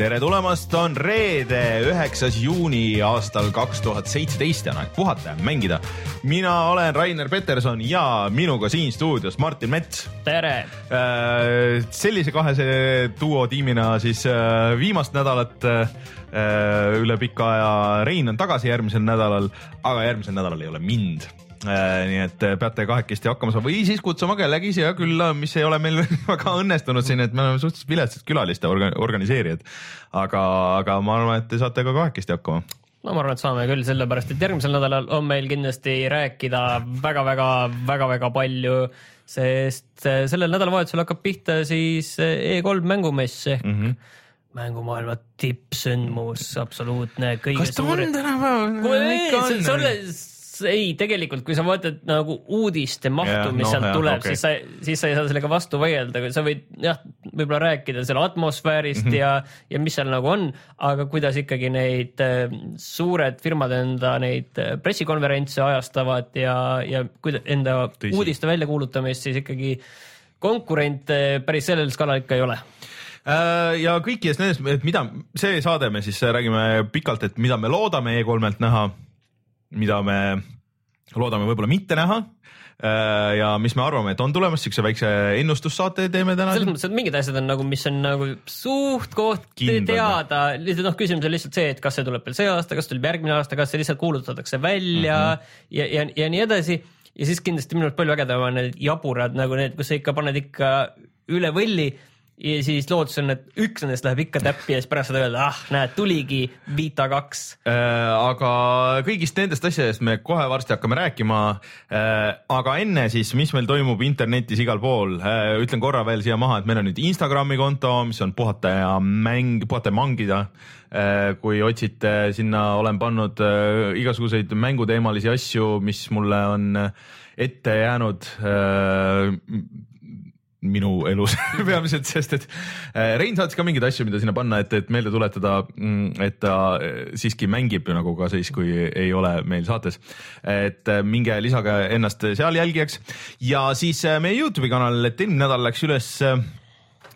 Tere tulemast, on reede, üheksas juuni aastal kaks tuhat seitseteist ja on aeg puhata ja mängida. mina olen Rainer Peterson ja minuga siin stuudios Martin Mets. tere! sellise kahese duo tiimina siis äh, viimast nädalat äh, üle pika aja. Rein on tagasi järgmisel nädalal, aga järgmisel nädalal ei ole mind Äh, nii et äh, peate kahekesti hakkama saama või siis kutsuma kellegi siia külla, mis ei ole meil väga õnnestunud siin, et me oleme suhteliselt viletsad külaliste orga, organiseerijad. aga, aga ma arvan, et te saate ka kahekesti hakkama no ma arvan, et saame küll, sellepärast et järgmisel nädalal on meil kindlasti rääkida väga-väga-väga-väga palju, sest äh, sellel nädalavahetusel hakkab pihta siis E3 mängumess ehk mm -hmm mängumaailma tippsündmus, absoluutne. kas ta on tänapäeval? Ei, tegelikult, kui sa vaatad nagu uudiste mahtu mis no, sealt tuleb okay., siis sa, siis sa ei saa sellega vastu vaielda, sa võid jah, võib-olla rääkida selle atmosfäärist mm -hmm. ja, ja mis seal nagu on, aga kuidas ikkagi neid äh, suured firmad enda neid äh, pressikonverentse ajastavad ja, ja kuida-, enda Tõsi. uudiste väljakuulutamist, siis ikkagi konkurente päris sellel skaalal ikka ei ole äh, ja kõikides nendes, et mida see saade me siis räägime pikalt, et mida me loodame E3-lt näha mida me loodame võib-olla mitte näha äh, ja mis me arvame, et on tulemas, siukse väikse ennustussaate teeme täna. selles mõttes, et mingid asjad on nagu, mis on nagu suht-koht teada, lihtsalt noh, küsimus on lihtsalt see, et kas see tuleb veel see aasta, kas tuleb järgmine aasta, kas see lihtsalt kuulutatakse välja mm -hmm. ja, ja, ja nii edasi. ja siis kindlasti minu arust palju ägedam on need jaburad nagu need, kus sa ikka paned ikka üle võlli ja siis lootus on, et üks nendest läheb ikka täppi ja siis pärast saad öelda, ah näed, tuligi Vita kaks äh,. aga kõigist nendest asjadest me kohe varsti hakkame rääkima äh,. aga enne siis, mis meil toimub internetis igal pool äh,, ütlen korra veel siia maha, et meil on nüüd Instagrami konto, mis on puhata ja mäng, puhata ja mangida äh,. kui otsite, sinna olen pannud äh, igasuguseid mänguteemalisi asju, mis mulle on ette jäänud äh, minu elus peamiselt, sest et äh, Rein saatis ka mingeid asju, mida sinna panna, et, et meelde tuletada, mm, et ta äh, siiski mängib nagu ka siis, kui ei ole meil saates. et äh, minge lisage ennast seal jälgijaks ja siis meie Youtube'i kanal, et eelmine nädal läks üles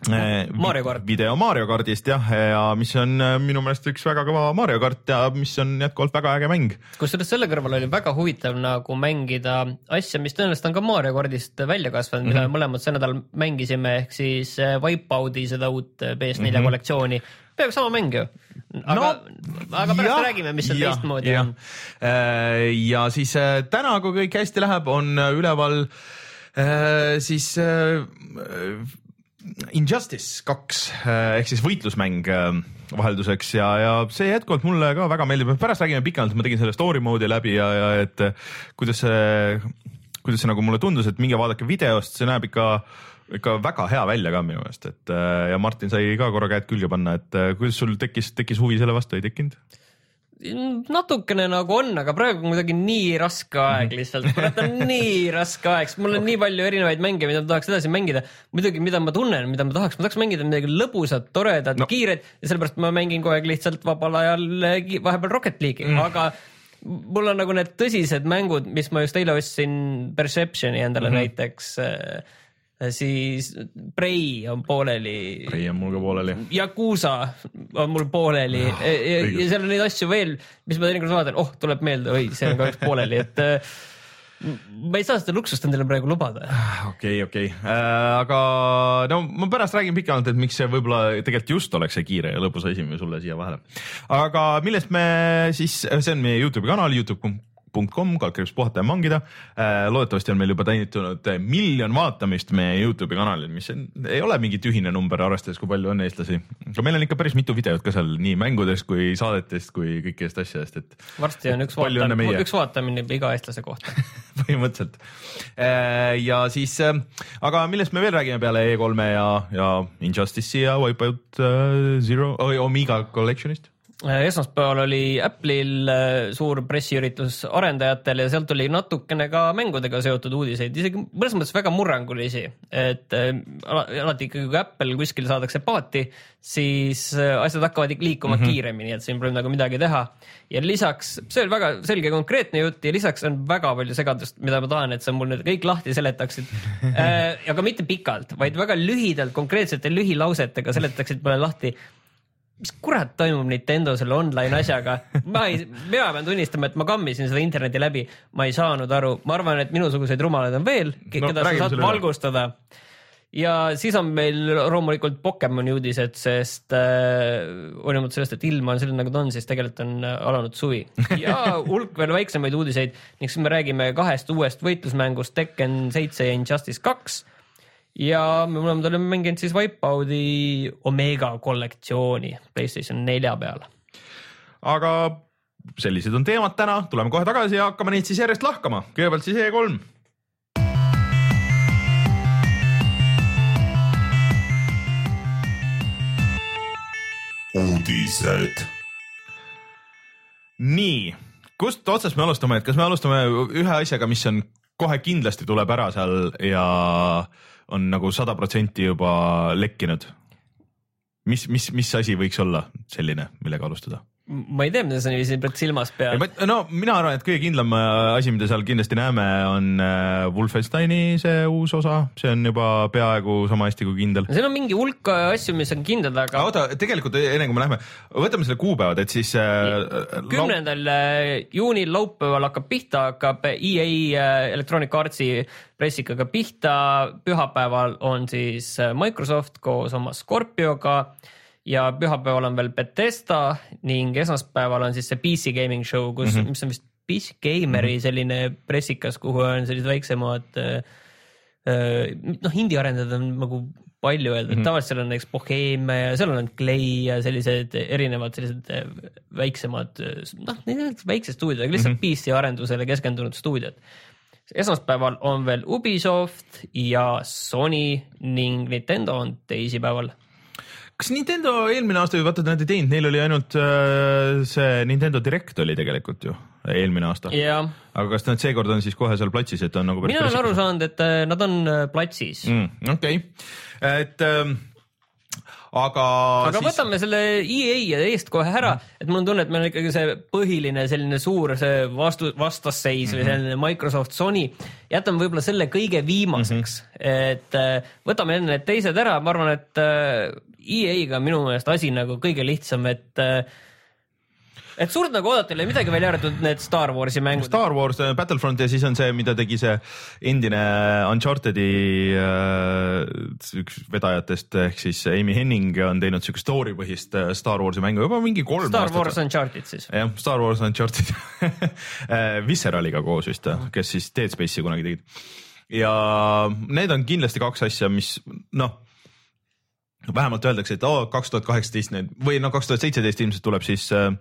Mario kart. video Mario kardist jah, ja mis on äh, minu meelest üks väga kõva Mario kart ja mis on jätkuvalt väga äge mäng. kusjuures selle kõrval oli väga huvitav nagu mängida asja, mis tõenäoliselt on ka Mario kardist välja kasvanud mm, -hmm. mida me mhm. mõlemad see nädal mängisime, ehk siis äh, Wipeout'i seda uut PS4 mm -hmm. kollektsiooni. peaaegu sama mäng ju. aga no,, aga pärast ja, räägime, mis seal teistmoodi ja. on. ja siis täna, kui kõik hästi läheb, on üleval siis Injustice kaks äh, ehk siis võitlusmäng äh, vahelduseks ja, ja see jätkuvalt mulle ka väga meeldib, pärast räägime pikemalt, ma tegin selle story mode'i läbi ja, ja et äh, kuidas see, kuidas see nagu mulle tundus, et minge vaadake videost, see näeb ikka ikka väga hea välja ka minu meelest, et ja Martin sai ka korra käed külge panna, et kuidas sul tekkis, tekkis huvi selle vastu, ei tekkinud? Natukene nagu on, aga praegu on kuidagi nii raske aeg mhm. lihtsalt, kurat on nii raske aeg, sest mul on okay. nii palju erinevaid mänge, mida ma tahaks edasi mängida. muidugi, mida ma tunnen, mida ma tahaks, ma tahaks mängida midagi lõbusat, toredat no., kiiret ja sellepärast ma mängin kogu aeg lihtsalt vabal ajal vahepeal Rocket League'i mm., aga mul on nagu need tõsised mängud, mis ma just eile ostsin Perceptioni endale mm -hmm. näiteks äh, siis Prei on pooleli. Prei on mul ka pooleli. Yakuusa on mul pooleli oh, ja, ja, seal on neid asju veel, mis ma teinekord vaatan, oh, tuleb meelde, oi, see on kahjuks pooleli, et äh, ma ei saa seda luksust endale praegu lubada. okei, okei, äh, aga no ma pärast räägin pikemalt, et miks see võib-olla tegelikult just oleks see kiire ja lõbus asi sulle siia vahele. aga millest me siis, see on meie Youtube'i kanal, Youtube Youtube.com, kaldkriips puhata ja mangida. Äh, loodetavasti on meil juba teenitud miljon vaatamist meie Youtube'i kanalil, mis on, ei ole mingi tühine number, arvestades, kui palju on eestlasi. aga meil on ikka päris mitu videot ka seal nii mängudest kui saadetest kui kõikidest asjadest, et. varsti on üks vaatamine, üks vaatamine iga eestlase kohta põhimõtteliselt. Äh, ja siis, äh, aga millest me veel räägime peale E3-e ja, ja Injustice'i ja Wipeout Zero, Omega Collection'ist? Esmaspäeval oli Apple'il äh, suur pressiüritus arendajatel ja sealt oli natukene ka mängudega seotud uudiseid, isegi mõnes mõttes väga murrangulisi, et äh, ala- alati ikkagi, kui Apple kuskil saadakse paati, siis äh, asjad hakkavad liikuma mm -hmm. kiiremini, et siin pole nagu midagi teha. ja lisaks, see oli väga selge konkreetne jutt ja lisaks on väga palju segadust, mida ma tahan, et sa mul nüüd kõik lahti seletaksid aga mitte pikalt, vaid väga lühidalt, konkreetsete lühilausetega seletaksid mulle lahti mis kurat toimub Nintendo selle online asjaga, ma ei, mina pean tunnistama, et ma kammisin seda interneti läbi, ma ei saanud aru, ma arvan, et minusuguseid rumalaid on veel, No keda sa räägime saad valgustada. ja siis on meil loomulikult Pokemoni uudised, sest äh, hoolimata sellest, et ilm on selline, nagu ta on, siis tegelikult on äh, alanud suvi. Ja hulk veel väiksemaid uudiseid. Ning siis me räägime kahest uuest võitlusmängust Tekken seitse ja Injustice kaks ja me mõlemad oleme mänginud siis Wipeout'i Omega kollektsiooni Playstation nelja peal. aga sellised on teemad täna, tuleme kohe tagasi ja hakkame neid siis järjest lahkama, kõigepealt siis E3 uudised. nii, kust otsast me alustame, et kas me alustame ühe asjaga, mis on kohe kindlasti tuleb ära seal ja on nagu sada protsenti juba lekkinud? mis, mis, mis asi võiks olla selline, millega alustada? Ma ei tea, mida sa niiviisi silmas pead. no mina arvan, et kõige kindlam äh, asi, mida seal kindlasti näeme, on äh, Wolfensteini see uus osa, see on juba peaaegu sama hästi kui kindel. seal on mingi hulk asju, mis on kindlad, aga oota, tegelikult enne kui me läheme, võtame selle kuupäevad, et siis äh,. kümnendal äh, juunil laupäeval hakkab pihta, hakkab EA äh, Electronic Artsi pressikaga pihta, pühapäeval on siis äh, Microsoft koos oma Scorpioga ja pühapäeval on veel Betesta ning esmaspäeval on siis see PC gaming show, kus mm, -hmm. mis on vist PC Gameri selline pressikas, kuhu on sellised väiksemad äh, äh, noh, indie-arendajad on nagu palju öelda mm, -hmm. tavaliselt seal on näiteks Bohemia ja seal on Clay ja sellised erinevad sellised äh, väiksemad, noh, väiksed stuudiod, aga lihtsalt mm -hmm. PC arendusele keskendunud stuudiod. esmaspäeval on veel Ubisoft ja Sony ning Nintendo on teisipäeval kas Nintendo eelmine aasta, vaata nad ei teinud, neil oli ainult äh, see Nintendo Direct oli tegelikult ju eelmine aasta. ja aga kas nad seekord on siis kohe seal platsis, et on nagu mina olen aru saanud, et äh, nad on äh, platsis mm.. mm,. okei okay., et ähm, aga. aga siis... võtame selle EA eest kohe ära, et mul on tunne, et meil on ikkagi see põhiline selline suur see vastu, vastasseis mm -hmm. või selline Microsoft, Sony, jätame võib-olla selle kõige viimaseks mm, -hmm. et võtame enne need teised ära, ma arvan, et EA-ga minu meelest asi nagu kõige lihtsam, et äh, et suurt nagu oodata ei ole midagi välja arvatud need Star Warsi mängud. Star Wars äh, Battlefront ja siis on see, mida tegi see endine Uncharted'i äh, üks vedajatest ehk siis Amy Henning on teinud siukest story põhist äh, Star Warsi mängu juba mingi kolm Star aastat. Wars Uncharted siis. jah, Star Wars Uncharted Visceraliga koos vist, kes siis Dead Space'i kunagi tegid. ja need on kindlasti kaks asja, mis noh, vähemalt öeldakse, et kaks tuhat kaheksateist või no kaks tuhat seitseteist ilmselt tuleb siis äh,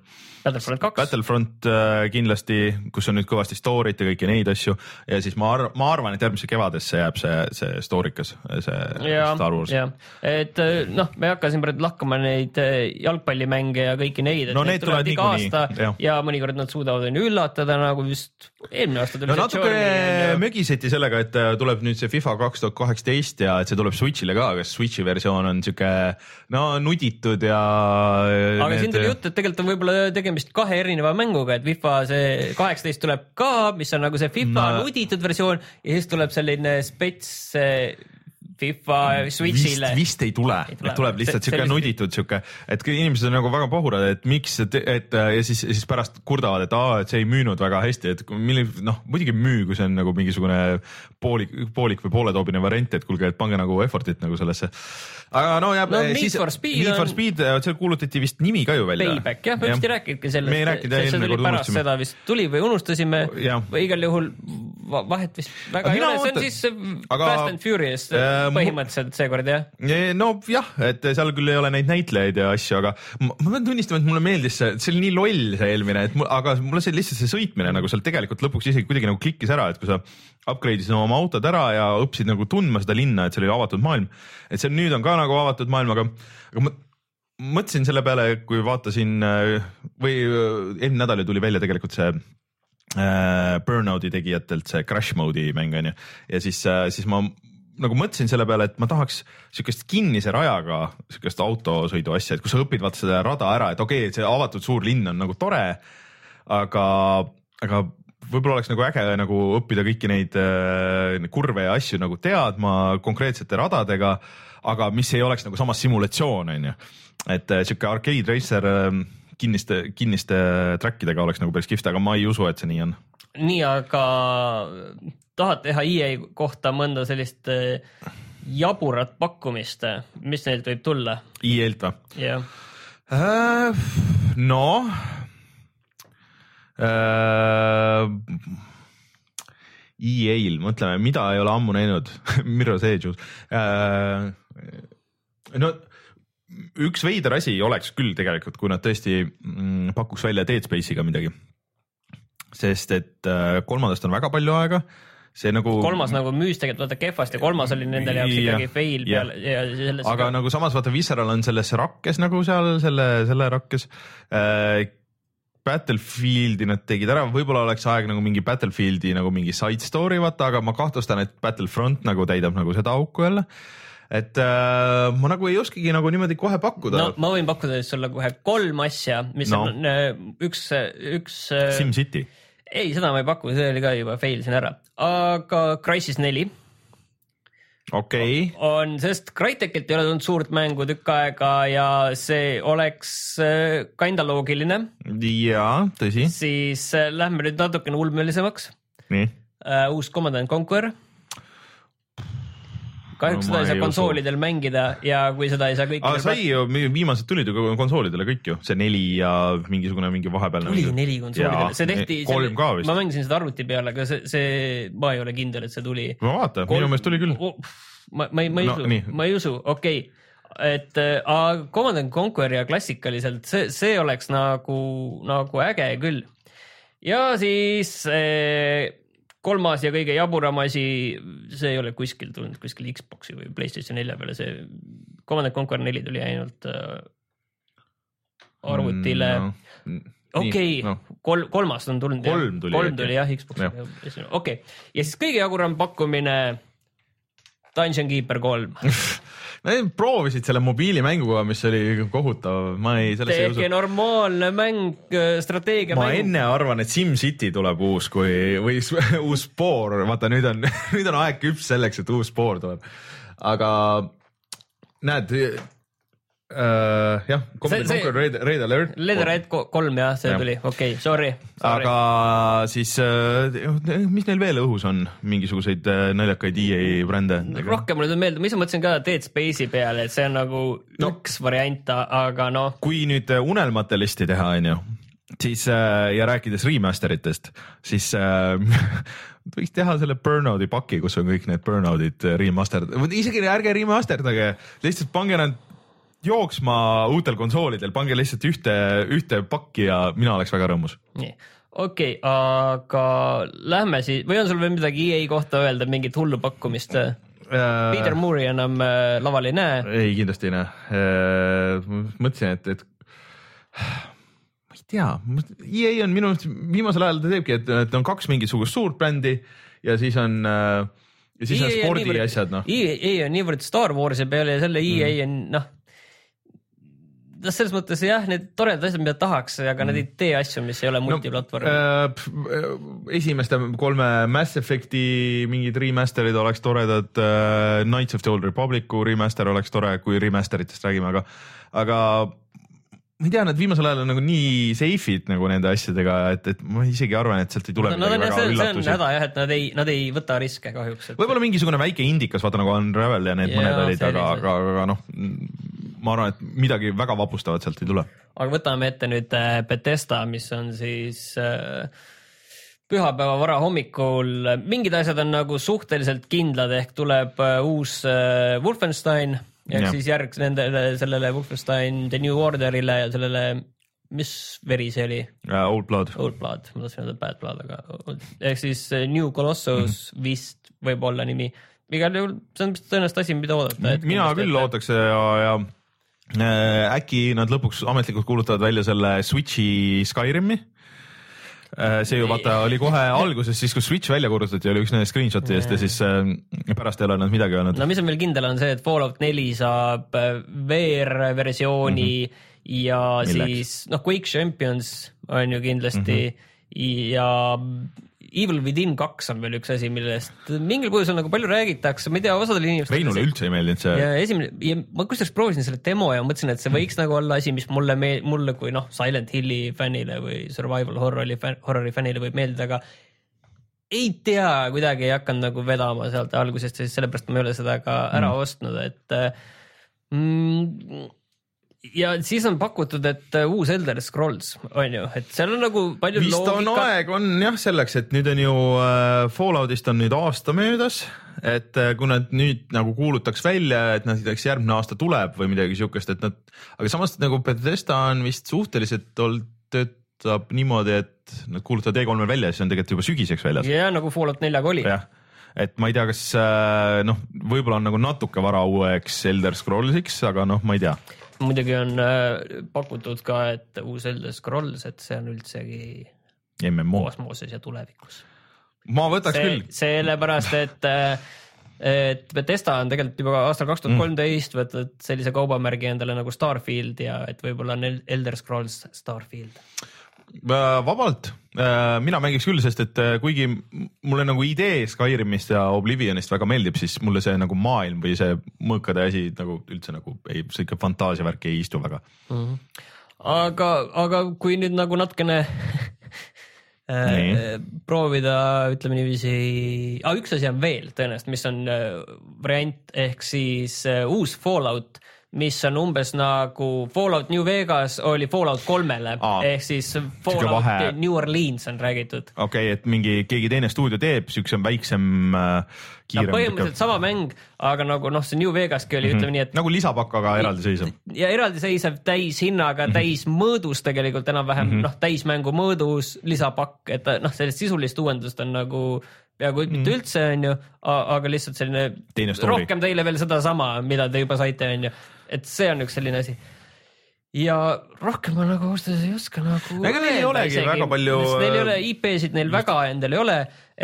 Battlefront kaks. Battlefront äh, kindlasti, kus on nüüd kõvasti story't ja kõiki neid asju ja siis ma arvan, ma arvan, et järgmisse kevadesse jääb see, see stoorikas, see ja Star Wars. ja et äh, noh, me ei hakka siin praegu lahkama neid äh, jalgpallimänge ja kõiki neid, et No need tulevad iga aasta jah. ja mõnikord nad suudavad on ju üllatada, nagu vist eelmine aasta tuli no natuke Journey, mögiseti sellega, et tuleb nüüd see FIFA kaks tuhat kaheksateist ja et see tuleb Switch'ile ka, kas Switch'i versioon on sihuke no nuditud ja. aga siin tuli jutt, et tegelikult on võib-olla tegemist kahe erineva mänguga, et FIFA see kaheksateist tuleb ka, mis on nagu see FIFA no. nuditud versioon ja siis tuleb selline spets FIFA Switch'ile vist, ei tule, tule. tuleb lihtsalt siuke nuditud siuke, et inimesed on nagu väga pohurad, et miks, et, et ja siis, siis pärast kurdavad, et aa, et see ei müünud väga hästi, et mille noh, muidugi müü, kui see on nagu mingisugune poolik, poolik või pooletoobine variant, et kuulge, et pange nagu effort'it nagu sellesse. aga no jääb. No Need for Speed Need for on- Speed, seal kuulutati vist nimi ka ju välja. Payback jah, me vist ei rääkinudki sellest. me ei rääkinud, see eelmine tuli kord unustasime. seda vist tuli või unustasime Jah. või igal juhul va- vahet vist väga ei ole, see on siis äh, aga- Fast and Furious Äh, põhimõtteliselt seekord jah. nojah, et seal küll ei ole neid näitlejaid ja asju, aga ma, ma pean tunnistama, et mulle meeldis see, see oli nii loll see eelmine, et mul, aga mulle see lihtsalt see sõitmine nagu seal tegelikult lõpuks isegi kuidagi nagu klikkis ära, et kui sa upgrade isid oma autod ära ja õppisid nagu tundma seda linna, et seal oli avatud maailm, et see nüüd on ka nagu avatud maailm, aga, aga ma mõtlesin selle peale, kui vaatasin või eelmine nädal ju tuli välja tegelikult see äh, Burnouti tegijatelt see Crash mode'i mäng on ju ja siis äh,, siis ma nagu mõtlesin selle peale, et ma tahaks siukest kinnise rajaga siukest autosõidu asja, et kus sa õpid vaata seda rada ära, et okei okay,, see avatud suur linn on nagu tore, aga, aga võib-olla oleks nagu äge nagu õppida kõiki neid äh, kurve ja asju nagu teadma konkreetsete radadega, aga mis ei oleks nagu samas simulatsioon, on ju. et äh, sihuke arcade racer äh, kinniste, kinniste track idega oleks nagu päris kihvt, aga ma ei usu, et see nii on. Nii, aga tahad teha EA kohta mõnda sellist äh, jaburat pakkumist, mis neilt võib tulla? EA-lt või? jah. Äh, noh äh,. EA-l, mõtleme, mida ei ole ammu näinud Mirror's Edge äh,. no üks veider asi oleks küll tegelikult, kui nad tõesti mm, pakuks välja Dead Space'iga midagi. Sest et äh, kolmandast on väga palju aega see nagu. kolmas nagu müüs tegelikult vaata kehvasti, kolmas oli nende jaoks ikkagi fail ja, peale ja selles. aga ka... nagu samas vaata Visceral on selles rakkes nagu seal selle, selle rakkes äh, Battlefieldi nad tegid ära, võib-olla oleks aeg nagu mingi Battlefieldi nagu mingi side story vaata, aga ma kahtlustan, et Battlefront nagu täidab nagu seda auku jälle et äh, ma nagu ei oskagi nagu niimoodi kohe pakkuda. no ma võin pakkuda sulle kohe kolm asja, mis no. on äh, üks, üks. Äh, SimCity. Ei, seda ma ei paku, see oli ka juba fail sin ära, aga Crysis neli okei okay.. on, sest Crytekilt ei ole tulnud suurt mängu tükk aega ja see oleks äh, kinda loogiline. jaa, tõsi. siis äh, lähme nüüd natukene ulmelisemaks. nii uh,. uus Command and Conquer kahjuks no, seda ei saa konsoolidel usu. mängida ja kui seda ei saa kõikidel. aga sai ju, viimased tulid ju konsoolidele kõik ju, see neli ja mingisugune mingi vahepealne. tuli neli konsoolidele, see tehti. kolm ka vist. ma mängisin seda arvuti peal, aga see, see, ma ei ole kindel, et see tuli. no vaata, minu meelest tuli küll. ma, ma ei, ma ei no, usu, ma ei usu, okei okay et äh, Command and Conquer ja klassikaliselt see, see oleks nagu, nagu äge küll. ja siis äh, kolmas ja kõige jaburam asi, see ei ole kuskil tulnud, kuskil Xbox'i või Playstation nelja peale, see Command and Conquer neli tuli ainult äh, arvutile mm, no okei okay, no., kolm, kolmas on tulnud. kolm tuli. kolm tuli jah, Xbox'i, okei okay. ja siis kõige jaburam pakkumine Dungeon Keeper kolm Nad proovisid selle mobiilimänguga, mis oli kohutav, ma ei. täiesti normaalne mäng, äh, strateegia. ma mäng. enne arvan, et SimCity tuleb uus, kui või uus Spore, vaata nüüd on nüüd on aeg küps selleks, et uus Spore tuleb. aga näed, Uh, jah, Conquer Red, Red Alert. Red Alert kolm jah, see ja. tuli, okei okay,, sorry, sorry.. aga siis uh, mis neil veel õhus on, mingisuguseid uh, naljakaid EA brände? rohkem mulle tuleb meelde, ma ise mõtlesin ka Dead Space'i peale, et see on nagu no, üks variant, aga noh. kui nüüd unelmate listi teha, onju, siis uh, ja rääkides remaster itest, siis uh, võiks teha selle Burnouti paki, kus on kõik need Burnoutid remaster, isegi ärge remasterdage, lihtsalt pange nad jooksma uutel konsoolidel, pange lihtsalt ühte, ühte pakki ja mina oleks väga rõõmus. nii, okei okay,, aga lähme siis või on sul veel midagi EA kohta öelda, mingit hullu pakkumist äh,? Peter Moore'i enam äh, laval ei näe? ei, kindlasti ei näe äh,. mõtlesin, et, et ma ei tea, EA on minu arust viimasel ajal ta teebki, et, et on kaks mingisugust suurt brändi ja siis on ja siis EA on spordiasjad noh. EA on niivõrd Star Warsi peale ja selle EA mm. on noh noh, selles mõttes jah, need toredad asjad, mida tahaks, aga mm. nad ei tee asju, mis ei ole multiplatvorm no, äh,. esimeste kolme Mass Effect'i mingid remaster'id oleks toredad äh,. Knights of the Old Republic'u remaster oleks tore, kui remaster itest räägime, aga, aga ma ei tea, nad viimasel ajal on nagu nii safe'id nagu nende asjadega, et, et ma isegi arvan, et sealt ei tule no, midagi väga üllatusi. see on häda jah, et nad ei, nad ei võta riske kahjuks et.... võib-olla mingisugune väike indikas, vaata nagu Unravel ja need ja, mõned olid, aga, aga, aga noh, ma arvan, et midagi väga vapustavat sealt ei tule. aga võtame ette nüüd äh, Betesta, mis on siis äh, pühapäeva varahommikul, mingid asjad on nagu suhteliselt kindlad, ehk tuleb äh, uus Wolfenstein ja, ja siis järg nendele, sellele Wolfenstein The New Orderile ja sellele, mis veri see oli uh,? Old Blood. Old Blood, ma tahtsin öelda Bad Blood, aga ehk siis New Colossus mm -hmm. vist võib olla nimi. igal juhul see on tõenäoliselt asi, mida oodata. mina küll ootaks ja, ja äkki nad lõpuks ametlikult kuulutavad välja selle Switchi Skyrimi äh, see ju vaata oli kohe alguses, siis kui Switch välja kuulutati, oli üks nendest screenshot idest ja siis äh, pärast ei ole nad midagi öelnud. no mis on veel kindel, on see, et Fallout neli saab äh, VR-versiooni mm -hmm. ja Milleks? siis noh, Quake Champions on ju kindlasti mm -hmm. ja Evil Within kaks on veel üks asi, millest mingil põhjusel nagu palju räägitakse, ma ei tea, osadel inimestel. Reinule üldse ei meeldinud see. ja esimene ja ma kusjuures proovisin selle demo ja mõtlesin, et see võiks nagu olla asi, mis mulle, mulle kui noh, Silent Hilli fännile või survival horror'i, horror'i fännile võib meeldida, aga ei tea, kuidagi ei hakanud nagu vedama sealt algusest ja sellepärast ma ei ole seda ka ära mm. ostnud, et mm, ja siis on pakutud, et uh, uus Elder Scrolls on ju, et seal on nagu palju vist loogika. on aeg on jah selleks, et nüüd on ju äh, Falloutist on nüüd aasta möödas, et äh, kui nad nüüd nagu kuulutaks välja, et näiteks järgmine aasta tuleb või midagi siukest, et nad, aga samas nagu Bethesda on vist suhteliselt olnud, töötab niimoodi, et nad kuulutavad E3-l välja, siis on tegelikult juba sügiseks väljas. ja nagu Fallout neljaga oli. jah et ma ei tea, kas äh, noh, võib-olla on nagu natuke vara uueks Elder Scrollsiks, aga noh, ma ei tea muidugi on äh, pakutud ka, et uus Elder Scrolls, et see on üldsegi MMO kosmoses ja tulevikus. ma võtaks see, küll. sellepärast, et äh, et Betesta on tegelikult juba aastal kaks tuhat kolmteist võtnud sellise kaubamärgi endale nagu Starfield ja et võib-olla on Elder Scrolls Starfield Äh, vabalt, mina mängiks küll, sest et äh, kuigi mulle nagu idee Skyrimist ja Oblivionist väga meeldib, siis mulle see nagu maailm või see mõõkade asi nagu üldse nagu ei, sihuke fantaasiavärk ei istu väga mm. -hmm. aga, aga kui nüüd nagu natukene Nii. proovida, ütleme niiviisi ah,, üks asi on veel tõenäoliselt, mis on variant ehk siis uus Fallout mis on umbes nagu Fallout New Vegas oli Fallout kolmele ehk siis Fallout New Orleans on räägitud. okei okay,, et mingi keegi teine stuudio teeb siukse väiksem äh,. No, põhimõtteliselt sama mäng, aga nagu noh, see New Vegaski oli mm, -hmm. ütleme nii, et. nagu lisapakk, aga eraldiseisev. ja eraldiseisev täishinnaga mm, -hmm. täismõõdus tegelikult enam-vähem mm -hmm. noh, täismängu mõõdus lisapakk, et noh, sellist sisulist uuendust on nagu peaaegu mm. mitte üldse, on ju, aga lihtsalt selline rohkem teile veel sedasama, mida te juba saite, on ju et see on üks selline asi ja rohkem ma nagu ausalt öeldes ei oska nagu. ega neil ei olegi isegi, väga palju. Neil ei ole IP-sid, neil väga endal ei ole,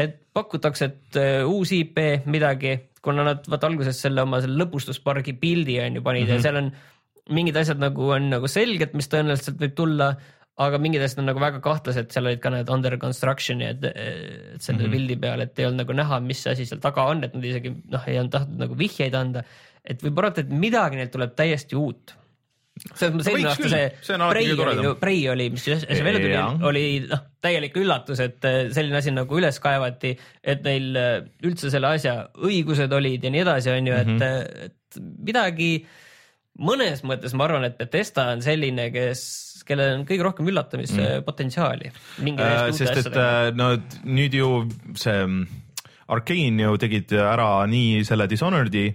et pakutakse, et uh, uus IP midagi, kuna nad vaata alguses selle oma selle lõbustuspargi pildi on ju panid mm -hmm. ja mhm. seal on mingid asjad nagu on nagu selged, mis tõenäoliselt võib tulla, aga mingid asjad on nagu väga kahtlased, seal olid ka need under construction'i, et, et selle mm -hmm. pildi peal, et ei olnud nagu näha, mis asi seal taga on, et nad isegi noh, ei olnud tahtnud nagu vihjeid anda et võib arvata, et midagi neilt tuleb täiesti uut. selles mõttes eelmine aasta see, see Prei oli, Prei oli, mis see välja tuli, oli noh, täielik üllatus, et äh, selline asi nagu üles kaevati, et neil äh, üldse selle asja õigused olid ja nii edasi, on ju, et mm, -hmm. et midagi mõnes mõttes ma arvan, et Betesta on selline, kes, kellel on kõige rohkem üllatamispotentsiaali mm.. Äh, sest et äh, no nüüd ju see Arkane ju tegid ära nii selle Dishonored'i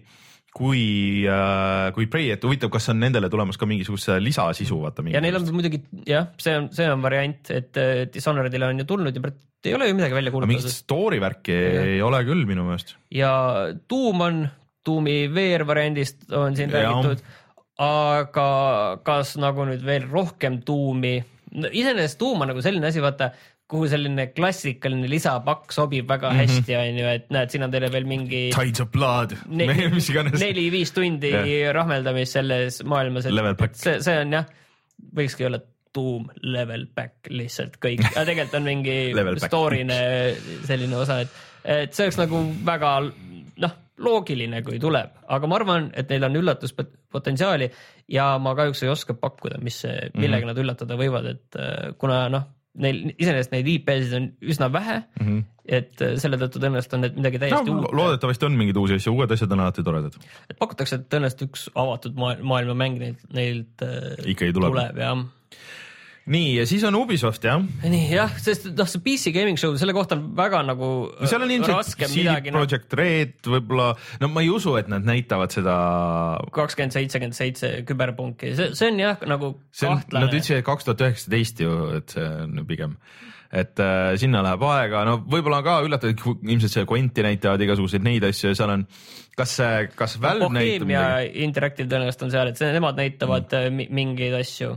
kui äh,, kui Prey, et huvitav, kas on nendele tulemas ka mingisugust lisasisu, vaata. ja neil on muidugi jah, see on, see on variant, et Dishonored'ile on ju tulnud ja ei ole ju midagi välja kuulutatud. mingit story värki ei ole küll minu meelest. ja Doom on, Doomi VR variandist on siin ja. räägitud, aga kas nagu nüüd veel rohkem Doomi no,, iseenesest Doom on nagu selline asi, vaata kuhu selline klassikaline lisapakk sobib väga mm -hmm. hästi, on ju, et näed, siin on teile veel mingi. Tides of blood ne, mis iganes. neli-viis tundi yeah. rahmeldamist selles maailmas, et see, see on jah, võikski olla tuum level back lihtsalt kõik, aga tegelikult on mingi story'ne selline osa, et, et see oleks nagu väga noh, loogiline, kui tuleb, aga ma arvan, et neil on üllatuspotentsiaali ja ma kahjuks ei oska pakkuda, mis, millega mm -hmm. nad üllatada võivad, et kuna noh neil iseenesest neid IP-sid on üsna vähe mm, -hmm. et äh, selle tõttu tõenäoliselt on need midagi täiesti no, uut. loodetavasti on mingeid uusi asju, uued asjad on alati toredad. et pakutakse, et tõenäoliselt üks avatud maailma mäng neilt, neilt äh, ikkagi tuleb, tuleb jah nii, ja siis on Ubisoft jah? nii jah, sest noh, see PC gaming show, selle kohta on väga nagu no seal on ilmselt CD midagi, Projekt Red võib-olla, no ma ei usu, et nad näitavad seda. kakskümmend seitsekümmend seitse küberpunki, see, see on jah nagu kahtlane. Nad ütlesid kaks tuhat üheksateist ju, et see on pigem et äh, sinna läheb aega, no võib-olla ka üllatav, ilmselt see Quenti näitavad igasuguseid neid asju ja seal on kas, kas Valve näitab Bohemia midagi Interactive tõenäoliselt on seal, et see, nemad näitavad mm. mingeid asju.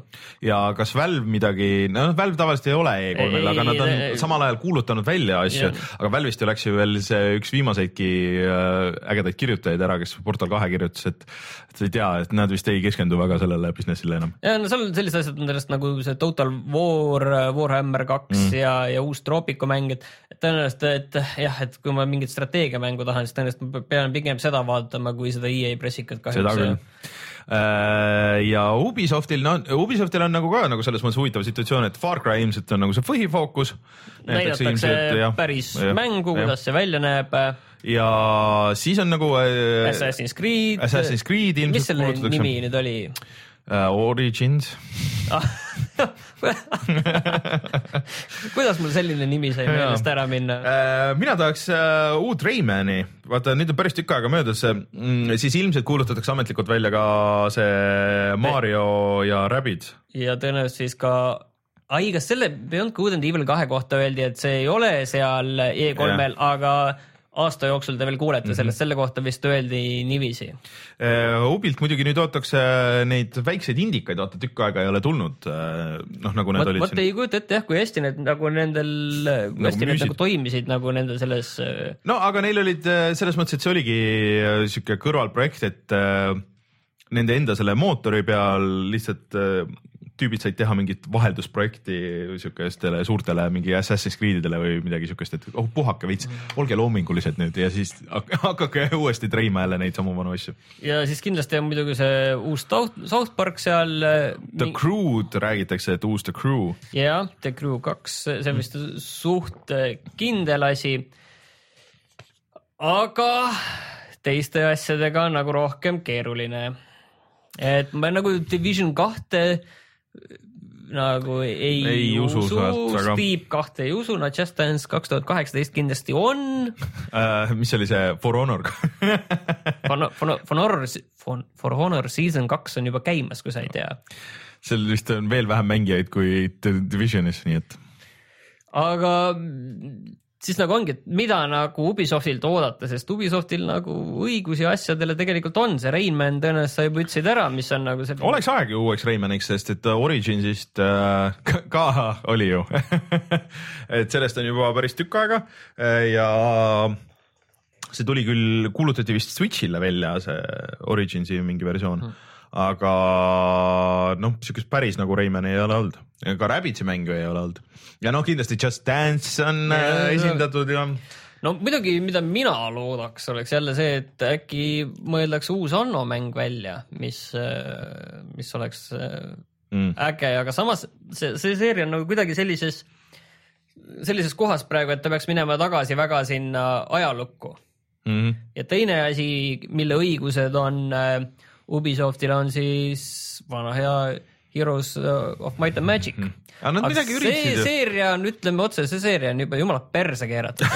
ja kas Valve midagi, no Valve tavaliselt ei ole E3-l, Ei, aga nad on ei, samal ajal kuulutanud välja asju aga Valve'ist ju läks ju veel see üks viimaseidki äh, ägedaid kirjutajaid ära, kes Portal kahe kirjutas, et et ei tea, et nad vist ei keskendu väga sellele business'ile enam. ja no seal on sellised asjad on sellest nagu see Total War, Warhammer kaks mm. ja, ja uus Tropico mäng, et et tõenäoliselt, et jah, et kui ma mingit strateegiamängu tahan, siis tõenäoliselt ma pean pigem seda vaatama, kui seda EA pressikat seda küll kahjuks. ja Ubisoftil, no Ubisoftil on nagu ka nagu selles mõttes huvitav situatsioon, et Far Cry ilmselt on nagu see põhifookus. näidatakse päris jah, mängu, kuidas see välja näeb. ja siis on nagu äh, Assassin's Creed. Assassin's Creed mis ilmselt selle kuulutatakse nimi nüüd oli? Uh, Origins kuidas mul selline nimi sai meelest ära minna? uh,. mina tahaks uh, uut Raymani, vaata nüüd on päris tükk aega möödas mm,, siis ilmselt kuulutatakse ametlikult välja ka see Mario ja Rabbids. ja tõenäoliselt siis ka ai, kas selle Beyond Good and Evil kahe kohta öeldi, et see ei ole seal E3-l, aga aasta jooksul te veel kuulete sellest, selle kohta vist öeldi niiviisi. Uh, Ubilt muidugi nüüd ootakse neid väikseid indikaid, vaata tükk aega ei ole tulnud, noh nagu need vot olid vot ei kujuta ette jah, kui hästi need nagu nendel, Nagu hästi need nagu toimisid nagu nende selles äh, no aga neil olid äh, selles mõttes, et see oligi äh, sihuke kõrvalprojekt, et äh, nende enda selle mootori peal lihtsalt äh, tüübid said teha mingit vaheldusprojekti siukestele suurtele mingi Assassin's Creed'idele või midagi siukest, et oh puhake veits, olge loomingulised nüüd ja siis hak- hakake uuesti treima jälle neid samu vanu asju. ja siis kindlasti on muidugi see uus South, Park seal. The Crew'd räägitakse, et uus The Crew. jah, The Crew kaks, see on vist suht äh, kindel asi. aga teiste asjadega on nagu rohkem keeruline. et ma nagu Division kahte nagu ei, Ei usu usu, aga- Steep kahte ei usu, no Just Dance kaks tuhat kaheksateist kindlasti on. Uh, mis oli see For Honor For, for, for Honor, for, Honor Season kaks on juba käimas, kui sa ei tea seal vist on veel vähem mängijaid kui Divisionis, nii et aga siis nagu ongi, et mida nagu Ubisoftilt oodata, sest Ubisoftil nagu õigusi asjadele tegelikult on, see Rainman tõenäoliselt sa juba ütlesid ära, mis on nagu see. oleks aeg ju uueks Raymaniks, sest et Originsist äh, ka, ka oli ju et sellest on juba päris tükk aega äh, ja see tuli küll, kuulutati vist Switch'ile välja, see Originsi mingi versioon hmm., aga noh, siukest päris nagu Rayman ei ole olnud, ka Rabbitsi mängu ei ole olnud ja noh, kindlasti Just Dance on Ja, äh, ja. esindatud ja no muidugi, mida mina loodaks, oleks jälle see, et äkki mõeldakse uus Anno mäng välja, mis, mis oleks äh, mm. äge, aga samas see, see seeria on nagu kuidagi sellises, sellises kohas praegu, et ta peaks minema tagasi väga sinna ajalukku Mm -hmm. ja teine asi, mille õigused on äh, Ubisoftil on siis vana hea Heroes of Might and Magic mm. -hmm. aga nad midagi see üritasid ju. seeria on, ütleme otse, see seeria on juba jumala perse keeratud.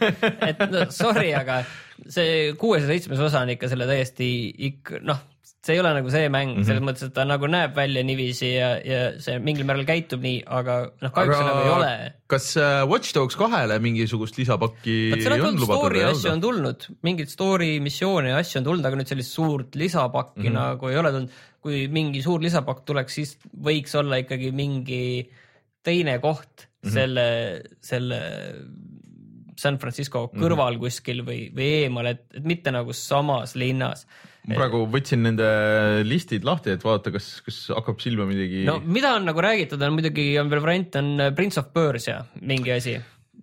et no sorry, aga see kuues ja seitsmes osa on ikka selle täiesti ikka noh, see ei ole nagu see mäng mm -hmm. selles mõttes, et ta nagu näeb välja niiviisi ja, ja see mingil määral käitub nii, aga noh, kahjuks see nagu ei ole kas äh, Watch Dogs kahele mingisugust lisapakki on lubatud story asju on tulnud, mingeid story missioone ja asju on tulnud, aga nüüd sellist suurt lisapakki mm Mhm. -hmm. nagu ei ole tulnud. kui mingi suur lisapakk tuleks, siis võiks olla ikkagi mingi teine koht mm Mhm. -hmm. selle, selle San Francisco Mhm. kõrval mm -hmm. kuskil või, või eemal, et mitte nagu samas linnas. Ma praegu võtsin nende listid lahti, et vaadata, kas, kas hakkab silma midagi no mida on nagu räägitud, on muidugi on veel variant on Prince of Persia mingi asi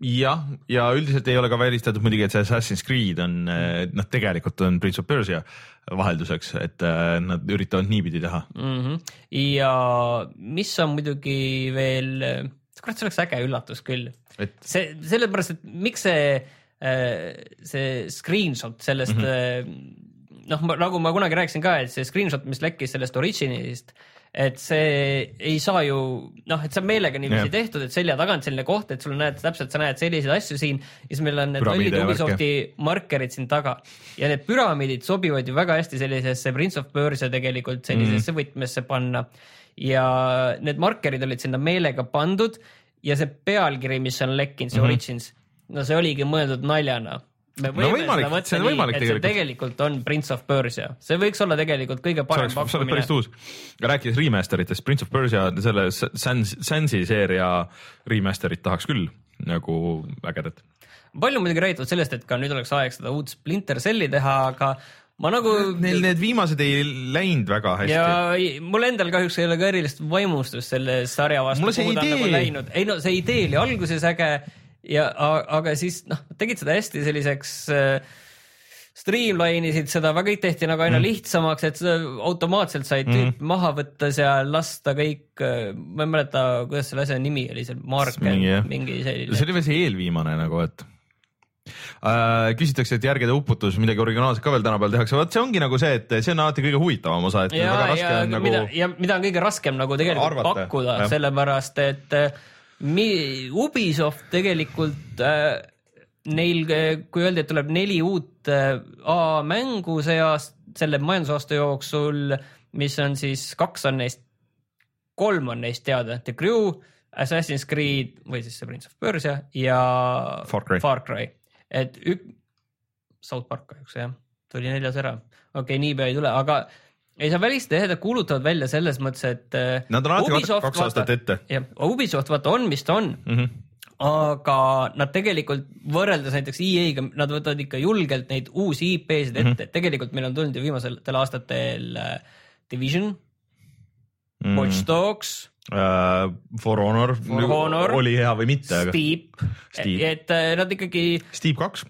jah, ja üldiselt ei ole ka välistatud muidugi, et see Assassin's Creed on noh, tegelikult on Prince of Persia vahelduseks, et äh, nad üritavad niipidi teha. mm. -hmm. ja mis on muidugi veel, kurat, see oleks äge üllatus küll. et see, sellepärast, et miks see, see screenshot sellest mm, -hmm. noh, nagu ma kunagi rääkisin ka, et see screenshot, mis lekkis sellest Originist, et see ei saa ju noh, et see on meelega niiviisi Jah. tehtud, et selja tagant selline koht, et sul näed täpselt, sa näed selliseid asju siin ja siis meil on need lollid Ubisofti markerid siin taga ja need püramiidid sobivad ju väga hästi sellisesse Prince of Persia tegelikult sellisesse mm. võtmesse panna ja need markerid olid sinna meelega pandud ja see pealkiri, mis on lekkinud, see mm -hmm. Origins, no see oligi mõeldud naljana. Me võime võimalik, seda on nii, et see tegelikult. tegelikult on Prince of Persia, see võiks olla tegelikult kõige parem oleks, see oleks pakkumine päris. uus. rääkides remaster itest, Prince of Persia selle Sans, Sansi seeria remaster'it tahaks küll nagu ägedat. palju muidugi räägitud sellest, et ka nüüd oleks aeg seda uut Splinter Celli teha, aga ma nagu Neil need viimased ei läinud väga hästi ja mul endal kahjuks ei ole ka erilist vaimustust selle sarja vastu, nagu läinud. ei no see idee oli alguses äge ja aga siis noh, tegid seda hästi selliseks äh, streamline isid seda, kõik tehti nagu aina mm. lihtsamaks, et automaatselt sai tüüp mm. maha võtta seal, lasta kõik, ma ei mäleta, kuidas selle asja nimi oli, see Mark Mingi, mingi selline see oli veel see eelviimane nagu, et äh, küsitakse, et järgede uputus, midagi originaalset ka veel tänapäeval tehakse, vot see ongi nagu see, et see on alati kõige huvitavam osa, et ja väga, raske ja on nagu ja mida on kõige raskem nagu tegelikult Arvata, pakkuda, sellepärast et äh, Ubisoft tegelikult äh, neil, kui öeldi, et tuleb neli uut äh, A mängu see aasta, selle majandusaasta jooksul, mis on siis kaks on neist, kolm on neist teada, The Crew, Assassin's Creed või siis see Prince of Persia ja Far Cry. Far Cry, et ük-, South Park kahjuks jah, tuli neljas ära, okei okay,, niipea ei tule, aga ei saa välistada jah, nad kuulutavad välja selles mõttes, et äh, Nad on alati Ubisoft kaks aastat ette. jah, Ubisoft vaata on, mis ta on mm, mm. -hmm. aga nad tegelikult võrreldes näiteks EA-ga, nad võtavad ikka julgelt neid uusi IP-sid ette mm, -hmm. et tegelikult meil on tulnud ju viimastel aastatel äh, Division mm. Watch Dogs, Uh, For Honor, For Honor. oli hea või mitte, aga Steep, Steep. et nad ikkagi Steve kaks,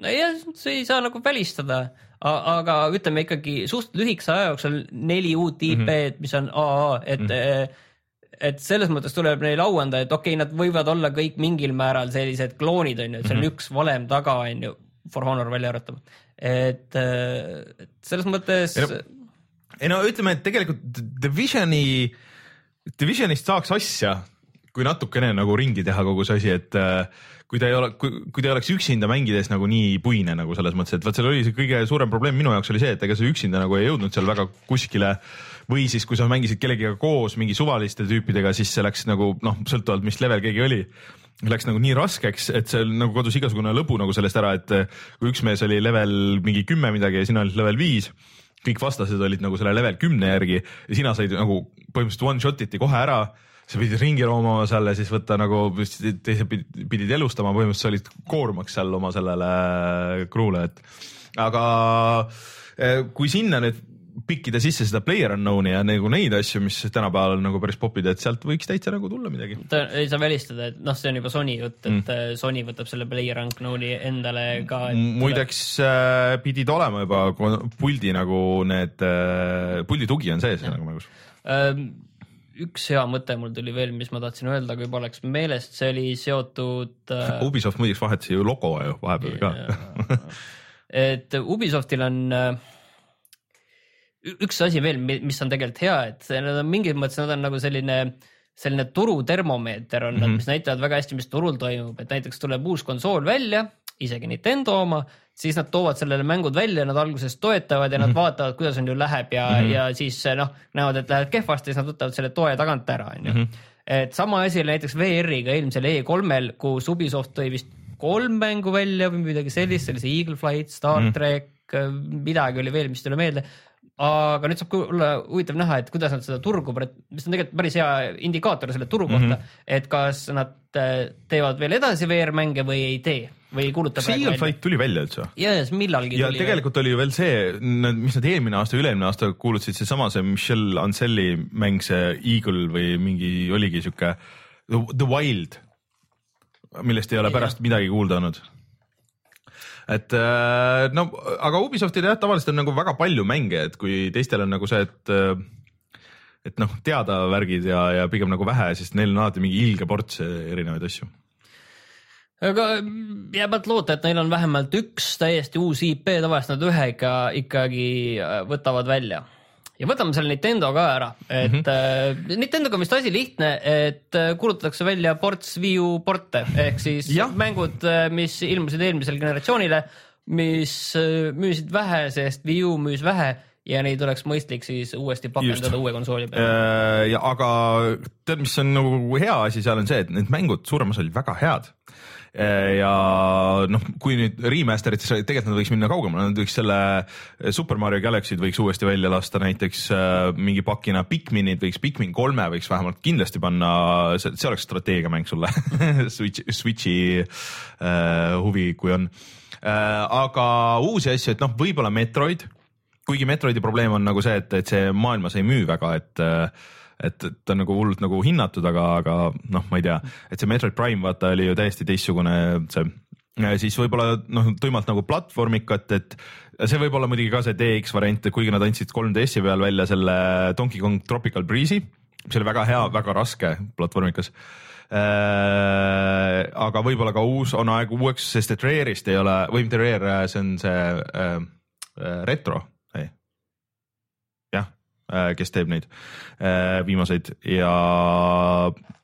nojah, see ei saa nagu välistada, aga ütleme ikkagi suht lühikese aja jooksul neli uut IP-d mm, -hmm. mis on AA, et mm, -hmm. et selles mõttes tuleb neile au anda, et okei okay,, nad võivad olla kõik mingil määral sellised kloonid on ju, et seal on mm -hmm. üks valem taga on ju, For Honor välja arvatud, et et selles mõttes ei no ütleme, et tegelikult Divisioni, Divisionist saaks asja, kui natukene nagu ringi teha kogu see asi, et äh, kui ta ei ole, kui, kui ta ei oleks üksinda mängides nagu nii puine nagu selles mõttes, et vot seal oli see kõige suurem probleem minu jaoks oli see, et ega sa üksinda nagu ei jõudnud seal väga kuskile. Või siis, kui sa mängisid kellegiga koos mingi suvaliste tüüpidega, siis see läks nagu noh, sõltuvalt, mis level keegi oli läks nagu nii raskeks, et seal nagu kadus igasugune lõbu nagu sellest ära, et äh, kui üks mees oli level mingi kümme midagi ja sina olid level viis, kõik vastased olid nagu selle level kümne järgi ja sina said nagu põhimõtteliselt one shot iti kohe ära sa pidid ringi roomama seal ja siis võtta nagu teised pidid, pidid elustama, põhimõtteliselt sa olid koormaks seal oma sellele crew'le, et aga eh, kui sinna nüüd pikkida sisse seda player unknown'i ja nagu neid asju, mis tänapäeval on nagu päris popid, et sealt võiks täitsa nagu tulla midagi. ei saa välistada, et noh, see on juba Sony jutt, et mm. Sony võtab selle Player Unknown'i endale ka. muideks äh, pidid olema juba puldi nagu need äh,, puldi tugi on sees nagu mängus. Ähm, üks hea mõte mul tuli veel, mis ma tahtsin öelda, aga juba läks meelest, see oli seotud äh, Ubisoft muideks vahetas ju logo ju vahepeal ka. et Ubisoftil on äh, üks asi veel, mis on tegelikult hea, et nad on mingis mõttes, nad on nagu selline selline turutermomeeter on mm, -hmm. mis näitavad väga hästi, mis turul toimub, et näiteks tuleb uus konsool välja, isegi Nintendo oma, siis nad toovad sellele mängud välja, nad alguses toetavad ja nad mm -hmm. vaatavad, kuidas on ju läheb ja mm, -hmm. ja siis noh, näevad, et läheb kehvasti, siis nad võtavad selle toe tagant ära, onju. et sama asi oli näiteks VR-iga eelmisel E3-l, kus Ubisoft tõi vist kolm mängu välja või midagi sellist, see Eagle Flight, Star mm. Trek, midagi oli veel, mis ei tule meelde. aga nüüd saab olla huvitav näha, et kuidas nad seda turgu, mis on tegelikult päris hea indikaator selle turu kohta mm, -hmm. et kas nad äh, teevad veel edasi VR-mänge või ei tee või ei kuuluta kas Eagle Flight tuli välja üldse? ja, ja millalgi ja tuli tegelikult oli ju veel see, mis nad eelmine aasta, üle-eelmine aasta kuulutasid, seesama see Michelle Anselli mäng, see Eagle või mingi oligi sihuke The Wild, millest ei ole pärast midagi kuulda olnud. et äh, no aga Ubisoftil jah, tavaliselt on nagu väga palju mänge, et kui teistel on nagu see, et äh, et noh, teada värgid ja, ja pigem nagu vähe, siis neil on alati mingi ilge ports erinevaid asju. Aga jääb ainult loota, et neil on vähemalt üks täiesti uus IP, tavaliselt nad ühe ikka ikkagi äh, võtavad välja. ja võtame selle Nintendo ka ära, et mm -hmm. äh, Nintendoga on vist asi lihtne, et äh, kuulutatakse välja ports Wii U porte ehk siis Jah. mängud, mis ilmusid eelmisele generatsioonile, mis äh, müüsid vähe, sest Wii U müüs vähe ja neid oleks mõistlik siis uuesti pakendada uue konsooli peale. Äh, ja aga tead, mis on nagu hea asi seal on see, et need mängud suurem osa olid väga head. Ja noh, kui nüüd remaster ides tegelikult nad võiks minna kaugemale, nad võiks selle Super Mario Galaxy'd võiks uuesti välja lasta näiteks äh, mingi pakina Pikminid võiks, Pikmin kolme võiks vähemalt kindlasti panna, see, oleks strateegiamäng sulle Switch, Switchi äh, huvi, kui on äh,. aga uusi asju, et noh, võib-olla Metroid, kuigi Metroidi probleem on nagu see, et, et see maailmas ei müü väga, et äh, et ta on nagu hullult nagu hinnatud, aga, aga noh, ma ei tea, et see Metroid Prime vaata oli ju täiesti teistsugune see siis võib-olla noh, tuimalt nagu platvormikat, et see võib olla muidugi ka see DX variant, kuigi nad andsid 3DS-i peal välja selle Donkey Kong Tropical Breeze'i, mis oli väga hea, väga raske platvormikas äh,. aga võib-olla ka uus, on aeg uueks, sest et Rare'ist ei ole, või mitte Rare, see on see äh, äh retro kes teeb neid äh, viimaseid ja äh,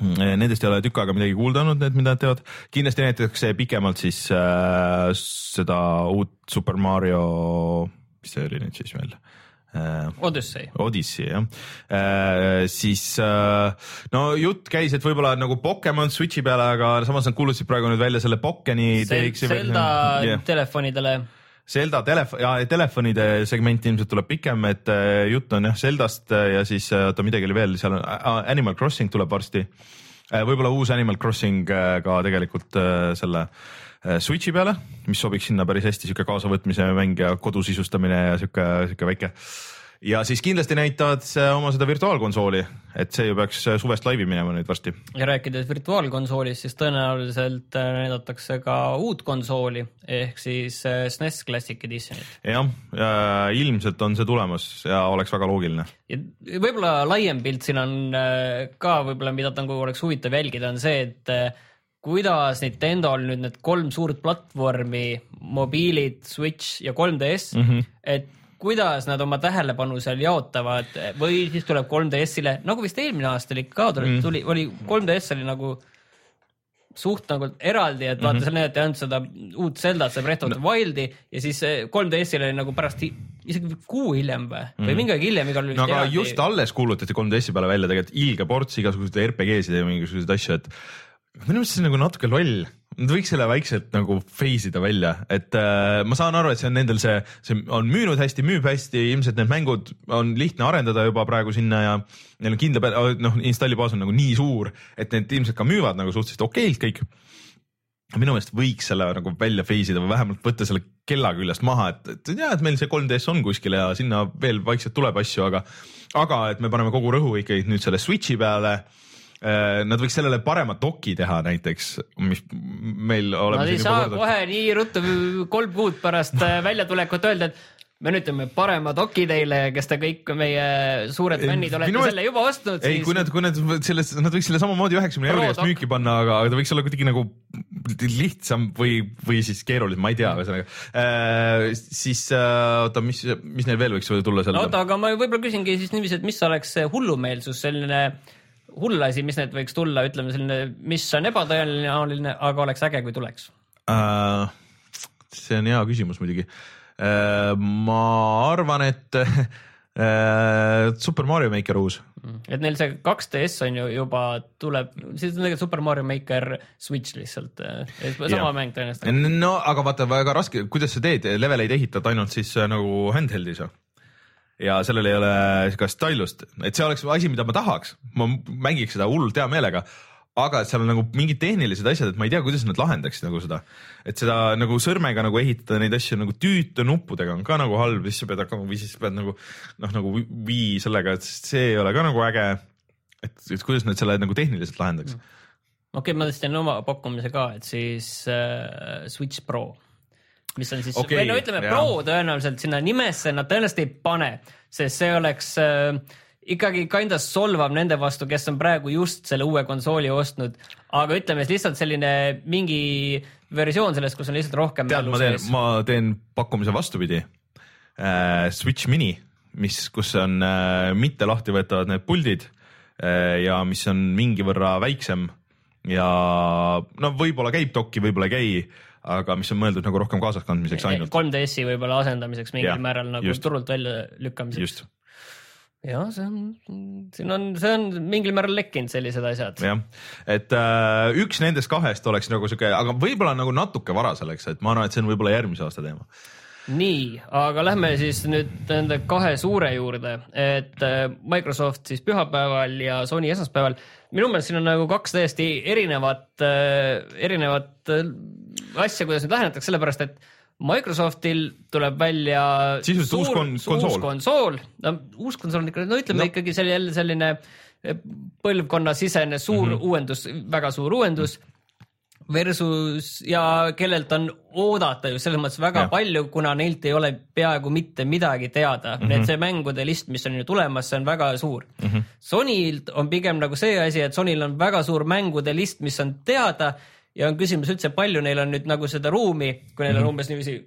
Nendest ei ole tükk aega midagi kuulda olnud, need, mida nad teevad. kindlasti näidatakse pikemalt siis äh, seda uut Super Mario, mis see oli nüüd siis veel äh,? Odyssey. Odyssey jah äh,, siis äh, no jutt käis, et võib-olla nagu Pokemon Switchi peale, aga samas nad kuulutasid praegu nüüd välja selle Pokeni. Zelda yeah. telefonidele Zelda telefon ja telefonide segment ilmselt tuleb pikem, et äh, jutt on jah Zeldast äh, ja siis äh, oota midagi oli veel, seal on Animal Crossing tuleb varsti. võib-olla uus Animal Crossing ka tegelikult selle Switchi peale, mis sobiks sinna päris hästi, sihuke kaasavõtmise mäng ja kodusisustamine ja sihuke, sihuke väike ja siis kindlasti näitavad oma seda virtuaalkonsooli, et see ju peaks suvest laivi minema nüüd varsti. ja rääkides virtuaalkonsoolist, siis tõenäoliselt äh, näidatakse ka uut konsooli ehk siis SNES äh, Classic Editionit. jah, ilmselt on see tulemas ja oleks väga loogiline. võib-olla laiem pilt siin on äh, ka võib-olla, mida nagu oleks huvitav jälgida, on see, et kuidas Nintendo'l nüüd need kolm suurt platvormi, mobiilid, Switch ja 3DS mm, -hmm. et kuidas nad oma tähelepanu seal jaotavad või siis tuleb 3DS-ile, nagu vist eelmine aasta oli ka tuli, mm. tuli, oli 3DS oli nagu suht nagu eraldi, et vaata mm -hmm. seal näidati ainult seda uut Zeldat, seda Breath of the no. Wildi ja siis 3DS-il oli nagu pärast isegi kuu hiljem või mm, -hmm. või mingi aeg hiljem igal juhul. no aga eraldi... just alles kuulutati 3DS-i peale välja tegelikult ilge ports igasuguseid RPG-sid ja mingisuguseid asju, et minu meelest see on nagu natuke loll Nad võiks selle vaikselt nagu phase ida välja, et äh, ma saan aru, et see on nendel see, see on müünud hästi, müüb hästi, ilmselt need mängud on lihtne arendada juba praegu sinna ja neil on kindla peale, noh, installibaas on nagu nii suur, et need ilmselt ka müüvad nagu suhteliselt okeilt kõik. minu meelest võiks selle nagu välja phase ida või vähemalt võtta selle kella küljest maha, et, et ja, et meil see 3DS on kuskil ja sinna veel vaikselt tuleb asju, aga, aga et me paneme kogu rõhu ikkagi nüüd selle Switch'i peale nad võiks sellele parema doki teha näiteks, mis meil oleme. Nad ei saa korda... kohe nii ruttu kolm kuud pärast äh, väljatulekut öelda, et me nüüd teeme parema doki teile, kes te kõik meie suured fännid olete Minu... selle juba ostnud. ei siis..., kui nad, kui nad selles, nad võiks selle samamoodi üheksakümne euro eest müüki panna, aga ta võiks olla kuidagi nagu lihtsam või, või siis keerulisem, ma ei tea, ühesõnaga äh,. siis äh, oota, mis, mis neil veel võiks tulla seal? oota, aga ma võib-olla küsingi siis niiviisi, et mis oleks hullumeelsus, selline äh, hull asi, mis need võiks tulla, ütleme selline, mis on ebatõenäoline, aga oleks äge, kui tuleks uh,? see on hea küsimus muidugi uh,. ma arvan, et uh, Super Mario Maker uus. et neil see 2DS on ju juba tuleb, siis on tegelikult Super Mario Maker Switch lihtsalt, sama ja. mäng tõenäoliselt. no aga vaata, väga raske, kuidas sa teed, leveleid ehitad ainult siis nagu handheld'is ju ja sellel ei ole ka stylust, et see oleks asi, mida ma tahaks, ma mängiks seda hullult hea meelega. Aga seal on nagu mingid tehnilised asjad, et ma ei tea, kuidas nad lahendaksid nagu seda, et seda nagu sõrmega nagu ehitada neid asju nagu tüüta nuppudega on ka nagu halb, siis sa pead hakkama või siis pead nagu noh, nagu vii sellega, et see ei ole ka nagu äge. et, et kuidas nad selle nagu tehniliselt lahendaks? Mm.. okei okay,, ma tõesti teen oma pakkumise ka, et siis äh, Switch Pro mis on siis okay,, või no ütleme, Pro tõenäoliselt sinna nimesse nad tõenäoliselt ei pane, sest see oleks äh, ikkagi kinda solvav nende vastu, kes on praegu just selle uue konsooli ostnud. aga ütleme siis lihtsalt selline mingi versioon sellest, kus on lihtsalt rohkem. tead, ma teen, ma teen pakkumise vastupidi äh,. Switch mini, mis, kus on äh, mitte lahtivõetavad need puldid äh, ja mis on mingi võrra väiksem ja no võib-olla käib dokki, võib-olla ei käi aga mis on mõeldud nagu rohkem kaasaskandmiseks ainult. 3DS-i võib-olla asendamiseks mingil ja, määral nagu just. turult välja lükkamiseks. jah, see on, siin on, see on mingil määral lekkinud sellised asjad. jah, et äh, üks nendest kahest oleks nagu sihuke, aga võib-olla nagu natuke vara selleks, et ma arvan, et see on võib-olla järgmise aasta teema. nii, aga lähme siis nüüd nende kahe suure juurde, et äh, Microsoft siis pühapäeval ja Sony esmaspäeval. minu meelest siin on nagu kaks täiesti erinevat, erinevat äh, asja, kuidas nüüd lähenetakse, sellepärast et Microsoftil tuleb välja Sisuliselt uus kon- konsool. uus konsool, no uus konsool on ikka, no ütleme No. ikkagi see jälle selline eh, põlvkonnasisene suur mm. -hmm. uuendus, väga suur uuendus versus ja kellelt on oodata ju selles mõttes väga ja. palju, kuna neilt ei ole peaaegu mitte midagi teada mm, -hmm. et see mängude list, mis on ju tulemas, see on väga suur mm. -hmm. Sonylt on pigem nagu see asi, et Sonyl on väga suur mängude list, mis on teada ja on küsimus üldse, palju neil on nüüd nagu seda ruumi, kui neil on mm -hmm. umbes niiviisi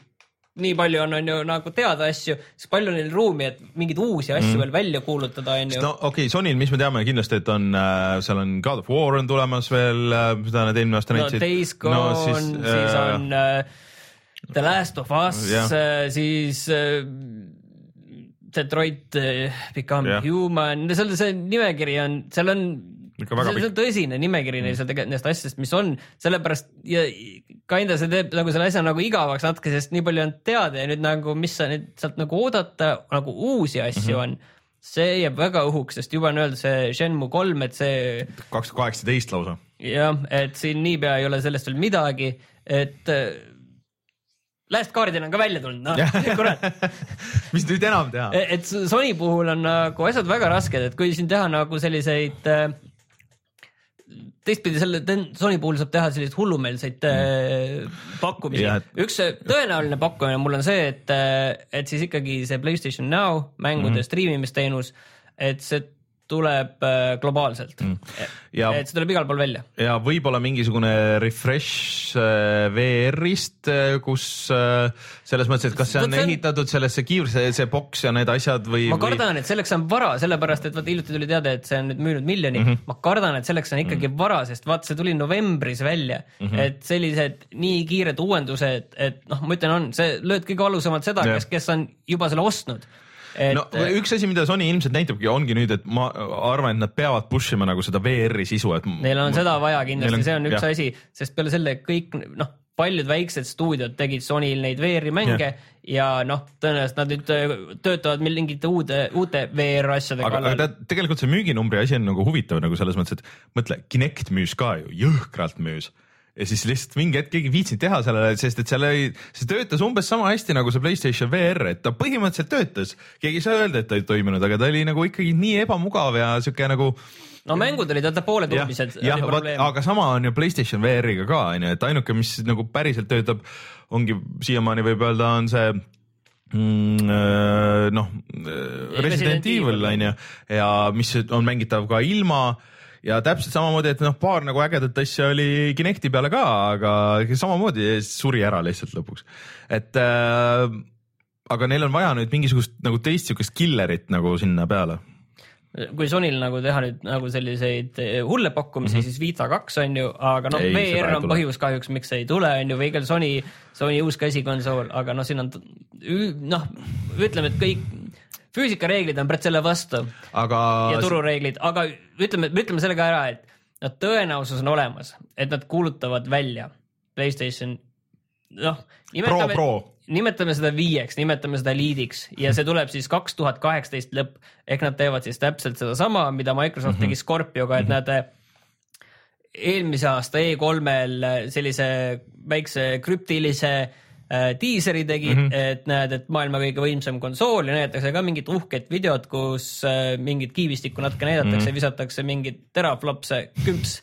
nii palju on, on ju nagu teada asju, siis palju neil ruumi, et mingeid uusi asju mm -hmm. veel välja kuulutada, on ju. no okei okay,, Sonyl, mis me teame kindlasti, et on äh,, seal on God of War on tulemas veel äh,, mida nad eelmine aasta no näitasid. Days Gone no,, siis, siis on äh, The Last of Us Jah., siis äh, Detroit äh, Become Jah. Human, seal see nimekiri on, seal on Ikka väga on tõsine nimekiri neil seal tegelikult nendest asjadest, mis on, sellepärast ja kinda see teeb nagu selle asja nagu igavaks natuke, sest nii palju on teada ja nüüd nagu, mis sa nüüd sealt nagu oodata nagu uusi asju mm -hmm. on, see jääb väga õhuks, sest juba on öeldud see Shenmue kolm, et see kaks tuhat kaheksateist lausa. jah, et siin niipea ei ole sellest veel midagi, et äh, Last Guardian on ka välja tulnud, noh kurat. mis nüüd enam teha? et Sony puhul on nagu asjad väga rasked, et kui siin teha nagu selliseid äh, teistpidi selle Sony puhul saab teha selliseid hullumeelseid äh, pakkumisi üks äh, tõenäoline pakkumine mul on see, et, et siis ikkagi see Playstation Now mängude mm -hmm. striimimisteenus, et see tuleb äh, globaalselt mm.. Ja- et see tuleb igal pool välja ja võib-olla mingisugune refresh äh, VR-ist, kus äh, selles mõttes, et kas see on on- ehitatud sellesse kiivri, see boks ja need asjad või, ma kardan, et selleks on vara, sellepärast et vaata hiljuti tuli teade, et see on nüüd müünud miljoni mm, -hmm. ma kardan, et selleks on ikkagi mm -hmm. vara, sest vaata, see tuli novembris välja mm, -hmm. et sellised nii kiired uuendused, et noh, ma ütlen, on, see lööd kõige valusamalt seda, kes, kes on juba selle ostnud. Et no üks asi, mida Sony ilmselt näitabki, ongi nüüd, et ma arvan, et nad peavad push ima nagu seda VR-i sisu, et neil on seda vaja kindlasti on-, see on üks jah. asi, sest peale selle kõik noh, paljud väiksed stuudiod tegid Sonyl neid VR-i mänge ja, ja noh, tõenäoliselt nad nüüd äh, töötavad mingite uude, uute VR asjade aga, aga kallal. tead, tegelikult see müüginumbri asi on nagu huvitav nagu selles mõttes, et mõtle, Kinect müüs ka ju, jõhkralt müüs ja siis lihtsalt mingi hetk keegi ei viitsinud teha sellele, sest et seal ei, see töötas umbes sama hästi nagu see Playstation VR, et ta põhimõtteliselt töötas, keegi ei saa öelda, et ta ei toiminud, aga ta oli nagu ikkagi nii ebamugav ja sihuke nagu no mängud olid vaata pooletunnised. jah, aga sama on ju Playstation VR-iga ka onju, et ainuke, mis nagu päriselt töötab, ongi siiamaani võib öelda, on see mm, äh, noh, Resident Evil. onju ja mis on mängitav ka ilma ja täpselt samamoodi, et noh, paar nagu ägedat asja oli Kinecti peale ka, aga samamoodi suri ära lihtsalt lõpuks, et äh, aga neil on vaja nüüd mingisugust nagu teist siukest killerit nagu sinna peale. Kui Sonyl nagu teha nüüd nagu selliseid eh, hulle pakkumisi mm, -hmm. siis Vita kaks on ju, aga noh, VR on põhjus kahjuks, miks ei tule, on ju, või küll Sony, Sony uus käsikonsool, aga noh, siin on noh, ütleme, et kõik füüsikareeglid on selle vastu aga ja turureeglid, aga ütleme, ütleme selle ka ära, et no tõenäosus on olemas, et nad kuulutavad välja Playstation, noh. Pro. nimetame seda viieks, nimetame seda eliidiks ja see tuleb siis kaks tuhat kaheksateist lõpp ehk nad teevad siis täpselt sedasama, mida Microsoft mm -hmm. tegi Scorpioga, et nad äh, eelmise aasta E3-l sellise väikse krüptilise äh, diiseri tegid mm, -hmm. et näed, et maailma kõige võimsam konsool ja näidatakse ka mingit uhket videot, kus äh, mingit kiivistikku natuke näidatakse mm, -hmm. visatakse mingit teraflopse, kümps,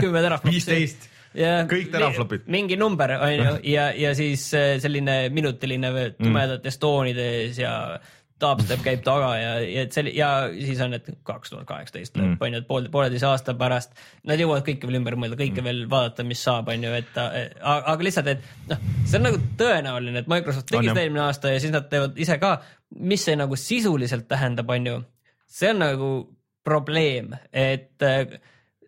kümme teraflopsi. 15. ja Kõik teraflopid. mingi number on ju ja, ja siis äh, selline minutiline tumedates toonides ja dubstep käib taga ja, ja et see ja siis on, et kaks tuhat kaheksateist lõpp on ju, et pool, pooleteise aasta pärast. Nad jõuavad kõike veel ümber mõelda, kõike veel vaadata, mis saab, on ju, et aga lihtsalt, et noh, see on nagu tõenäoline, et Microsoft tegi seda eelmine aasta ja siis nad teevad ise ka, mis see nagu sisuliselt tähendab, on ju, see on nagu probleem, et äh,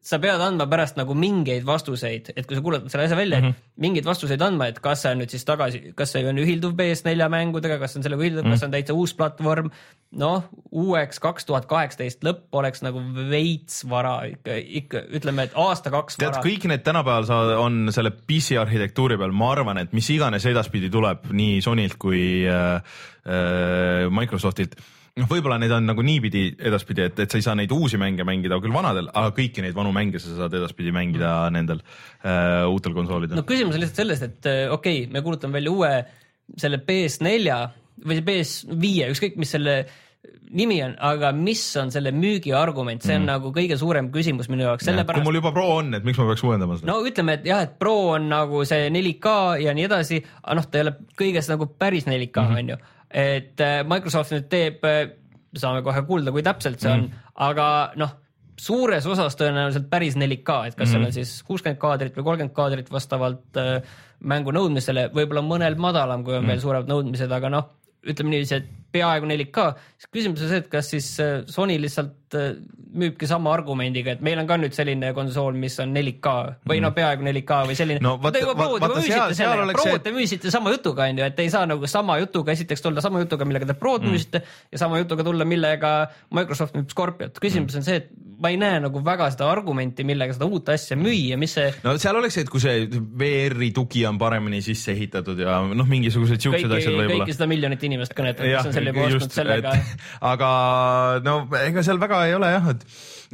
sa pead andma pärast nagu mingeid vastuseid, et kui sa kuulutad selle asja välja mm, Mhm. -hmm. mingeid vastuseid andma, et kas see on nüüd siis tagasi, kas see on ühilduv PS4 mängudega, kas on sellega ühilduv mm, -hmm. kas see on täitsa uus platvorm. noh, uueks kaks tuhat kaheksateist lõpp oleks nagu veits vara ikka, ikka ütleme, et aasta-kaks vara. kõik need tänapäeval sa- on selle PC arhitektuuri peal, ma arvan, et mis iganes edaspidi tuleb nii Sonylt kui äh, äh, Microsoftilt noh, võib-olla need on nagu niipidi edaspidi, et, et sa ei saa neid uusi mänge mängida küll vanadel, aga kõiki neid vanu mänge sa saad edaspidi mängida mm. nendel äh, uutel konsoolidel no küsimus on lihtsalt selles, et äh, okei okay,, me kuulutame välja uue selle PS4 või see PS5, ükskõik mis selle nimi on, aga mis on selle müügiargument, see on mm. nagu kõige suurem küsimus minu jaoks, kui sellepärast mul juba Pro on, et miks ma peaks uuendama seda no.? ütleme, et jah, et Pro on nagu see 4K ja nii edasi, aga noh, ta ei ole kõiges nagu päris 4K Mhm. on ju, et äh, Microsoft nüüd teeb, saame kohe kuulda, kui täpselt see on Mhm. mm., aga noh, suures osas tõenäoliselt päris 4K, et kas mm seal on siis kuuskümmend kaadrit või kolmkümmend kaadrit vastavalt äh, mängu nõudmisele, võib-olla mõnel madalam, kui on mm veel suuremad nõudmised, aga noh, ütleme niiviisi, et peaaegu 4K, siis küsimus on see, et kas siis äh, Sony lihtsalt äh, müübki sama argumendiga, et meil on ka nüüd selline konsool, mis on 4K või no peaaegu 4K või selline. No Te juba Prod juba müüsite see- Prod te müüsite sama jutuga onju, et ei saa nagu sama jutuga esiteks tulla sama jutuga, millega te Prod mm. müüsite ja sama jutuga tulla, millega Microsoft müüb Scorpiot. küsimus on see, et ma ei näe nagu väga seda argumenti, millega seda uut asja müüa, mis see no seal oleks see, et kui see VR-i tugi on paremini sisse ehitatud ja noh, mingisugused siuksed asjad, võib-olla kõiki seda miljonit inimest kõnetab, kes on selle juba ostnud sellega. aga no ega seal väga ei ole jah, et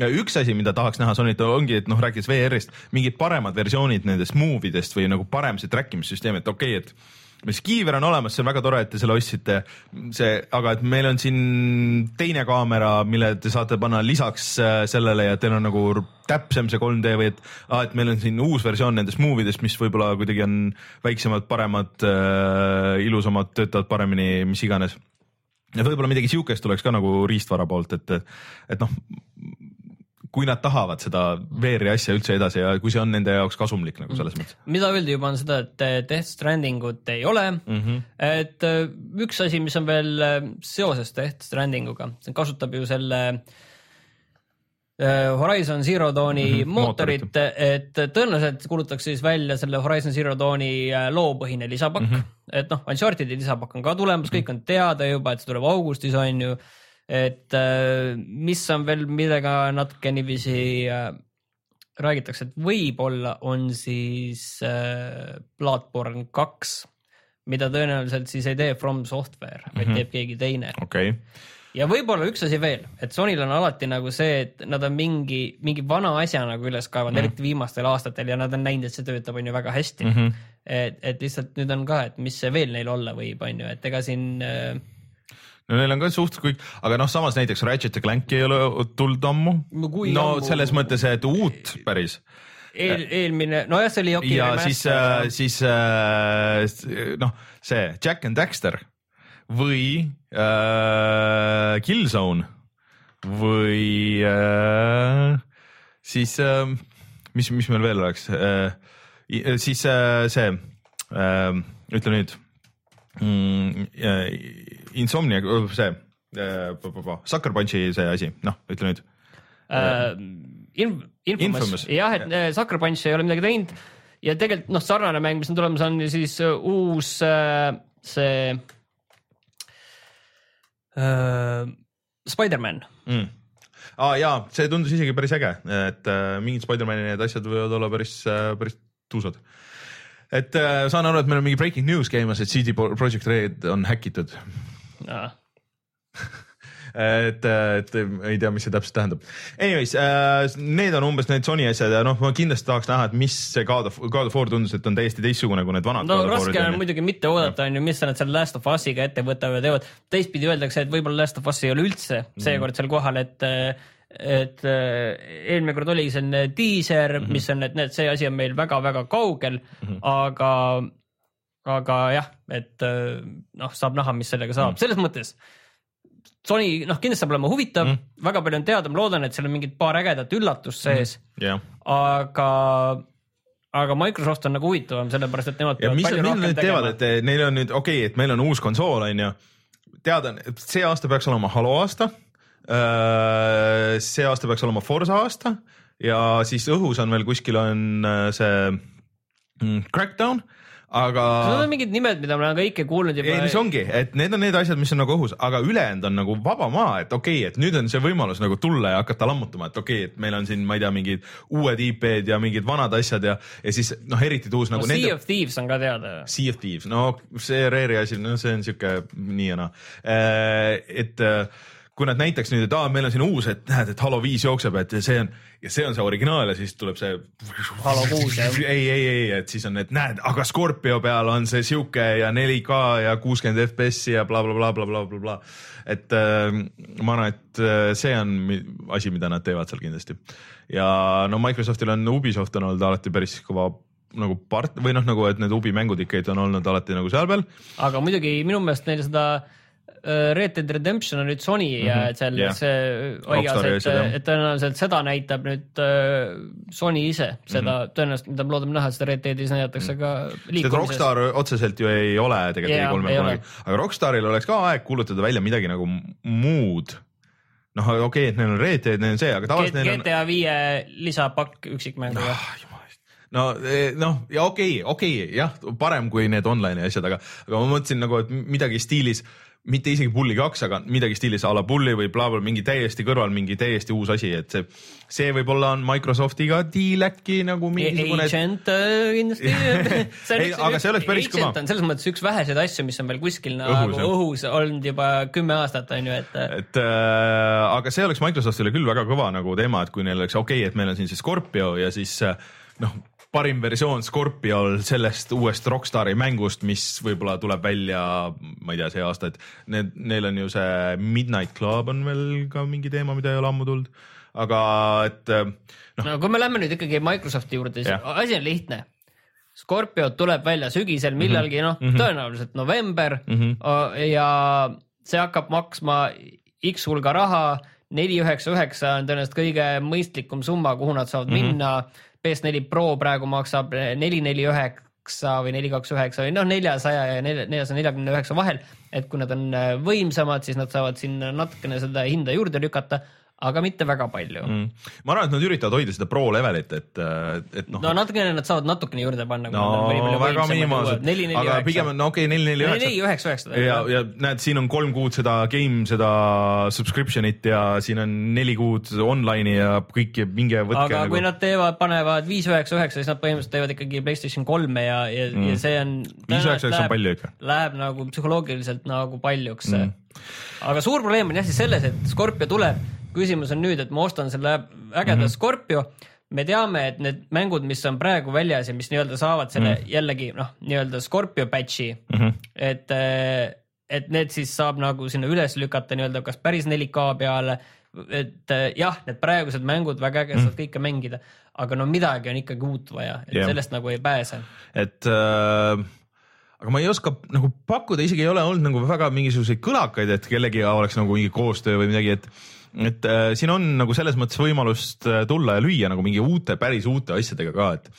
ja üks asi, mida tahaks näha Sonylt ongi, et noh, rääkides VR-ist, mingid paremad versioonid nendest move idest või nagu parem see track imissüsteem, et okei okay,, et mis kiiver on olemas, see on väga tore, et te selle ostsite, see, aga et meil on siin teine kaamera, mille te saate panna lisaks äh, sellele ja teil on nagu täpsem see 3D või et ah,, et meil on siin uus versioon nendest move idest, mis võib-olla kuidagi on väiksemad, paremad äh,, ilusamad, töötavad paremini, mis iganes võib-olla midagi siukest tuleks ka nagu riistvara poolt, et, et noh, kui nad tahavad seda VR-i asja üldse edasi ja kui see on nende jaoks kasumlik nagu selles mõttes mida öeldi juba on seda, et eh, Death Strandingut ei ole mm. mm. -hmm. et äh, üks asi, mis on veel äh, seoses Death Strandinguga, see kasutab ju selle äh, Horizon Zero Dawni mm Mhm, -hmm, mootorit, et tõenäoliselt kuulutatakse siis välja selle Horizon Zero Dawni äh, loopõhine lisapakk mm, -hmm. et noh, Uncharted'i lisapakk on ka tulemas, kõik on teada juba, et see tuleb augustis on ju. et äh, mis on veel, millega natuke niiviisi äh, räägitakse, et võib-olla on siis äh, Bloodborne kaks, mida tõenäoliselt siis ei tee From Software, vaid mm -hmm. teeb keegi teine. okei okay., ja võib-olla üks asi veel, et Sonyl on alati nagu see, et nad on mingi, mingi vana asja nagu üles kaevanud mm, -hmm. eriti viimastel aastatel ja nad on näinud, et see töötab, on ju väga hästi mm. -hmm. et, et lihtsalt nüüd on ka, et mis see veel neil olla võib, on ju, et ega siin äh, no neil on ka suht kõik, aga noh, samas näiteks Ratchet ja Clank ei ole tulnud ammu. No no ammu- selles mõttes, et uut päris eel, eelmine, nojah, see oli okei ja siis, siis äh, noh, see Jack and Daxter või äh, Killzone või äh, siis äh, mis, mis meil veel oleks? Äh,, siis äh, see äh,, ütle nüüd mm,, Insomnia, see äh, Sucker Punchi see asi, noh, ütle nüüd. Äh, Inf-, Infamous, jah, et äh, Sucker Punch ei ole midagi teinud ja tegelikult noh, sarnane mäng, mis on tulemas, on siis äh, uus äh, see äh, Spider-man. mm.. Ah, jaa, see tundus isegi päris äge, et äh, mingid Spider-man'i need asjad võivad olla päris äh,, päris tuusad. et äh, saan aru, et meil on mingi breaking news käimas, et CD Projekt Red on häkitud. et, et ei tea, mis see täpselt tähendab. Anyways äh,, need on umbes need Sony asjad ja noh, ma kindlasti tahaks näha, et mis see God of, God of War tundus, et on täiesti teistsugune kui need vanad. no raske on muidugi mitte oodata, on ju, mis nad seal Last of Us'iga ette võtavad ja teevad. teistpidi öeldakse, et võib-olla Last of Us ei ole üldse seekord seal kohal, et et äh, eelmine kord oligi selline diiser mm, -hmm. mis on, et näed, see asi on meil väga-väga kaugel mm, -hmm. aga, aga jah, et äh, noh, saab näha, mis sellega saab mm, selles mõttes Sony noh, kindlasti saab olema huvitav. Mm, väga palju on teada, ma loodan, et seal on mingid paar ägedat üllatust sees. Mm, -hmm. aga aga Microsoft on nagu huvitavam, sellepärast et nemad ja mis nad nüüd teevad, et neil on nüüd okei okay,, et meil on uus konsool, on ju. teada et see aasta peaks olema Halo aasta. see aasta peaks olema Forsa aasta. Ja siis õhus on veel kuskil on äh, see mm, Crackdown aga Need on mingid nimed, mida ma olen kõike kuulnud juba. ei, mis ongi, et need on need asjad, mis on nagu õhus, aga ülejäänud on nagu vaba maa, et okei okay,, et nüüd on see võimalus nagu tulla ja hakata lammutama, et okei okay,, et meil on siin, ma ei tea, mingid uued IP-d ja mingid vanad asjad ja, ja siis noh, eriti tuus no, nagu Sea nende of Thieves on ka teada. Sea of Thieves, no see Rare'i asi, no see on sihuke nii ja naa. et äh, kui nad näitaks nüüd, et aa, meil on siin uus, et näed, et Halo viis jookseb, et see on ja see on see originaal ja siis tuleb see. Halo kuus, jah. ei, ei, ei, et siis on, et näed, aga Scorpio peal on see sihuke ja 4K ja kuuskümmend FPS-i ja blablabla, blablabla. et äh, ma arvan, et äh, see on asi, mida nad teevad seal kindlasti. ja no Microsoftil on Ubisoft on olnud alati päris kõva nagu part- või noh, nagu et need Ubi mängud ikkagi on olnud alati nagu seal peal. aga muidugi minu meelest neil seda Red Dead Redemption on nüüd Sony mm -hmm. seal yeah. see hoias, Rockstari et et tõenäoliselt seda näitab nüüd äh, Sony ise, seda mm -hmm. tõenäoliselt, mida me loodame näha, seda Red Deadis näidatakse mm -hmm. ka liikumises. Rockstar otseselt ju ei ole tegelikult E3-l ei kunagi, aga Rockstaril oleks ka aeg kuulutada välja midagi nagu muud. noh, okei okay,, et neil on Red Dead, neil on see, aga tavaliselt neil on. GTA viie lisapakk üksikmänguga. Ah, no eh, noh, ja okei okay,, okei okay, jah, parem kui need online'i asjad, aga, aga ma mõtlesin nagu, et midagi stiilis, mitte isegi Bully kaks, aga midagi stiilis a la Bully või blablabla, mingi täiesti kõrval mingi täiesti uus asi, et see, see võib-olla on Microsoftiga diil äkki nagu mingisugune. Agent äh, kindlasti Ei, aga see oleks päris kõva. Selles mõttes üks väheseid asju, mis on veel kuskil Õhus, nagu jah. õhus olnud juba kümme aastat on ju, et et äh, aga see oleks Microsoftile küll väga kõva nagu teema, et kui neil oleks okei okay,, et meil on siin see Scorpio ja siis äh, noh, parim versioon Scorpiol sellest uuest Rockstari mängust, mis võib-olla tuleb välja, ma ei tea, see aasta, et need, neil on ju see Midnight Club on veel ka mingi teema, mida ei ole ammu tulnud, aga et äh, noh, no kui me lähme nüüd ikkagi Microsofti juurde, siis Jah. asi on lihtne. Scorpio tuleb välja sügisel millalgi, noh tõenäoliselt november Mhm. mm -hmm. ja see hakkab maksma X hulga raha, neli üheksa üheksa on tõenäoliselt kõige mõistlikum summa, kuhu nad saavad mm -hmm. minna. PS4 Pro praegu maksab neli neli üheksa või neli kaks üheksa või noh, neljasaja ja neljasaja neljakümne üheksa vahel. et kui nad on äh, võimsamad, siis nad saavad sinna natukene seda hinda juurde lükata, aga mitte väga palju mm.. ma arvan, et nad üritavad hoida seda pro levelit, et, et noh no natukene nad saavad natukene juurde panna. no väga minimaalselt, aga pigem on no, okei okay,, neli, neli, üheksa neli, üheksa, üheksa. ja, ja näed, siin on kolm kuud seda game, seda subscription'it ja siin on neli kuud online'i ja kõik ja minge võtke. nagu- aga kui nad teevad, panevad viis, üheksa, üheksa, siis nad põhimõtteliselt teevad ikkagi Playstation kolme ja, ja mm., ja see on. Viis, üheksa, üheksa on palju ikka. Läheb nagu psühholoogiliselt nagu paljuks mm.. aga suur probleem on jah siis selles, et Scorpio tuleb, küsimus on nüüd, et ma ostan selle ägeda mm -hmm. Scorpio me teame, et need mängud, mis on praegu väljas ja mis nii-öelda saavad selle mm. jällegi noh, nii-öelda Scorpio patch'i mm, -hmm. et, et need siis saab nagu sinna üles lükata nii-öelda kas päris 4K peale. et eh, jah, need praegused mängud väga äge, saad kõike mängida, aga no midagi on ikkagi uut vaja, et yeah. sellest nagu ei pääse. et äh, aga ma ei oska nagu pakkuda, isegi ei ole olnud nagu väga mingisuguseid kõlakaid, et kellelegi oleks nagu mingi koostöö või midagi, et et äh, siin on nagu selles mõttes võimalust äh, tulla ja lüüa nagu mingi uute, päris uute asjadega ka, et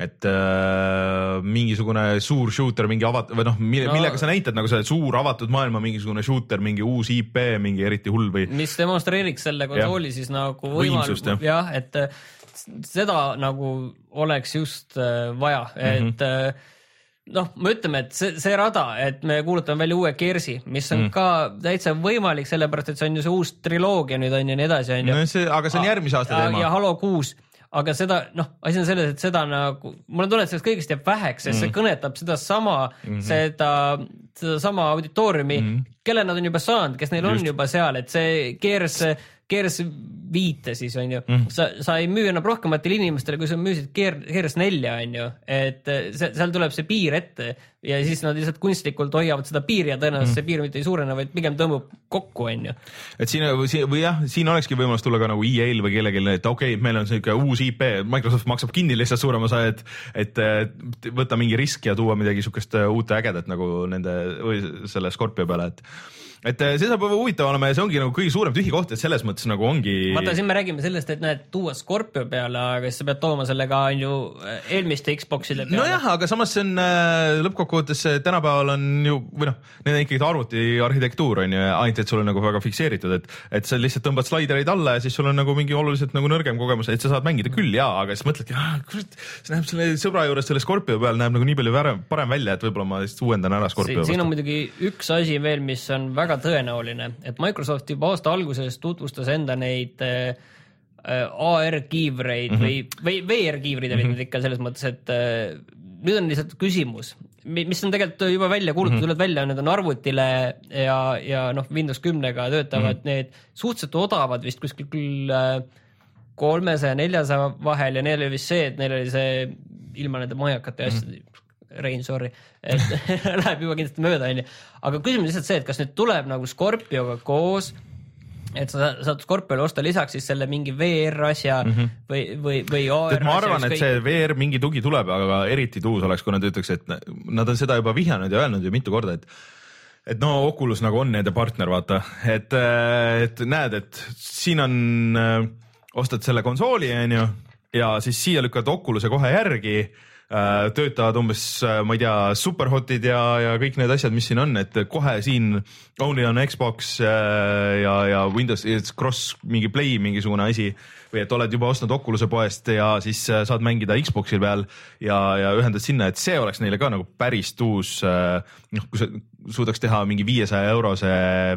et äh, mingisugune suur shooter, mingi avat- või noh, mille No- millega sa näitad nagu see suur avatud maailma mingisugune shooter, mingi uus IP, mingi eriti hull või mis demonstreeriks selle konsooli siis nagu Võimsust, jah. jah, et äh, seda nagu oleks just äh, vaja, Mhm. et äh, noh, me ütleme, et see, see rada, et me kuulutame välja uue Gearsi, mis on mm. ka täitsa võimalik, sellepärast et see on ju see uus triloogia nüüd on ju nii edasi, on ju no see, aga see on järgmise aasta ja, teema ja. Halo kuus, aga seda noh, asi on selles, et seda nagu, mul on tunne, et sellest kõigest jääb väheks, sest mm. see kõnetab sedasama mm, -hmm. seda, sedasama auditooriumi mm, kelle nad on juba saanud, kes neil Just. On juba seal, et see Gears, Gears viite siis on ju mm, sa, sa ei müü enam rohkematele inimestele, kui sa müüsid Gear, Gears nelja on ju, et see, seal tuleb see piir ette ja siis nad lihtsalt kunstlikult hoiavad seda piiri ja tõenäoliselt mm. see piir mitte ei suurene, vaid pigem tõmbub kokku, on ju. et siin või, või jah, siin olekski võimalus tulla ka nagu EA-l või kellelgi, et okei okay,, meil on siuke uus IP, Microsoft maksab kinni lihtsalt suurema osa, et, et võtta mingi risk ja tuua midagi siukest uut ja ägedat nagu nende või selle Scorpio peale, et et äh, see saab huvitav olema ja see ongi nagu kõige suurem tühi koht, et selles mõttes nagu ongi. vaata, siin me räägime sellest, et näed, tuua Scorpio peale, aga siis sa pead tooma selle ka on ju eelmiste Xbox'ide peale. nojah, aga samas see on äh, lõppkokkuvõttes tänapäeval on ju või noh, need on ikkagi arvuti arhitektuur on ju, ainult et sul on nagu väga fikseeritud, et, et sa lihtsalt tõmbad slaidereid alla ja siis sul on nagu mingi oluliselt nagu nõrgem kogemus, et sa saad mängida küll jaa, aga siis mõtledki, kurat, see näeb selle sõbra juures selle Scorpio peal näeb nagu nii palju parem, parem välja, et võib-olla ma siis uuendan ära Scorpio. siin on muidugi üks asi veel, mis on väga väga tõenäoline, et Microsoft juba aasta alguses tutvustas enda neid äh, AR-kiivreid mm -hmm. või, või VR-kiivrid olid mm -hmm. need ikka selles mõttes, et äh, nüüd on lihtsalt küsimus, mis on tegelikult juba välja kuulutatud mm, -hmm. välja, need on arvutile ja, ja noh, Windows kümnega töötavad mm -hmm. need suhteliselt odavad vist kuskil küll äh, kolmesaja, neljasaja vahel ja neil oli vist see, et neil oli see ilma nende majakate ja mm -hmm. asjade Rein, sorry, et läheb juba kindlasti mööda, onju. aga küsimus lihtsalt see, et kas nüüd tuleb nagu Scorpioga koos, et sa saad Scorpiole osta lisaks siis selle mingi VR asja mm -hmm. või, või, või AR. ma arvan, et see VR mingi tugi tuleb, aga eriti tuus oleks, kui nad ütleks, et nad on seda juba vihjanud ja öelnud ju mitu korda, et et no Oculus nagu on nende partner, vaata, et, et näed, et siin on, ostad selle konsooli, onju, ja siis siia lükkad Oculus'e kohe järgi Äh, töötavad umbes, äh, ma ei tea, superhotid ja, ja kõik need asjad, mis siin on, et kohe siin only on Xbox äh, ja, ja Windows, cross mingi play mingisugune asi. Või et oled juba ostnud Oculus'e poest ja siis saad mängida Xbox'i peal ja, ja ühendad sinna, et see oleks neile ka nagu päris tuus noh, kui sa suudaks teha mingi viiesaja eurose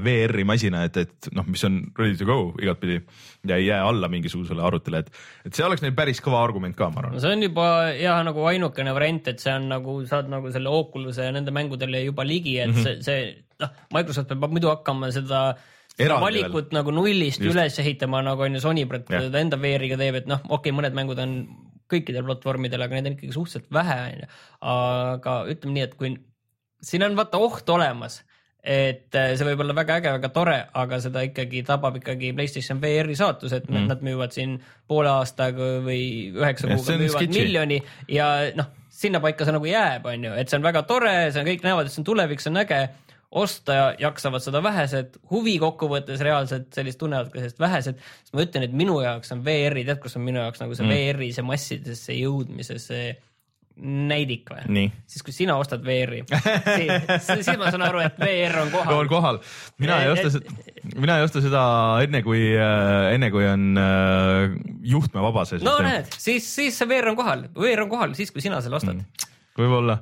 VR-i masina, et, et noh, mis on ready to go igatpidi ja ei jää alla mingisugusele arvutile, et, et see oleks neil päris kõva argument ka, ma arvan. see on juba jah, nagu ainukene variant, et see on nagu, saad nagu selle Oculus'e ja nende mängudele juba ligi, et mm -hmm. see, see noh, Microsoft peab muidu hakkama seda seda valikut veel. nagu nullist Just. üles ehitama, nagu on ju Sony seda enda VR-iga teeb, et noh, okei okay,, mõned mängud on kõikidel platvormidel, aga neid on ikkagi suhteliselt vähe, onju. aga ütleme nii, et kui siin on vaata oht olemas, et äh, see võib olla väga äge, väga tore, aga seda ikkagi tabab ikkagi Playstation VR-i saatus, et mm. nad müüvad siin poole aastaga või üheksa kuuga müüvad sketši. miljoni ja noh, sinnapaika see nagu jääb, on ju, et see on väga tore, see on, kõik näevad, et see on tulevik, see on äge osta jaksavad seda vähesed, huvi kokkuvõttes reaalselt sellist tunnevad ka sellist vähesed, siis ma ütlen, et minu jaoks on VR-i, tead, kus on minu jaoks nagu see mm. VR-i, see massidesse jõudmise, see näidik või? siis kui sina ostad VR-i, siis, siis ma saan aru, et VR on kohal. on kohal, mina ei osta seda, mina ei osta seda enne kui, äh, enne kui on äh, juhtmevaba see süsteem. no näed, siis, siis see VR on kohal, VR on kohal siis, kui sina selle ostad mm võib-olla,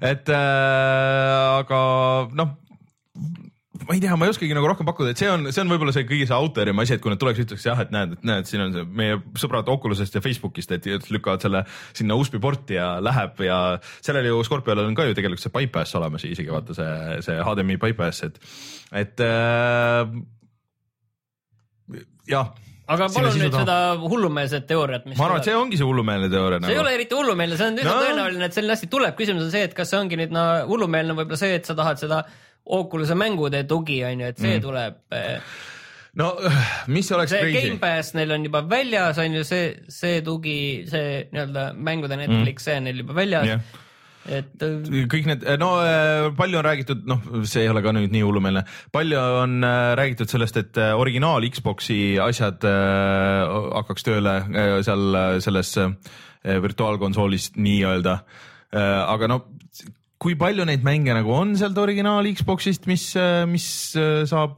et äh, aga noh, ma ei tea, ma ei oskagi nagu rohkem pakkuda, et see on, see on võib-olla see kõige see autorim asi, et kui nad tuleks, ütleks jah, et näed, et näed, siin on see meie sõbrad Oculusest ja Facebookist, et lükkavad selle sinna USB porti ja läheb ja sellel ju Scorpiol on ka ju tegelikult see bypass olemas isegi vaata see, see HDMI bypass, et, et äh, jah aga palun nüüd seda hullumeelset teooriat, mis ma arvan, et see ongi see hullumeelne teooria. see nagu. ei ole eriti hullumeelne, see on üsna no. tõenäoline, et selline asi tuleb, küsimus on see, et kas see ongi nüüd no hullumeelne võib-olla see, et sa tahad seda Oculus'e mängude tugi on ju, et see mm. tuleb eh, no mis oleks see crazy? Gamepass neil on juba väljas, on ju see, see tugi, see nii-öelda mängude Netflix mm., see on neil juba väljas yeah. et äh, kõik need, no äh, palju on räägitud, noh, see ei ole ka nüüd nii hullumeelne, palju on äh, räägitud sellest, et originaal Xbox'i asjad hakkaks tööle seal selles virtuaalkonsoolis nii-öelda. aga no kui palju neid mänge nagu on sealt originaal Xbox'ist, mis, mis saab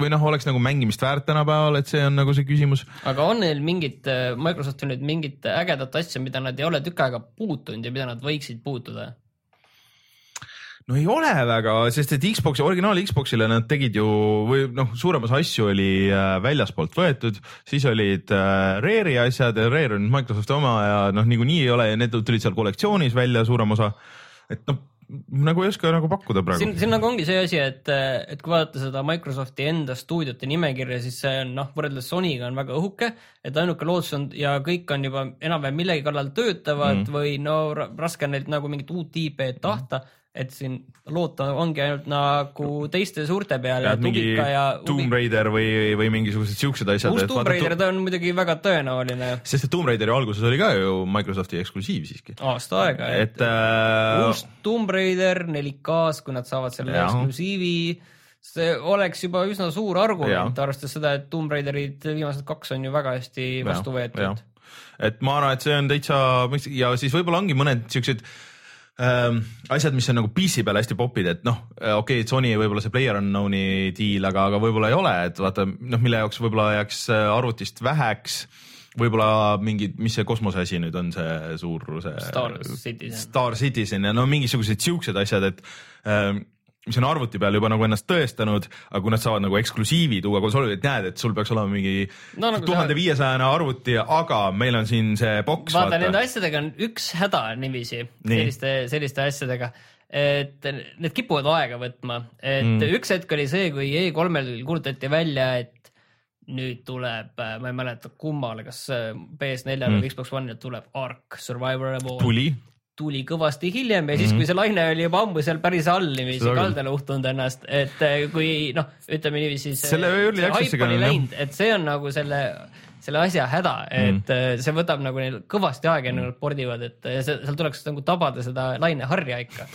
või noh, oleks nagu mängimist väärt tänapäeval, et see on nagu see küsimus. aga on neil mingit, Microsoftil nüüd mingit ägedat asja, mida nad ei ole tükk aega puutunud ja mida nad võiksid puutuda? no ei ole väga, sest et Xbox'i, originaal Xbox'ile nad tegid ju või noh, suurem osa asju oli äh, väljaspoolt võetud, siis olid äh, Rare'i asjad ja Rare on Microsofti oma ja noh, niikuinii ei ole ja need tulid seal kollektsioonis välja, suurem osa et noh, nagu ei oska nagu pakkuda praegu. siin, siin nagu ongi see asi, et, et kui vaadata seda Microsofti enda stuudiote nimekirja, siis see on noh, võrreldes Sonyga on väga õhuke, et ainuke lootus on ja kõik on juba enam-vähem millegi kallal töötavad mm. või no raske on neilt nagu mingit uut IP-d tahta mm et siin loota ongi ainult nagu teiste suurte peale. mingi ja Tomb Raider või, või mingisugused siuksed asjad. uus Tomb Raider, ta on muidugi väga tõenäoline. sest et Tomb Raideri alguses oli ka ju Microsofti eksklusiiv siiski. aasta aega, et, et äh... uus Tomb Raider 4K-s, kui nad saavad selle ja. eksklusiivi see oleks juba üsna suur argument, arvestades seda, et Tomb Raiderid viimased kaks on ju väga hästi vastu võetud. et ma arvan, et see on täitsa ja siis võib-olla ongi mõned siuksed ähm, asjad, mis on nagu PC peal hästi popid, et noh, okei okay,, Sony võib-olla see Player Unknown'i diil, aga, aga võib-olla ei ole, et vaata noh, mille jaoks võib-olla jääks äh, arvutist väheks võib-olla mingid, mis see kosmose asi nüüd on, see suur see Star Citizen. Star Citizen ja no mingisugused siuksed asjad, et ähm, mis on arvuti peal juba nagu ennast tõestanud, aga kui nad saavad nagu eksklusiivi tuua konsoolile, et näed, et sul peaks olema mingi No nagu tuhande viiesajane arvuti, aga meil on siin see boks. vaata, nende asjadega on üks häda niiviisi, Nii. selliste, selliste asjadega, et need kipuvad aega võtma, et Mm. üks hetk oli see, kui E3-l kuulutati välja, et nüüd tuleb, ma ei mäleta kummale, kas äh, PS4-le Mm. või Xbox One'ile tuleb Ark Survivor Evolved. tuli, tuli kõvasti hiljem ja siis, kui see laine oli juba ammu seal päris all niiviisi kaldale uhtunud ennast, et eh, kui noh, ütleme niiviisi. Selle early access'iga on, jah. läinud, et see on nagu selle, selle asja häda, et mm. see võtab nagu neil kõvasti aega, enne kui nad pordivad, et eh, see, seal tuleks nagu tabada seda laineharja ikka.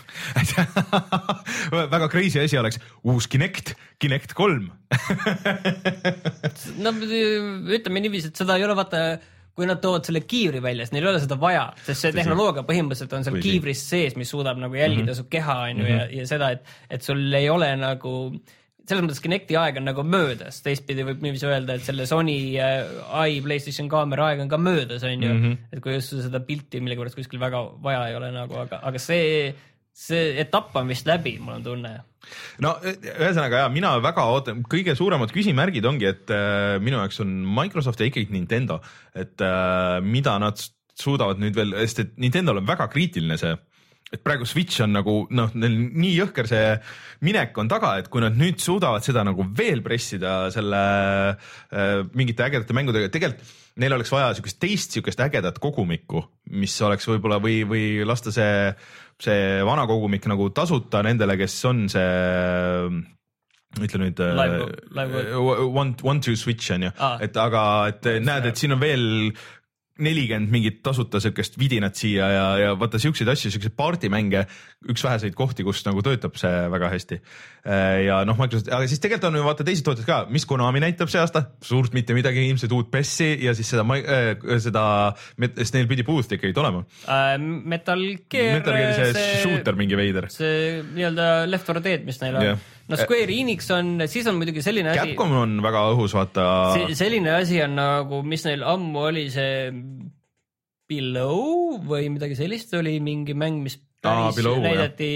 väga crazy asi oleks uus Kinect, Kinect kolm. no ütleme niiviisi, et seda ei ole vaata kui nad toovad selle kiivri välja, siis neil ei ole seda vaja, sest see tehnoloogia põhimõtteliselt on seal Tõsi. kiivris sees, mis suudab nagu jälgida mm -hmm. su keha, onju, ja, ja seda, et, et sul ei ole nagu selles mõttes Kinecti aeg on nagu möödas, teistpidi võib niiviisi öelda, et selle Sony äh, i Playstation kaamera aeg on ka möödas, onju mm, -hmm. et kui just seda pilti millegipärast kuskil väga vaja ei ole nagu, aga, aga see, see etapp on vist läbi, mul on tunne. no ühesõnaga ja mina väga ootan, kõige suuremad küsimärgid ongi, et äh, minu jaoks on Microsoft ja ikkagi Nintendo, et äh, mida nad suudavad nüüd veel, sest et Nintendo'l on väga kriitiline see et praegu Switch on nagu noh, neil nii jõhker see minek on taga, et kui nad nüüd suudavad seda nagu veel pressida selle äh, mingite ägedate mängudega, tegelikult neil oleks vaja siukest teist siukest ägedat kogumikku, mis oleks võib-olla või, või lasta see, see vana kogumik nagu tasuta nendele, kes on see ütle nüüd Live- live- one, one two switch on ju Aa. et aga, et näed, et siin on veel nelikümmend mingit tasuta siukest vidinat siia ja, ja vaata siukseid asju, siukseid partimänge, üks väheseid kohti, kus nagu töötab see väga hästi. ja noh, Microsoft, aga siis tegelikult on ju vaata teised tootjad ka, mis Konami näitab see aasta, suurt mitte midagi, ilmselt uut PES-i ja siis seda, seda, sest neil pidi booth ikkagi tulema. Äh, Metal Gear. Metal Gear'i see shooter mingi veider. see nii-öelda Left 4 Dead, mis neil on Jah. No Square Enix on, siis on muidugi selline asi, Capcom on väga õhus, vaata. selline asi on nagu, mis neil ammu oli see Below või midagi sellist oli mingi mäng, mis Aa, päris jah. näidati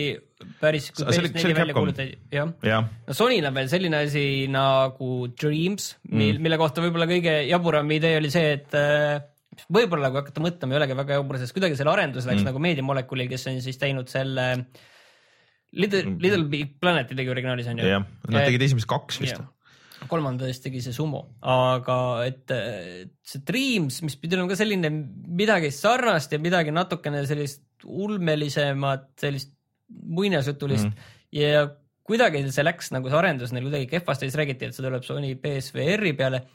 päris, kui päris neli välja Capcom. kuulutati, jah jah, no Sonyl on veel selline asi nagu Dreams, mil-, mille kohta võib-olla kõige jaburam idee oli see, et äh, võib-olla kui hakata mõtlema, ei olegi väga jabur, sest kuidagi selle arendus läks mm. nagu Meediamolekulil, kes on siis teinud selle Little, Little Big Planet tegi originaalis on ju. jah, nad tegid esimesed kaks vist. kolmandast tegi see Sumo, aga et see Dreams, mis pidi olema ka selline midagi sarnast ja midagi natukene sellist ulmelisemat, sellist muinasjutulist mm. ja kuidagi see läks nagu see arendus neil kuidagi kehvasti, siis räägiti, et see tuleb Sony PSVR-i peale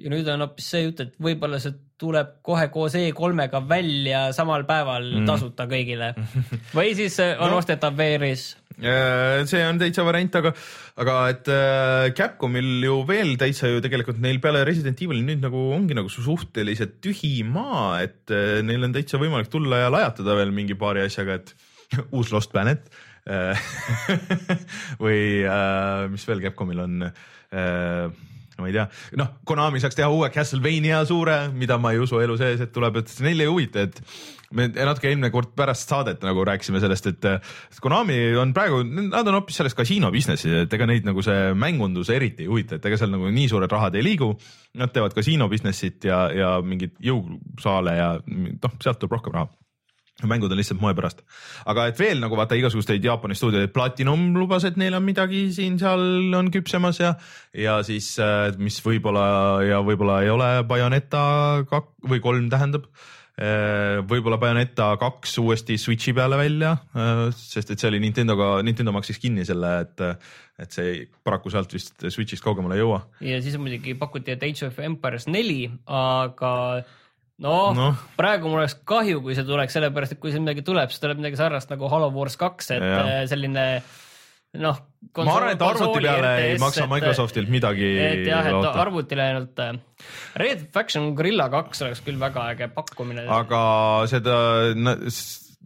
ja nüüd on hoopis see jutt, et võib-olla see tuleb kohe koos E3-ga välja samal päeval mm. tasuta kõigile või siis äh, on No. ostetav VR-is. See on täitsa variant, aga, aga et äh, Capcomil ju veel täitsa ju tegelikult neil peale Resident Evil'i nüüd nagu ongi nagu su- suhteliselt tühi maa, et äh, neil on täitsa võimalik tulla ja lajatada veel mingi paari asjaga, et uus Lost Planet või mis veel Capcomil on ma ei tea, noh, Konami saaks teha uue Castlevania suure, mida ma ei usu elu sees, et tuleb, et neil ei huvita, et me natuke eelmine kord pärast saadet nagu rääkisime sellest, et Konami on praegu, nad on hoopis selles kasiino business'is, et ega neid nagu see mängundus eriti ei huvita, et ega seal nagu nii suured rahad ei liigu. Nad teevad kasiino business'it ja, ja mingeid jõusaale ja noh, sealt tuleb rohkem raha mängud on lihtsalt moe pärast, aga et veel nagu vaata igasuguseid Jaapani stuudioid, Platinum lubas, et neil on midagi siin-seal on küpsemas ja, ja siis äh, mis võib-olla ja võib-olla ei ole Bayoneta kak- või kolm tähendab. võib-olla Bayoneta kaks uuesti Switch'i peale välja, sest et see oli Nintendoga, Nintendo maksis kinni selle, et, et see paraku sealt vist Switch'ist kaugemale ei jõua. ja siis muidugi pakuti, et Age of Empires neli, aga noh no, no., praegu mul oleks kahju, kui see tuleks, sellepärast et kui see midagi tuleb, siis tuleb midagi sarnast nagu Halo Wars kaks, et Jah. äh, selline noh. ma arvan, et arvuti peale ei maksa Microsoftilt midagi et jah, et arvutile ainult. Red Faction Gorilla kaks oleks küll väga äge pakkumine. aga seda,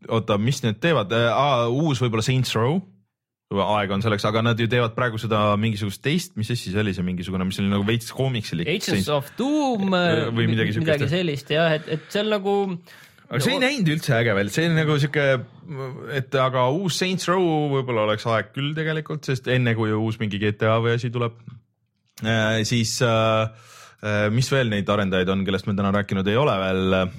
oota, mis need teevad, uus võib-olla Saints Row, aeg on selleks, aga nad ju teevad praegu seda mingisugust teist, mis asi see oli, see mingisugune, mis oli nagu veits koomiksilik. Agents of Doom Või midagi siukest. midagi sellist jah, et, et on nagu. aga see ei näinud üldse äge välja, see on nagu sihuke, et aga uus Saints Row võib-olla oleks aeg küll tegelikult, sest enne kui uus mingi GTA või asi tuleb äh,, siis äh, äh, mis veel neid arendajaid on, kellest me täna rääkinud ei ole veel äh,,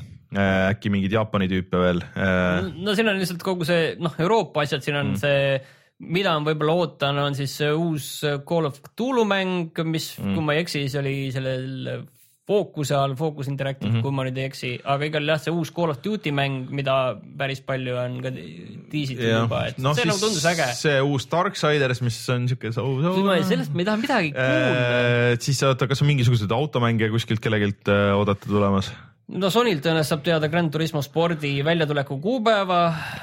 äkki mingeid Jaapani tüüpe veel äh,. no siin on lihtsalt kogu see noh, Euroopa asjad, siin on mm. see, mida ma võib-olla ootan, on siis uus Call of Cthulhu mäng, mis mm., kui ma ei eksi, siis oli sellel Fookuse all, Focus Interactive mm, -hmm. kui ma nüüd ei eksi, aga igal jah, see uus Call of Duty mäng, mida päris palju on ka tiisitud juba, et no, see nagu tundus äge. see uus Darksiders, mis on siuke. sellest ma ei taha midagi kuulda. siis oota, kas on mingisuguseid automänge kuskilt kellegilt äh, oodata tulemas? No Sonylt tõenäoliselt saab teada Grand Turismo spordi väljatuleku kuupäeva.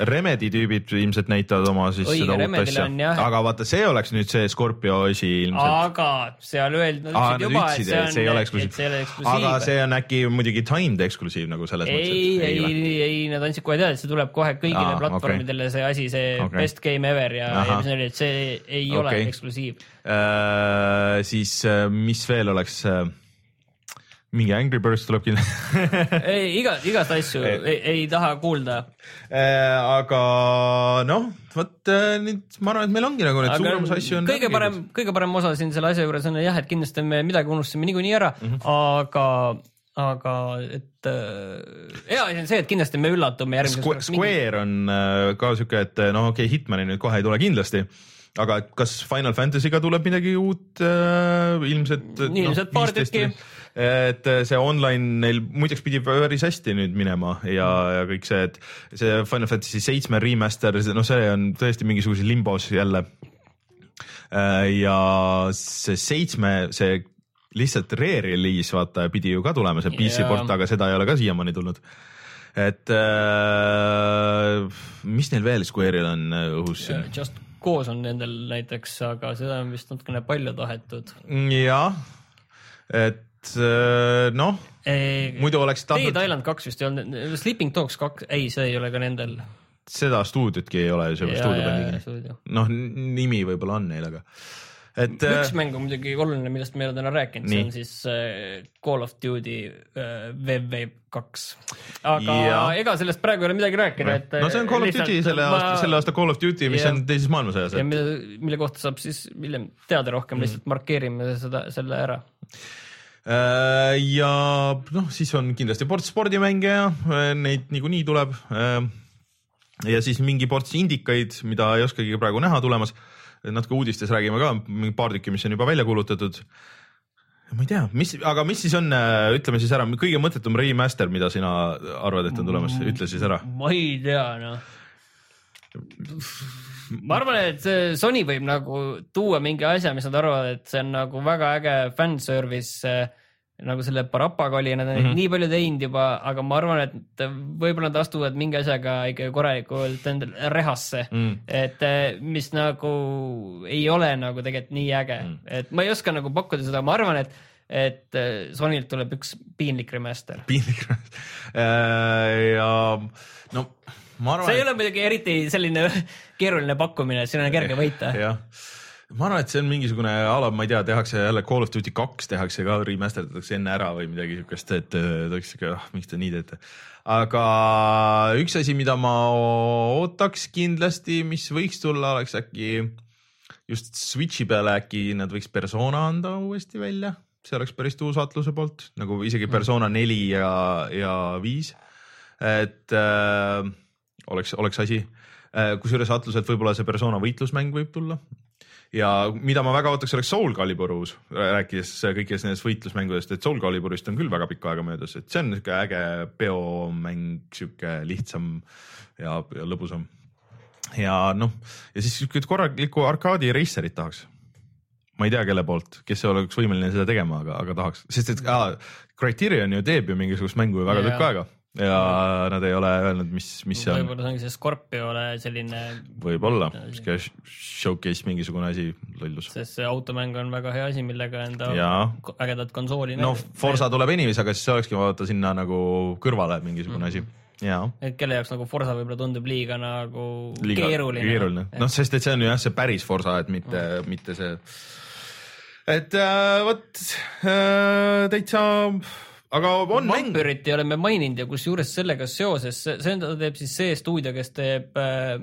Remedi tüübid ilmselt näitavad oma siis Õige, seda uut asja aga vaata, see oleks nüüd see Scorpio asi ilmselt. aga seal öeldi, nad ütlesid juba, et see on, see ei ole et see ei ole eksklusiiv, aga see on äkki muidugi timed eksklusiiv nagu selles ei, mõttes, ei, ei, ei, nad andsid kohe teada, et see tuleb kohe kõigile Aa, platvormidele, see asi, see okay. best game ever ja, ja mis oli, et see ei Okei. ole eksklusiiv. äh, siis äh, mis veel oleks äh,, mingi Angry Birds tuleb kindlasti ei, iga, igast asju Ei. ei, ei taha kuulda. äh, aga noh, vot äh, nüüd ma arvan, et meil ongi nagu need suuremas asju on. kõige parem, kõige parem osa siin selle asja juures on jah, et kindlasti me midagi unustasime niikuinii ära mm. -hmm. aga, aga et äh, hea asi on see, et kindlasti me üllatume järgmises Square, Square on äh, ka siuke, et noh, okei okay,, Hitmani nüüd kohe ei tule kindlasti, aga kas Final Fantasy'ga tuleb midagi uut äh,, ilmselt. Ilmselt paar tükki. Et äh, see online neil muideks pidi päris hästi nüüd minema ja, ja kõik see, et see Final Fantasy seitsme remaster, noh, see on tõesti mingisuguses limbos jälle. ja see seitsme, see lihtsalt re-release vaata pidi ju ka tulema, see PC Jaa. port, aga seda ei ole ka siiamaani tulnud et äh, mis neil veel Square'il on õhus siin? Just Cause on nendel näiteks, aga seda on vist natukene palju tahetud. jah, et noh, Dead muidu oleks tahtnud, Island kaks vist ei olnud, Sleeping Dogs kaks, ei, see ei ole ka nendel. seda stuudiotki ei ole ju selle stuudio peal nii. noh, nimi võib-olla on neil, aga et äh, üks mäng on muidugi oluline, millest me ei ole täna rääkinud, see on siis äh, Call of Duty äh, WW kaks. aga Ja. ega sellest praegu ei ole midagi rääkida, et. no see on Call of Duty selle aasta, selle aasta Call of Duty, mis Jah. on teises maailmasõjas, ja et mille, mille kohta saab siis hiljem teada rohkem mm., lihtsalt markeerime seda, selle ära. Äh, ja noh, siis on kindlasti ports spordimänge ja äh, neid niikuinii tuleb. ja siis mingi ports indikaid, mida ei oskagi praegu näha tulemas. natuke uudistes räägime ka, mingi paar tükki, mis on juba välja kuulutatud. ma ei tea, mis, aga mis siis on, ütleme siis ära, kõige mõttetum remaster, mida sina arvad, et on tulemas, ütle siis ära. ma ei tea, noh. Ma arvan, et Sony võib nagu tuua mingi asja, mis nad arvavad, et see on nagu väga äge fanservice nagu selle Parapaga oli ja nad on mm -hmm. nii palju teinud juba, aga ma arvan, et võib-olla nad astuvad mingi asjaga ikka korralikult endale rehasse Mm. et eh, mis nagu ei ole nagu tegelikult nii äge mm., et ma ei oska nagu pakkuda seda, ma arvan, et, et eh, Sonylt tuleb üks piinlik remaster. piinlik. ja no arvan. see ei ole muidugi eriti selline keeruline pakkumine, et siin on kerge võita. jah, ma arvan, et see on mingisugune ala, ma ei tea, tehakse jälle Call of Duty kaks tehakse ka, remaster datakse enne ära või midagi siukest, et äh, ta oleks siuke, ah miks te nii teete. aga üks asi, mida ma ootaks kindlasti, mis võiks tulla, oleks äkki just Switch'i peale äkki nad võiks persona anda uuesti välja, see oleks päris uus Atluse poolt nagu isegi persona neli ja, ja viis. et äh, oleks, oleks asi. Äh, kusjuures Atluselt võib-olla see persona võitlusmäng võib tulla. Ja mida ma väga ootaks, oleks Soul Calibur uus, rääkides kõikidest nendest võitlusmängudest, et Soul Caliburist on küll väga pikka aega möödas, et see on niisugune äge peomäng, sihuke lihtsam ja, ja lõbusam. ja noh, ja siis siukest korralikku arkaadi racerit tahaks. ma ei tea, kelle poolt, kes oleks võimeline seda tegema, aga, aga tahaks, sest et ah, Criterion ju teeb ju mingisugust mängu ju väga tükk aega ja nad ei ole öelnud, mis, mis see on, võib-olla see ongi see Scorpiole selline, võib-olla sihuke showcase mingisugune asi, lollus. sest see automäng on väga hea asi, millega enda Jaa. ko- ägedat konsooli no Forsa tuleb anyways, aga siis olekski vaata sinna nagu kõrvale mingisugune asi ja et kelle jaoks nagu Forsa võib-olla tundub liiga nagu liiga keeruline. keeruline, noh, sest et see on jah, see päris Forsa, et mitte mm., mitte see. et äh, vot äh, täitsa, aga on mäng, Vampyrit ei ole me maininud ja kusjuures sellega seoses, see enda teeb siis see stuudio, kes teeb äh,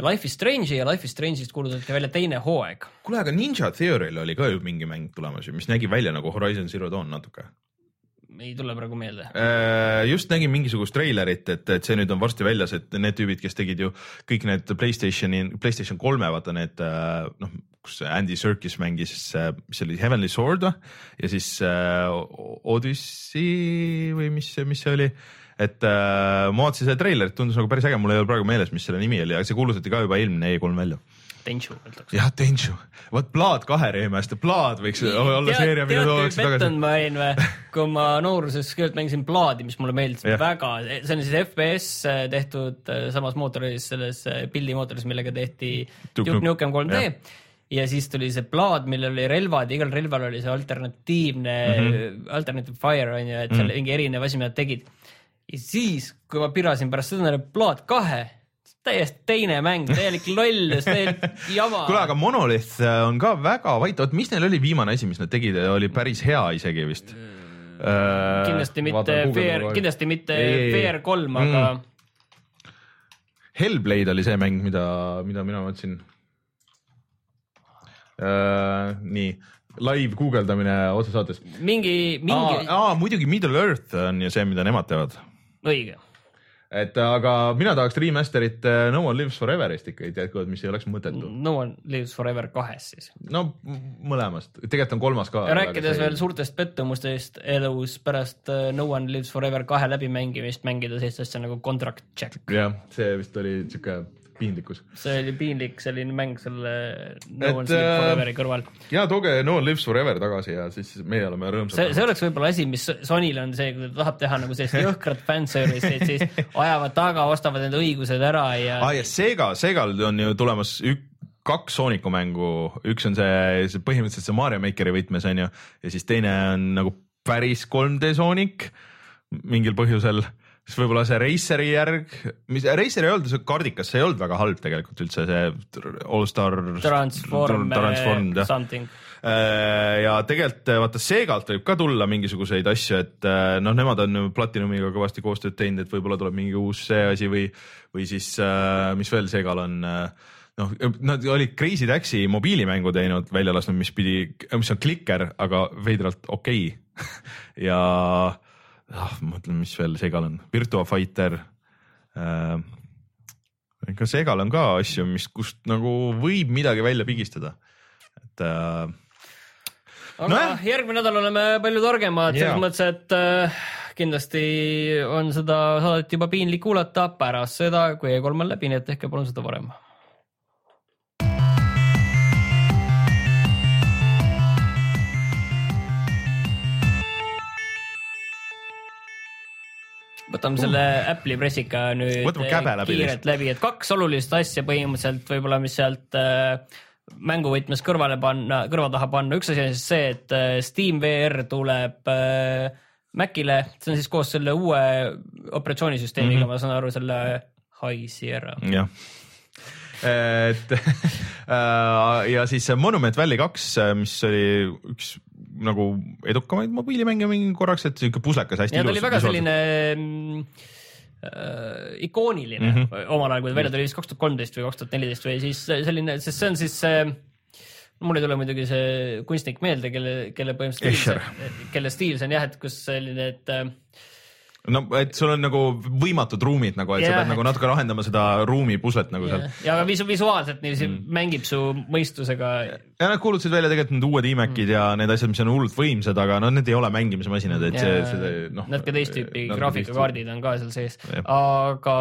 Life is Strange'i ja Life is Strange'ist kuulutati välja teine hooaeg. kuule, aga Ninja Theory'l oli ka ju mingi mäng tulemas ju, mis nägi välja nagu Horizon Zero Dawn natuke. ei tule praegu meelde. Äh, just nägin mingisugust treilerit, et, et see nüüd on varsti väljas, et need tüübid, kes tegid ju kõik need Playstationi, Playstation kolme, vaata need äh, noh, kus Andy Serkis mängis, mis see oli, Heavenly Sword või? ja siis äh, Odyssey või mis, mis see oli et äh, ma vaatasin seda treilerit, tundus nagu päris äge, mul ei ole praegu meeles, mis selle nimi oli, aga see kuulutati ka juba eelmine E3 välja. Tenchu öeldakse. jah, Tenchu, vot Blood kahe remaster, Blood võiks olla seeria, mida toomaks tagasi. ma olin või, kui ma nooruses kõigepealt mängisin Bloodi, mis mulle meeldis yeah. väga, see on siis FPS tehtud äh, samas mootoris, selles äh, pildimootoris, millega tehti Duke Nukem. Nukem 3D Jah. Ja siis tuli see Blood, millel oli relvad, igal relval oli see alternatiivne mm. -hmm. alternative fire on ju, et seal mm -hmm. mingi erinev asi, mida nad tegid. ja siis, kui ma pirasin pärast seda Blood kahe, täiesti teine mäng, täielik lollus, täielik jama. kuule, aga Monolith äh, on ka väga vait, oot, mis neil oli viimane asi, mis nad tegid, oli päris hea isegi vist. kindlasti mitte Fair, kindlasti mitte Ei, ei, ei. Fair kolm, aga Mm. Hellblade oli see mäng, mida, mida mina mõtlesin. nii, live guugeldamine otsesaates. mingi, mingi, muidugi Middle Earth on ju see, mida nemad teevad. õige. et aga mina tahaks remaster'it äh, No One Lives Forever'ist ikka jätkuvalt, mis ei oleks mõttetu. No one lives forever kahes siis. no mõlemast, tegelikult on kolmas ka. rääkides veel suurtest pettumustest elus pärast äh, No one lives forever kahe läbimängimist mängida sellist asja nagu Contract Check. jah, see vist oli siuke piinlikkus. see oli piinlik selline mäng selle No Et, one lives äh, foreveri kõrval. ja tooge No One Lives Forever tagasi ja siis meie oleme rõõmsad. see, see oleks võib-olla asi, mis Sonyl on see, kui ta tahab teha nagu sellist jõhkrat fanservice'i, et siis ajavad taga, ostavad need õigused ära ja aa ja Sega, Segal on ju tulemas ük-, kaks Sooniku mängu, üks on see, see põhimõtteliselt see Mario Makeri võtmes on ju ja siis teine on nagu päris 3D Sonic mingil põhjusel siis võib-olla see Raceri järg, mis Racer ei olnud see kardikas, see ei olnud väga halb tegelikult üldse see All Star Transform, Transformed jah something. Äh, ja tegelikult vaata Segalt võib ka tulla mingisuguseid asju, et äh, noh, nemad on Platinumiga kõvasti koostööd teinud, et võib-olla tuleb mingi uus see asi või, või siis äh, mis veel Segal on äh, noh, nad olid Crazy Taxi mobiilimängu teinud, välja lasknud, mis pidi, mis on klikker, aga veidralt okei okay. ja ah, ma mõtlen, mis veel Segal on, Virtua Fighter äh,. ega Segal on ka asju, mis, kust nagu võib midagi välja pigistada, et äh, aga no, järgmine nädal oleme palju targemad Jaa. selles mõttes, et äh, kindlasti on seda saadet juba piinlik kuulata pärast seda, kui E3 on läbi, nii et tehke palun seda varem. Võtame selle Apple'i pressika nüüd käbe läbi kiirelt läbi, et kaks olulist asja põhimõtteliselt võib-olla, mis sealt äh, mänguvõtmes kõrvale panna, kõrva taha panna, üks asi on siis see, et äh, Steam VR tuleb äh, Macile, see on siis koos selle uue operatsioonisüsteemiga mm, -hmm. ma saan aru, selle High Sierra. jah. et äh, ja siis Monument Valley kaks, mis oli üks nagu edukamaid mobiilimänge mingi korraks, et siuke puslekas hästi ja ta oli väga selline mm, äh, ikooniline mm. -hmm. omal ajal, kui ta välja tuli vist kaks tuhat kolmteist või kaks tuhat neliteist või siis selline, sest see on siis see mul ei tule muidugi see kunstnik meelde, kelle, kelle põhimõtteliselt, kelle stiil see on jah, et kus selline, et äh, no et sul on nagu võimatud ruumid nagu, et sa Jah. pead nagu natuke lahendama seda ruumi puslet nagu seal. ja aga visu-, visuaalselt niiviisi mm. mängib su mõistusega. ja nad kuulutasid välja tegelikult need uued iMacid mm. ja need asjad, mis on hullult võimsad, aga no need ei ole mängimismasinad, et see, see noh. Nad ka teist tüüpi graafikakaardid on ka seal sees, Jah. aga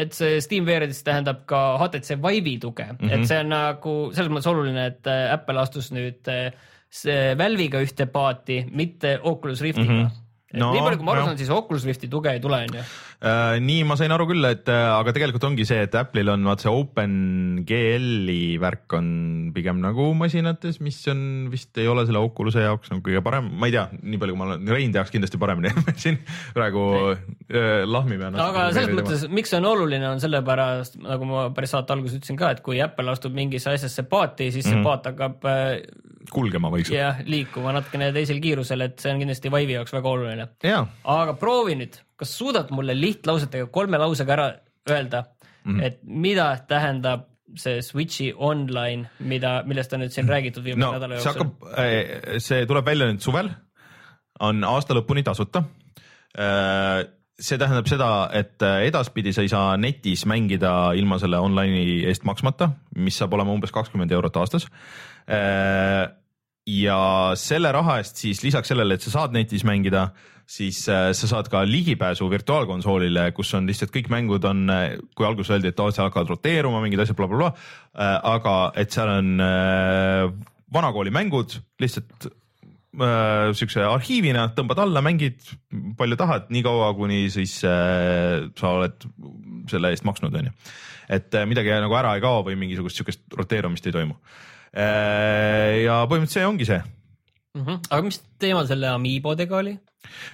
et see Steam VR-idest tähendab ka HTC Vive'i tuge mm, Mhm. -hmm. et see on nagu selles mõttes oluline, et äh, Apple astus nüüd äh, see Valve'iga ühte paati, mitte Oculus Riftiga mm. Mhm. -hmm No, nii palju, kui ma aru saan, siis Oculus Rifti tuge ei tule, onju. Äh, nii ma sain aru küll, et äh, aga tegelikult ongi see, et Apple'il on vaat see OpenGL-i värk on pigem nagu masinates, mis on vist ei ole selle Oculus'e jaoks nagu kõige parem, ma ei tea, nii palju kui ma olen, Rein teaks kindlasti paremini siin praegu äh, lahmime. aga selles mõttes, miks see on oluline, on sellepärast, nagu ma päris saate alguses ütlesin ka, et kui Apple astub mingisse asjasse paati, siis see Mhm. paat hakkab äh, kulgema võiks. jah liikuma natukene teisel kiirusel, et see on kindlasti Vive'i jaoks väga oluline. ja, aga proovi nüüd, kas suudad mulle lihtlausetega kolme lausega ära öelda mm, -hmm. et mida tähendab see Switch'i online, mida, millest on nüüd siin räägitud viimase no nädala see jooksul? hakkab, see tuleb välja nüüd suvel, on aasta lõpuni tasuta. see tähendab seda, et äh, edaspidi sa ei saa netis mängida ilma selle online'i eest maksmata, mis saab olema umbes kakskümmend eurot aastas. Ja selle raha eest siis lisaks sellele, et sa saad netis mängida, siis äh, sa saad ka ligipääsu virtuaalkonsoolile, kus on lihtsalt kõik mängud on, kui alguses öeldi, et seal hakkavad roteeruma mingid asjad blablabla bla,, bla, aga et seal on äh, vanakooli mängud lihtsalt äh, siukse arhiivina tõmbad alla, mängid palju tahad, niikaua kuni siis äh, sa oled selle eest maksnud, onju. et äh, midagi nagu ära ei kao või mingisugust siukest roteerumist ei toimu äh,. Ja põhimõtteliselt see ongi see Mm -hmm. aga mis teemal selle Amiibodega oli?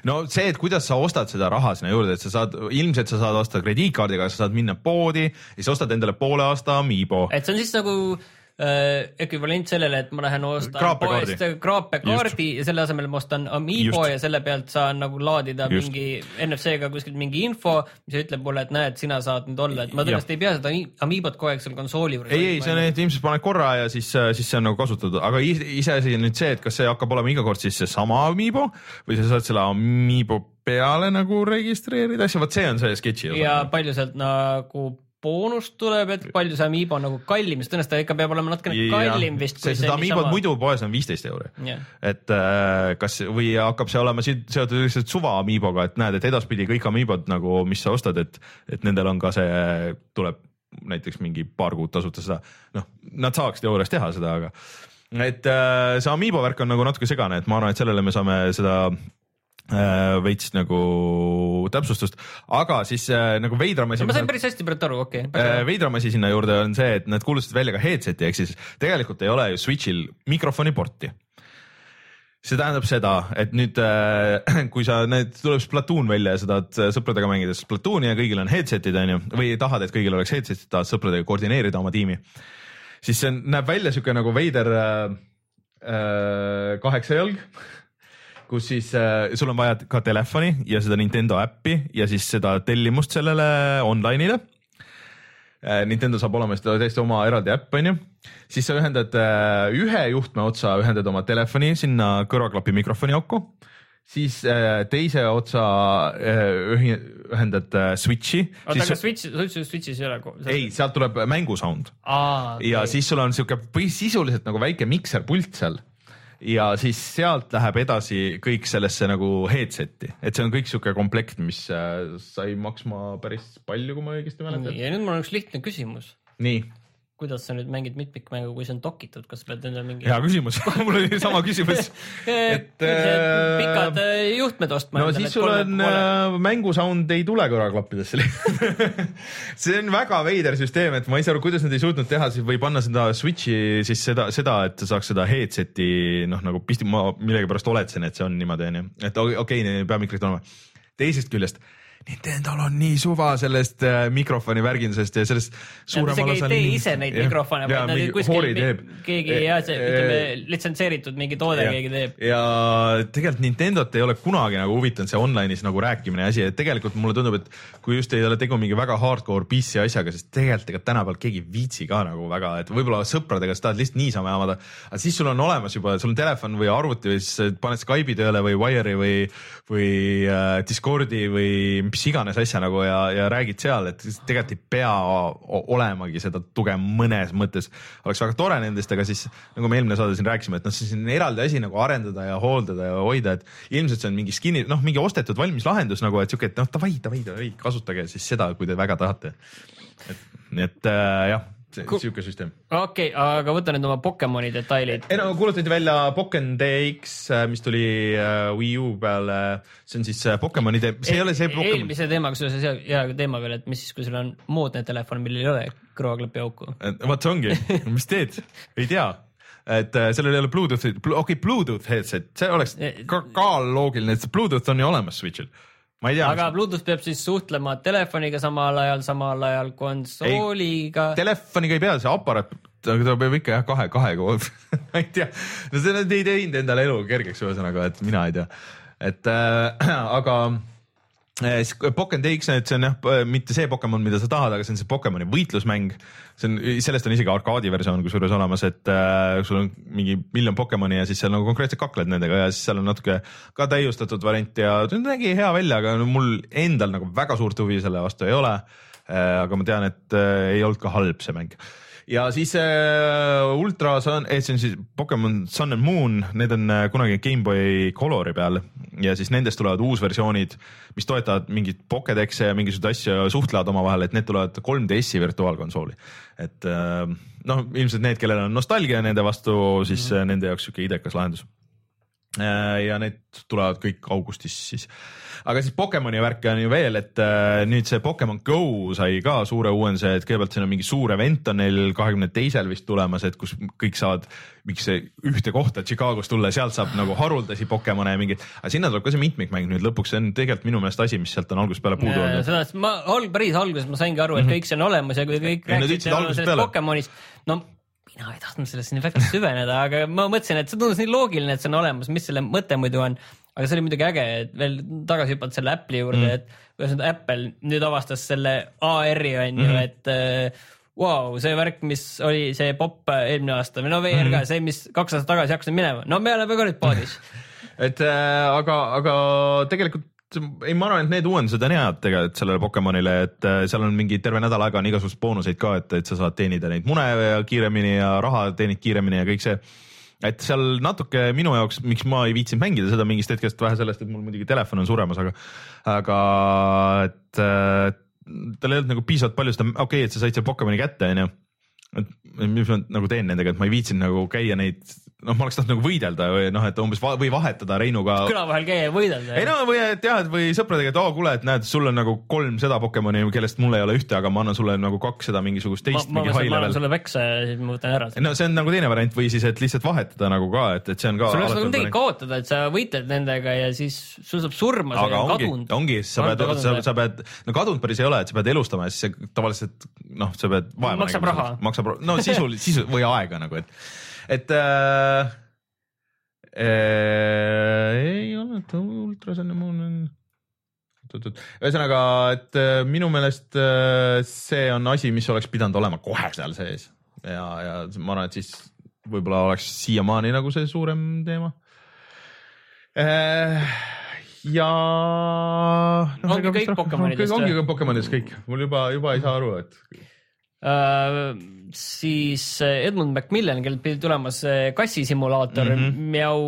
no see, et kuidas sa ostad seda raha sinna juurde, et sa saad, ilmselt sa saad osta krediitkaardiga, sa saad minna poodi ja siis ostad endale poole aasta Amiibo. et see on siis nagu äh, ekvivalent sellele, et ma lähen ostan Kraapekaardi. poest kraapekaardi ja selle asemel ma ostan Amiibo Just. ja selle pealt saan nagu laadida Just. mingi NFC-ga kuskilt mingi info, mis ütleb mulle, et näed, sina saad nüüd olla, et ma tõenäoliselt ei pea seda Ami- Amiibot kogu aeg seal konsooli juures. ei, ei, see on, et ilmselt paned korra ja siis, siis see on nagu kasutatud, aga is- iseasi on nüüd see, et kas see hakkab olema iga kord siis seesama Amiibo või sa saad selle Amiibo peale nagu registreerida asja, vot see on see sketši osa. ja palju sealt nagu boonust tuleb, et palju see Amiibo nagu kallim, sest tõenäoliselt ta ikka peab olema natukene kallim vist. see, seda Amiibot muidu poes on viisteist euri. Jah. et äh, kas või hakkab see olema seotud lihtsalt suva Amiiboga, et näed, et edaspidi kõik Amiibod nagu, mis sa ostad, et, et nendel on ka see, tuleb näiteks mingi paar kuud tasuta seda, noh, nad saaks teoorias teha seda, aga et äh, see Amiibo värk on nagu natuke segane, et ma arvan, et sellele me saame seda veits nagu täpsustust, aga siis äh, nagu veidram asi. ma sain päris hästi praegu aru, okei Äh, okay.. veidram asi sinna juurde on see, et nad kuulutasid välja ka headset'i ehk siis tegelikult ei ole ju Switch'il mikrofoni porti. see tähendab seda, et nüüd äh, kui sa need, tuleb Splatoon välja ja sa tahad äh, sõpradega mängida Splatooni ja kõigil on headset'id onju või tahad, et kõigil oleks headset'id, tahad sõpradega koordineerida oma tiimi, siis see on- näeb välja siuke nagu veider äh, äh, kaheksajalg kus siis äh, sul on vaja ka telefoni ja seda Nintendo äppi ja siis seda tellimust sellele online'ile. Äh,. Nintendo saab olema seda täiesti oma eraldi äpp onju, siis sa ühendad äh, ühe juhtme otsa, ühendad oma telefoni sinna kõrvaklapi mikrofoni auku, siis äh, teise otsa äh, ühendad äh, Switch'i. oota, aga Switch, Switch'is ei ole ei, sealt tuleb mängusound. Aa, ja siis sul on siuke sisuliselt nagu väike mikserpult seal ja siis sealt läheb edasi kõik sellesse nagu headset'i, et see on kõik siuke komplekt, mis äh, sai maksma päris palju, kui ma õigesti mäletan. ja nüüd mul on üks lihtne küsimus. nii, kuidas sa nüüd mängid mitmikmängu, kui see on dokitud, kas pead endale mingi hea küsimus mul oli sama küsimus. et äh, pikad juhtmed ostma no siis sul on äh, mängusound ei tule kõrvaklappidesse see on väga veider süsteem, et ma ei saa aru, kuidas nad ei suutnud teha siis või panna seda Switch'i siis seda, seda, et sa saaks seda headset'i noh, nagu pisti, ma millegipärast oletsen, et see on niimoodi onju, et okei okay,, neil peab mikrofon olema. teisest küljest Nintendo'l on nii suva sellest äh, mikrofoni värgindusest ja sellest suuremal isegi ei tee ise neid mikrofone, vaid nad kuskil keegi jah, see ütleme litsenseeritud mingi toode Ja. keegi teeb. ja tegelikult Nintendot ei ole kunagi nagu huvitanud see online'is nagu rääkimine ja asi, et tegelikult mulle tundub, et kui just ei ole tegu mingi väga hardcore PC asjaga, siis tegelikult ega tänapäeval keegi ei viitsi ka nagu väga, et võib-olla sõpradega sa tahad lihtsalt niisama jamada, aga siis sul on olemas juba, sul on telefon või arvuti või siis paned Skype'i tööle või Wire'i või, või äh, Discordi või mis iganes asja nagu ja, ja räägid seal, et tegelikult ei pea olemagi seda tuge mõnes mõttes. oleks väga tore nendest, aga siis nagu me eelmine saade siin rääkisime, et noh, see on eraldi asi nagu arendada ja hooldada ja hoida, et ilmselt see on mingi skin'i, noh, mingi ostetud valmis lahendus nagu, et siuke, et noh, davai, davai, davai, kasutage siis seda, kui te väga tahate. et et äh, jah, sihuke süsteem. Okei okay,, aga võta nüüd oma Pokemoni detailid. ei no kuulutati välja Pokken DX, mis tuli äh, Wii U peale, see on siis äh, Pokemonide, see ei ole see Pokemon, eelmise teemaga seoses hea, hea teema veel, et mis siis, kui sul on moodne telefon, millel ei ole kõrvaklapi auku. vot see ongi, mis teed, ei tea. Et äh, sellel ei ole Bluetoothi, okei okay, Bluetooth headset, see oleks ka, ka loogiline, et see Bluetooth on ju olemas Switch'il. Aga Bluetooth peab siis suhtlema telefoniga samal ajal, samal ajal konsooliga. telefoniga ei pea, see aparaat, aga ta peab ikka jah kahe, kahega, ma ei tea, no see nad ei teinud endale elu kergeks, ühesõnaga, et mina ei tea, et äh, aga äh, siis Pokken DX, et see on jah, mitte see Pokemon, mida sa tahad, aga see on see Pokemoni võitlusmäng. see on, sellest on isegi arkaadi versioon kusjuures olemas, et äh, sul on mingi miljon Pokemoni ja siis seal nagu konkreetselt kakled nendega ja siis seal on natuke ka täiustatud variant ja nägi hea välja, aga mul endal nagu väga suurt huvi selle vastu ei ole äh,. aga ma tean, et äh, ei olnud ka halb see mäng ja siis äh, Ultra Sun, see on siis Pokemon Sun and Moon, need on äh, kunagi GameBoy Colori peal ja siis nendest tulevad uusversioonid, mis toetavad mingeid Pokedex'e ja mingisuguseid asju, suhtlevad omavahel, et need tulevad 3DS-i virtuaalkonsooli. et äh, noh, ilmselt need, kellel on nostalgia nende vastu, siis mm -hmm. nende jaoks sihuke idekas lahendus. ja need tulevad kõik augustis siis aga siis Pokemoni värke on ju veel, et äh, nüüd see Pokemon Go sai ka suure uuenduse, et kõigepealt siin on mingi suur event on neil kahekümne teisel vist tulemas, et kus kõik saavad miks ühte kohta Chicagos tulla, sealt saab nagu haruldasi Pokemone ja mingeid, aga sinna tuleb ka see mitmikmäng nüüd lõpuks, see on tegelikult minu meelest asi, mis sealt on algusest peale puudu olnud. seda, ma alg-, päris alguses ma saingi aru, et kõik see on olemas ja kui kõik Mhm. Nad rääkisid sellest. Pokemonist, no mina ei tahtnud sellesse nii väga süveneda, aga ma mõtlesin, et see tundus nii loogiline, et see on olemas, mis selle mõte muidu on. Aga see oli muidugi äge, et veel tagasi hüppad selle Apple'i juurde mm., et nüüd Apple nüüd avastas selle AR-i on ju Mhm. mm, -hmm. et äh, Vau, see värk, mis oli see popp eelmine aasta või no VR Mhm. ka, see, mis kaks aastat tagasi hakkas minema, no me oleme ka nüüd paadis. et äh, aga, aga tegelikult ei, ma arvan, et need uuendused on head tegelikult sellele Pokemonile, et äh, seal on mingi terve nädal aega on igasuguseid boonuseid ka, et, et sa saad teenida neid mune ja kiiremini ja raha teenid kiiremini ja kõik see. Et seal natuke minu jaoks, miks ma ei viitsinud mängida seda mingist hetkest vähe sellest, et mul muidugi telefon on suremas, aga, aga et äh, tal ei olnud nagu piisavalt palju seda, okei okay,, et sa said selle Pokemoni kätte, onju et mis ma nagu teen nendega, et ma ei viitsinud nagu käia neid, noh, ma oleks tahtnud nagu võidelda või noh, et umbes va või vahetada Reinuga. küla vahel käia ja võidelda. ei no või et jah, et või sõpradega, et oo kuule, et näed, sul on nagu kolm seda Pokemoni, kellest mul ei ole ühte, aga ma annan sulle nagu kaks seda mingisugust ma, teist ma high ma annan sulle peksa ja siis ma võtan ära. no see on nagu teine variant või siis, et lihtsalt vahetada nagu ka, et, et see on ka. sul oleks nagu midagi kaotada, et sa võitled nendega ja siis sul saab surma, aga on ongi, ongi, sa pead sa, sa pead, no kadunud päris ei ole, et sa pead elustama ja siis tavaliselt noh, sa pead vaeva Maksab nägema raha. maksab, no sisul, sisu või aega nagu, et, et äh, äh, ei olnud ultrasanne muun on ühesõnaga, et äh, minu meelest äh, see on asi, mis oleks pidanud olema kohe seal sees. Ja, ja ma arvan, et siis võib-olla oleks siiamaani nagu see suurem teema. Äh,. ja no, Ongi kõik Pokemonidest ongi kõik Pokemonidest kõik, mul juba, juba ei saa aru, et Uh, siis äh, Edmund Macmillan, kellelt pidi tulema see kassisimulaator mm. -hmm. Meow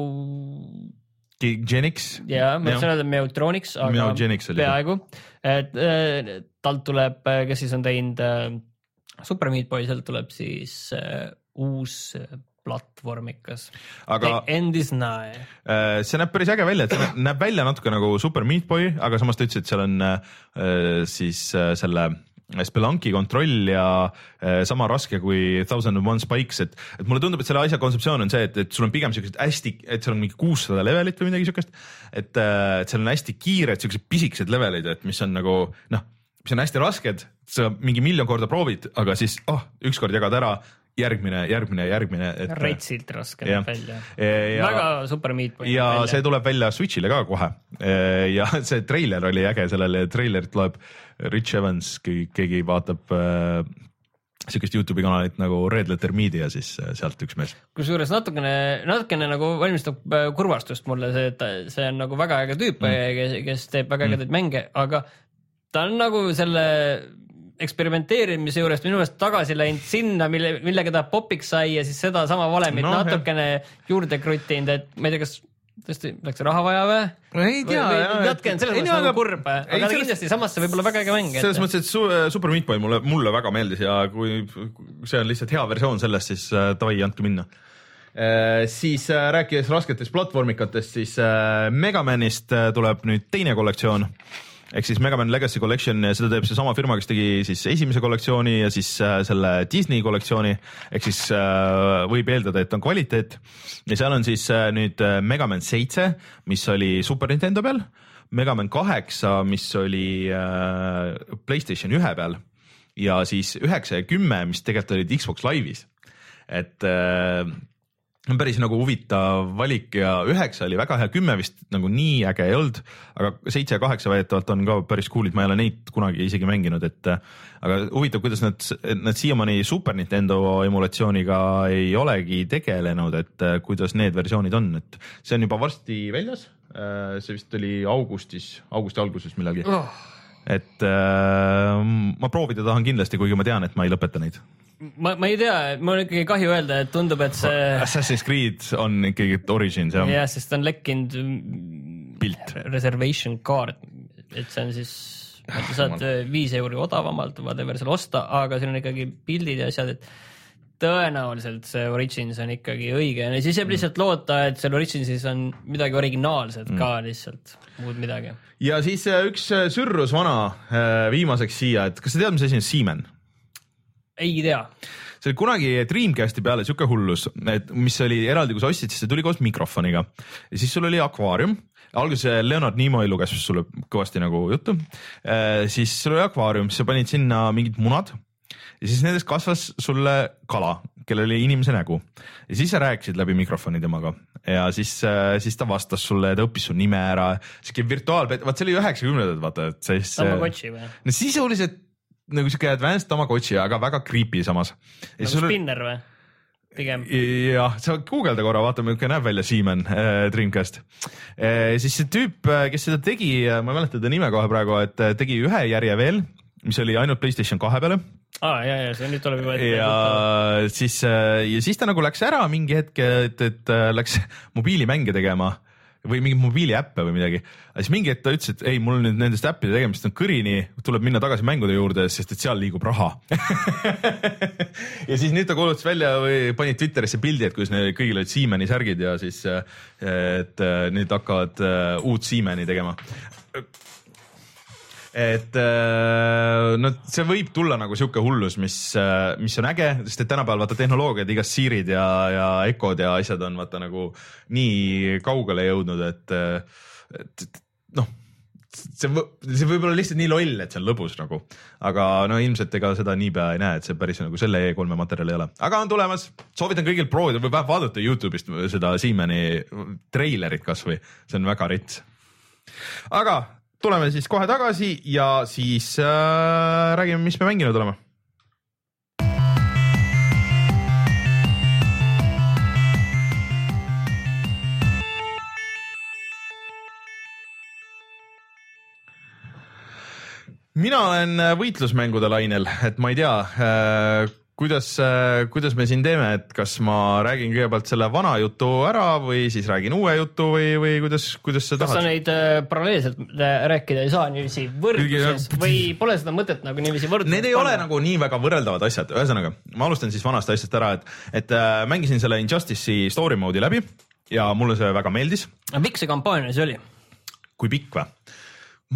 Genix. ja ma tahtsin öelda Meowtronics, aga peaaegu, et äh, talt tuleb, kes siis on teinud äh, Super Meat Boy, sealt tuleb siis uus platvormikas. aga End is nigh. see näeb päris äge välja, et see nä- näeb välja natuke nagu Super Meat Boy, aga samas ta ütles, et seal on äh, siis äh, selle Spelunki kontroll ja äh, sama raske kui Thousand and One Spikes, et, et mulle tundub, et selle asja kontseptsioon on see, et, et sul on pigem siuksed hästi, et seal on mingi kuussada levelit või midagi siukest. et, et seal on hästi kiired siuksed pisikesed levelid, et mis on nagu noh, mis on hästi rasked, sa mingi miljon korda proovid, aga siis oh, ükskord jagad ära, järgmine, järgmine, järgmine. retsilt raske näeb välja. ja, väga Super Meat Boy. ja see tuleb välja Switch'ile ka kohe. ja see treiler oli äge, sellele treilerit loeb Rich Evans, keegi vaatab äh, sihukest Youtube'i kanalit nagu Red Letter Media, siis sealt üks mees. kusjuures natukene, natukene nagu valmistab kurvastust mulle see, et see on nagu väga äge tüüp mm., kes, kes teeb väga ägedaid mm. mänge, aga ta on nagu selle eksperimenteerimise juurest minu meelest tagasi läinud sinna, mille, millega ta popiks sai ja siis sedasama valemit No, no, natukene juurde kruttinud, et ma ei tea, kas tõesti läks raha vaja või? ei tea, natuke on selles mõttes nagu kurb, aga ta kindlasti samas see võib olla väga äge mäng. selles mõttes, et su, Super Meat Boy mulle, mulle väga meeldis ja kui see on lihtsalt hea versioon sellest, siis äh, davai, andke minna äh,. siis äh, rääkides rasketest platvormikatest, siis äh, Megamanist äh, tuleb nüüd teine kollektsioon ehk siis Megaman Legacy Collection seda teeb seesama firma, kes tegi siis esimese kollektsiooni ja siis äh, selle Disney kollektsiooni. Ehk siis äh, võib eeldada, et on kvaliteet. Ja seal on siis äh, nüüd äh, Megaman seitse, mis oli Super Nintendo peal, Megaman kaheksa, mis oli Playstation ühe peal. Ja siis üheksa ja kümme, mis tegelikult olid Xbox Live'is, et päris nagu huvitav valik ja üheksa oli väga hea, kümme vist nagu nii äge ei olnud, aga seitse ja kaheksa väidetavalt on ka päris cool'id, ma ei ole neid kunagi isegi mänginud, et aga huvitav, kuidas nad, nad siiamaani Super Nintendo emulatsiooniga ei olegi tegelenud, et kuidas need versioonid on, et see on juba varsti väljas. see vist oli augustis, augusti alguses millalgi, oh, et äh, ma proovida tahan kindlasti, kuigi ma tean, et ma ei lõpeta neid. ma, ma ei tea, mul on ikkagi kahju öelda, et tundub, et see Assassin's Creed on ikkagi Origins jah ja., jah, sest on lekkinud Pilt. reservation card, et see on siis, sa saad viis euri odavamalt whatever seal osta, aga siin on ikkagi pildid ja asjad, et tõenäoliselt see Origins on ikkagi õige ja siis jääb lihtsalt loota, et seal Originsis on midagi originaalset ka lihtsalt, muud midagi. ja siis äh, üks äh, sürrus vana äh, viimaseks siia, et kas sa tead, mis asi on Siemen? ei tea, see oli kunagi Dreamcasti peale siuke hullus, et mis oli eraldi, kui sa ostsid, siis see tuli koos mikrofoniga ja siis sul oli akvaarium. alguses Leonard Nimoy luges sulle kõvasti nagu juttu, siis sul oli akvaarium, siis sa panid sinna mingid munad ja siis nendest kasvas sulle kala, kellel oli inimese nägu ja siis sa rääkisid läbi mikrofoni temaga ja siis, siis ta vastas sulle, ta õppis su nime ära, siuke virtuaalpet-, vaat see oli üheksakümnendad, vaata, et siis. Tamagotchi või? no sisuliselt nagu siuke advanced Tamagotchi, aga väga creepy samas. nagu spinner või? pigem. jah, sa guugelda korra, vaata milline näeb välja Siemens äh, Dreamcast äh,. siis see tüüp, kes seda tegi, ma ei mäleta ta nime kohe praegu, et äh, tegi ühe järje veel, mis oli ainult Playstation kahe peale aa ja, ja see nüüd tuleb juba. ja siis, ja siis ta nagu läks ära mingi hetk, et, et äh, läks mobiilimänge tegema või mingeid mobiiliäppe või midagi. siis mingi hetk ta ütles, et ei, mul nüüd nendest äppide tegemist on kõrini, tuleb minna tagasi mängude juurde, sest et seal liigub raha ja siis nüüd ta kuulutas välja või pani Twitterisse pildi, et kuidas neil kõigil olid Siemeni särgid ja siis, et äh, nüüd hakkavad äh, uut Siemeni tegema et äh, no see võib tulla nagu sihuke hullus, mis, mis on äge, sest et tänapäeval vaata tehnoloogiad, igast Sirid ja, ja Echod ja asjad on vaata nagu nii kaugele jõudnud, et, et, et noh, see, see võib olla lihtsalt nii loll, et see on lõbus nagu, aga no ilmselt ega seda niipea ei näe, et see päris nagu selle E3-e materjal ei ole, aga on tulemas, soovitan kõigil proovida või vähemalt vaadata Youtube'ist seda Siemeni treilerit kasvõi, see on väga rets. aga tuleme siis kohe tagasi ja siis äh, räägime, mis me mänginud oleme. Mina olen võitlusmängude lainel, et ma ei tea äh, kuidas, kuidas me siin teeme, et kas ma räägin kõigepealt selle vana jutu ära või siis räägin uue jutu või, või kuidas, kuidas sa kas sa tahad? neid äh, paralleelselt äh, rääkida ei saa niiviisi võrdluses Kuigi- või pole seda mõtet nagu niiviisi võrdluses Need ei ole nagu nii väga võrreldavad asjad, ühesõnaga ma alustan siis vanast asjast ära, et, et äh, mängisin selle Injustice'i story mode'i läbi ja mulle see väga meeldis. aga pikk see kampaania siis oli? kui pikk või?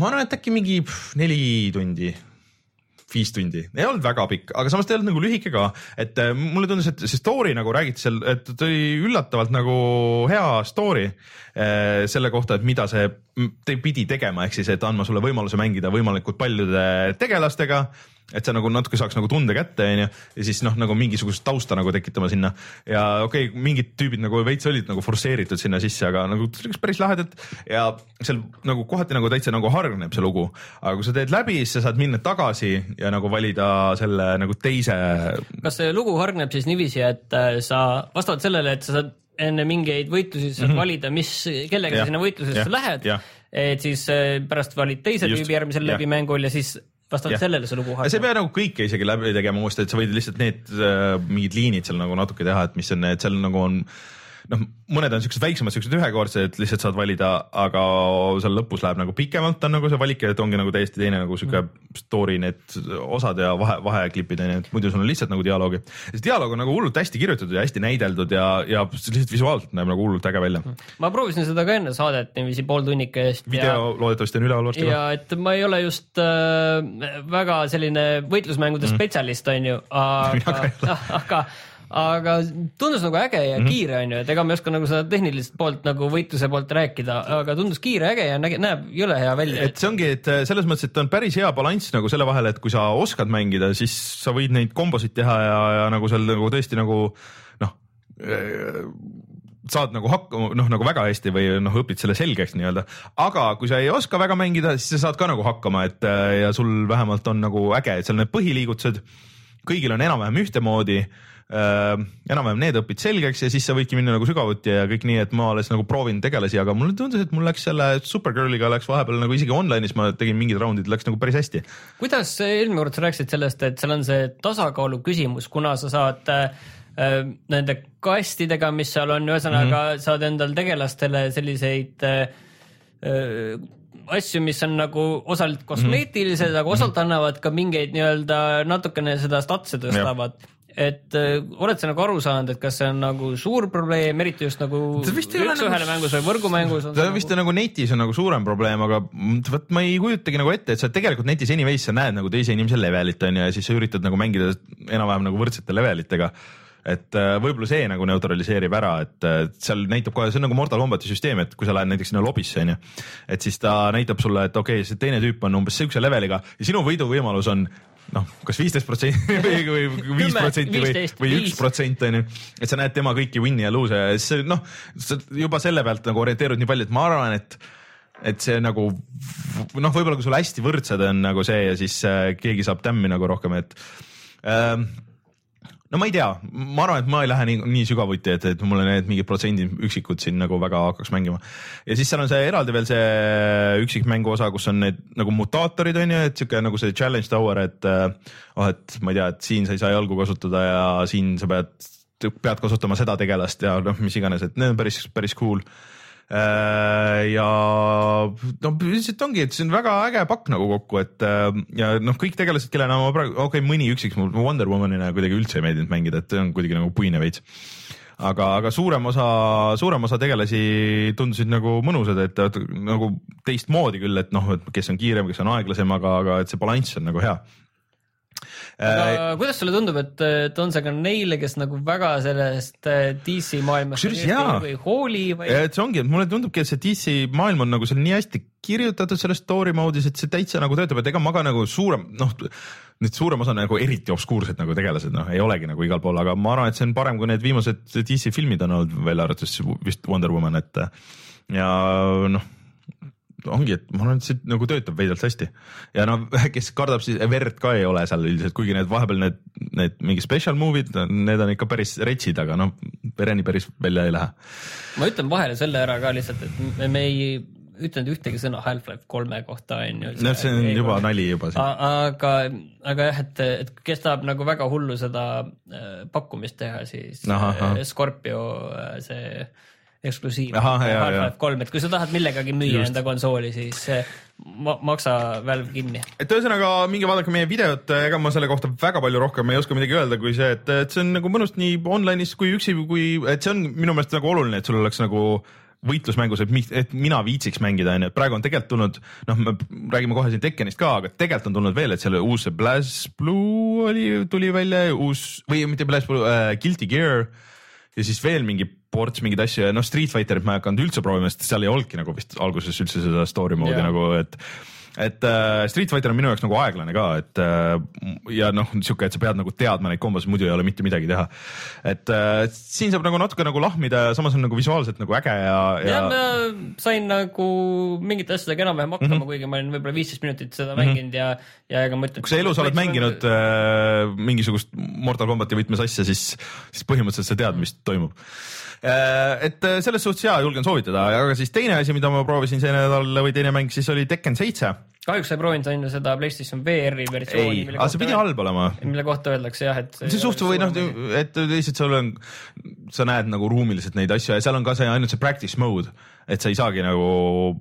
ma arvan, et äkki mingi pff, neli tundi, viis tundi, ei olnud väga pikk, aga samas ta ei olnud nagu lühike ka, et äh, mulle tundus, et see story nagu räägiti seal, et ta oli üllatavalt nagu hea story äh, selle kohta, et mida see te pidi tegema, ehk siis, et andma sulle võimaluse mängida võimalikult paljude tegelastega et sa nagu natuke saaks nagu tunde kätte, onju, ja siis noh, nagu mingisugust tausta nagu tekitama sinna. Ja okei okay,, mingid tüübid nagu veits olid nagu forsseeritud sinna sisse, aga nagu päris lahedalt ja seal nagu kohati nagu täitsa nagu hargneb see lugu, aga kui sa teed läbi, siis sa saad minna tagasi ja nagu valida selle nagu teise. kas see lugu hargneb siis niiviisi, et äh, sa vastavalt sellele, et sa saad enne mingeid võitlusi saad mm -hmm. valida, mis, kellega sa sinna võitlusesse lähed et siis äh, pärast valid teise Just, tüübi järgmisel läbimängul ja siis vastavalt sellele see lugu sa ei pea nagu kõike isegi läbi tegema uuesti, et sa võid lihtsalt need äh, mingid liinid seal nagu natuke teha, et mis on need, seal nagu on noh, mõned on siuksed väiksemad, siuksed ühekordsed, lihtsalt saad valida, aga seal lõpus läheb nagu pikemalt on nagu see valik, et ongi nagu täiesti teine nagu siuke story need osad ja vahe, vaheklipid on ju, et muidu sul on lihtsalt nagu dialoogi. see dialoog on nagu hullult hästi kirjutatud ja hästi näideldud ja, ja lihtsalt visuaalselt näeb nagu hullult äge välja. ma proovisin seda ka enne saadet niiviisi pool tunnika eest ja video loodetavasti on üleval varsti. ja et ma ei ole just äh, väga selline võitlusmängude mm. spetsialist, on ju, aga, aga, aga tundus nagu äge ja mm. kiire on ju, et ega ma ei oska nagu seda tehnilist poolt nagu võitluse poolt rääkida, aga tundus kiire, äge ja näge, näeb jõle hea välja. et see ongi, et selles mõttes, et on päris hea balanss nagu selle vahel, et kui sa oskad mängida, siis sa võid neid kombosid teha ja, ja nagu seal nagu tõesti nagu noh, saad nagu hakkama, noh nagu väga hästi või noh, õpid selle selgeks nii-öelda. aga kui sa ei oska väga mängida, siis sa saad ka nagu hakkama, et äh, ja sul vähemalt on nagu äge, et seal need põhiliigutused kõigil on enam-vähem ühtemoodi äh, enam-vähem need õpid selgeks ja siis sa võidki minna nagu sügavuti ja kõik nii, et ma alles nagu proovin tegelasi, aga mulle tundus, et mul läks selle Supergirliga läks vahepeal nagu isegi online'is ma tegin mingid raundid, läks nagu päris hästi. kuidas eelmine kord sa rääkisid sellest, et seal on see tasakaalu küsimus, kuna sa saad äh, nende kastidega, mis seal on, ühesõnaga mm -hmm. saad endal tegelastele selliseid äh, asju, mis on nagu osalt kosmeetilised mm, -hmm. aga osalt annavad ka mingeid nii-öelda natukene seda statse tõstavad. Et äh, oled sa nagu aru saanud, et kas see on nagu suur probleem, eriti just nagu üks-ühele nagu- mängus või võrgumängus on ta vist on nagu netis on nagu suurem probleem, aga vot ma ei kujutagi nagu ette, et sa tegelikult netis anyways sa näed nagu teise inimese levelit on ju ja siis sa üritad nagu mängida enam-vähem nagu võrdsete levelitega. Et äh, võib-olla see nagu neutraliseerib ära, et äh, seal näitab kohe, see on nagu Mortal Combati süsteem, et kui sa lähed näiteks sinna lobisse onju, et siis ta näitab sulle, et okei okay,, see teine tüüp on umbes siukse leveliga ja sinu võiduvõimalus on noh, kas viisteist protsenti või, viis protsenti või, 15, või üks protsent onju, et sa näed tema kõiki win'i ja lose'e ja siis noh, sa juba selle pealt nagu orienteerud nii palju, et ma arvan, et et see nagu noh, võib-olla kui sul hästi võrdsed on nagu see ja siis äh, keegi saab tämmi nagu rohkem, et ähm, no ma ei tea, ma arvan, et ma ei lähe nii, nii sügavuti, et, et mulle need mingid protsendid üksikud siin nagu väga hakkaks mängima. ja siis seal on see eraldi veel see üksikmängu osa, kus on need nagu mutaatorid on ju, et sihuke nagu see challenge tower, et oh, et ma ei tea, et siin sa ei saa jalgu kasutada ja siin sa pead, pead kasutama seda tegelast ja noh, mis iganes, et need on päris, päris cool ja no lihtsalt ongi, et see on väga äge pakk nagu kokku, et äh, ja noh, kõik tegelased, kellena ma praegu, okei okay,, mõni üksik, mulle Wonder Womanina kuidagi üldse ei meeldinud mängida, et see on kuidagi nagu puine veits aga, aga suurem osa, suurem osa tegelasi tundusid nagu mõnusad, et nagu teistmoodi küll, et noh, et kes on kiirem, kes on aeglasem, aga, aga et see balanss on nagu hea. Aga kuidas sulle tundub, et, et on see ka neile, kes nagu väga sellest äh, DC maailmast või hooli või? et see ongi, et mulle tundubki, et see DC maailm on nagu seal nii hästi kirjutatud selles story mode'is, et see täitsa nagu töötab, et ega ma ka nagu suurem, noh, need suurem osa nagu eriti obskuursed nagu tegelased, noh, ei olegi nagu igal pool, aga ma arvan, et see on parem kui need viimased DC filmid on olnud, välja arvatud vist Wonder Woman, et ja noh ongi, et ma arvan, et see nagu töötab veidralt hästi ja no kes kardab, siis verd ka ei ole seal üldiselt, kuigi need vahepeal need, need mingi special movie'd, need on ikka päris retsid, aga noh, vereni päris välja ei lähe. ma ütlen vahele selle ära ka lihtsalt, et me, me ei ütelnud ühtegi sõna Half-Life kolme kohta onju. noh, see on juba nali juba aga, aga jah, et, et kes tahab nagu väga hullu seda äh, pakkumist teha, siis Ahah, ahah. äh, Scorpio äh, see eksklusiiv. Half-Life kolm, et kui sa tahad millegagi müüa Just. enda konsooli, siis äh, ma, maksa Valve kinni. et ühesõnaga minge vaadake meie videot, ega ma selle kohta väga palju rohkem ei oska midagi öelda, kui see, et, et see on nagu mõnus nii online'is kui üksi, kui, et see on minu meelest nagu oluline, et sul oleks nagu võitlusmängus, et, et mina viitsiks mängida, onju, et praegu on tegelikult tulnud, noh, me räägime kohe siin Tekkenist ka, aga tegelikult on tulnud veel, et seal uus BlazBlue oli, tuli välja, uus või mitte BlazBlue äh,, Guilty Gear ja siis veel mingi ports mingeid asju ja noh, Street Fighterit ma ei hakanud üldse proovima, sest seal ei olnudki nagu vist alguses üldse seda story mode'i Jaa. nagu, et et äh, Street Fighter on minu jaoks nagu aeglane ka, et äh, ja noh, sihuke, et sa pead nagu teadma neid kombosid, muidu ei ole mitte midagi teha. et äh, siin saab nagu natuke nagu lahmida ja samas on nagu visuaalselt nagu äge ja, ja, jah, ma sain nagu mingite asjadega enam-vähem hakkama mm, -hmm. kuigi ma olin võib-olla viisteist minutit seda mm -hmm. mänginud ja, ja ega ma ütlen. Kui sa elus oled mänginud äh, mingisugust Mortal Combati võtmes asja, siis, siis põhimõtteliselt sa tead, mis toimub. Et äh, selles suhtes hea, julgen soovitada, aga siis teine asi, mida ma proovisin see nädal või teine mäng siis oli Tekken seitse kahjuks sa ei proovinud on ju seda PlayStation VR-i versiooni. ei, aga see pidi halb olema. mille kohta öeldakse jah, et. see suht- või noh, et lihtsalt sul on, sa näed nagu ruumiliselt neid asju ja seal on ka see ainult see practice mode, et sa ei saagi nagu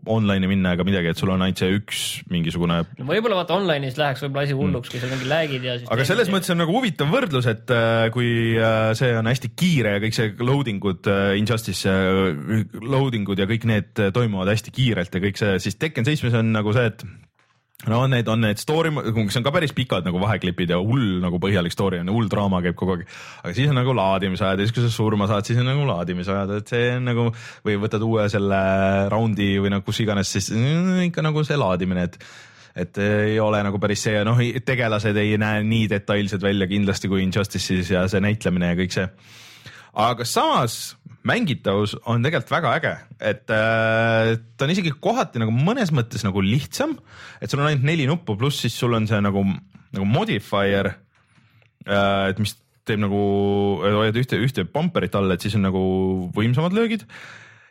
online'i minna ega midagi, et sul on ainult see üks mingisugune no võib-olla vaata online'is läheks võib-olla asi hulluks mm., kui seal mingi lag'id ja. aga selles mõttes on nagu huvitav võrdlus, et äh, kui äh, see on hästi kiire ja kõik see loading ud, Injustice loading ud ja kõik need toimuvad hästi kiirelt ja kõik see, siis Tekken seitsmes on nagu see, et no need on need story, mis on ka päris pikad nagu vaheklipid ja hull nagu põhjalik story on, hull draama käib kogu aeg. aga siis on nagu laadimisajad ja siis, kui sa surma saad, siis on nagu laadimisajad, et see on nagu või võtad uue selle raundi või noh, kus iganes, siis ikka nagu see laadimine, et et ei ole nagu päris see, noh, tegelased ei näe nii detailsed välja kindlasti kui Injustice'is ja see näitlemine ja kõik see. aga samas mängitavus on tegelikult väga äge, et äh, ta on isegi kohati nagu mõnes mõttes nagu lihtsam, et sul on ainult neli nuppu, pluss siis sul on see nagu, nagu modifier äh,, et mis teeb nagu, hoiad ühte, ühte pumperit all, et siis on nagu võimsamad löögid.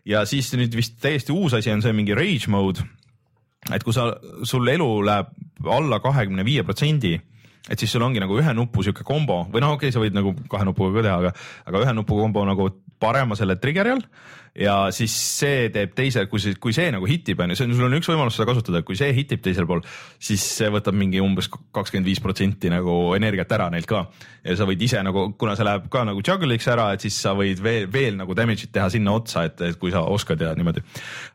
ja siis nüüd vist täiesti uus asi on see mingi rage mode. et kui sa, sul elu läheb alla kahekümne viie protsendi et siis sul ongi nagu ühe nupu sihuke kombo või noh, okei okay,, sa võid nagu kahe nupuga ka teha, aga, aga ühe nupu kombo nagu parema selle trigger'i all ja siis see teeb teise, kui see, kui see nagu hitib, on ju, see on, sul on üks võimalus seda kasutada, kui see hitib teisel pool, siis see võtab mingi umbes kakskümmend viis protsenti nagu energiat ära neilt ka. ja sa võid ise nagu, kuna see läheb ka nagu juggle'iks ära, et siis sa võid veel, veel nagu damage'it teha sinna otsa, et, et kui sa oskad ja niimoodi.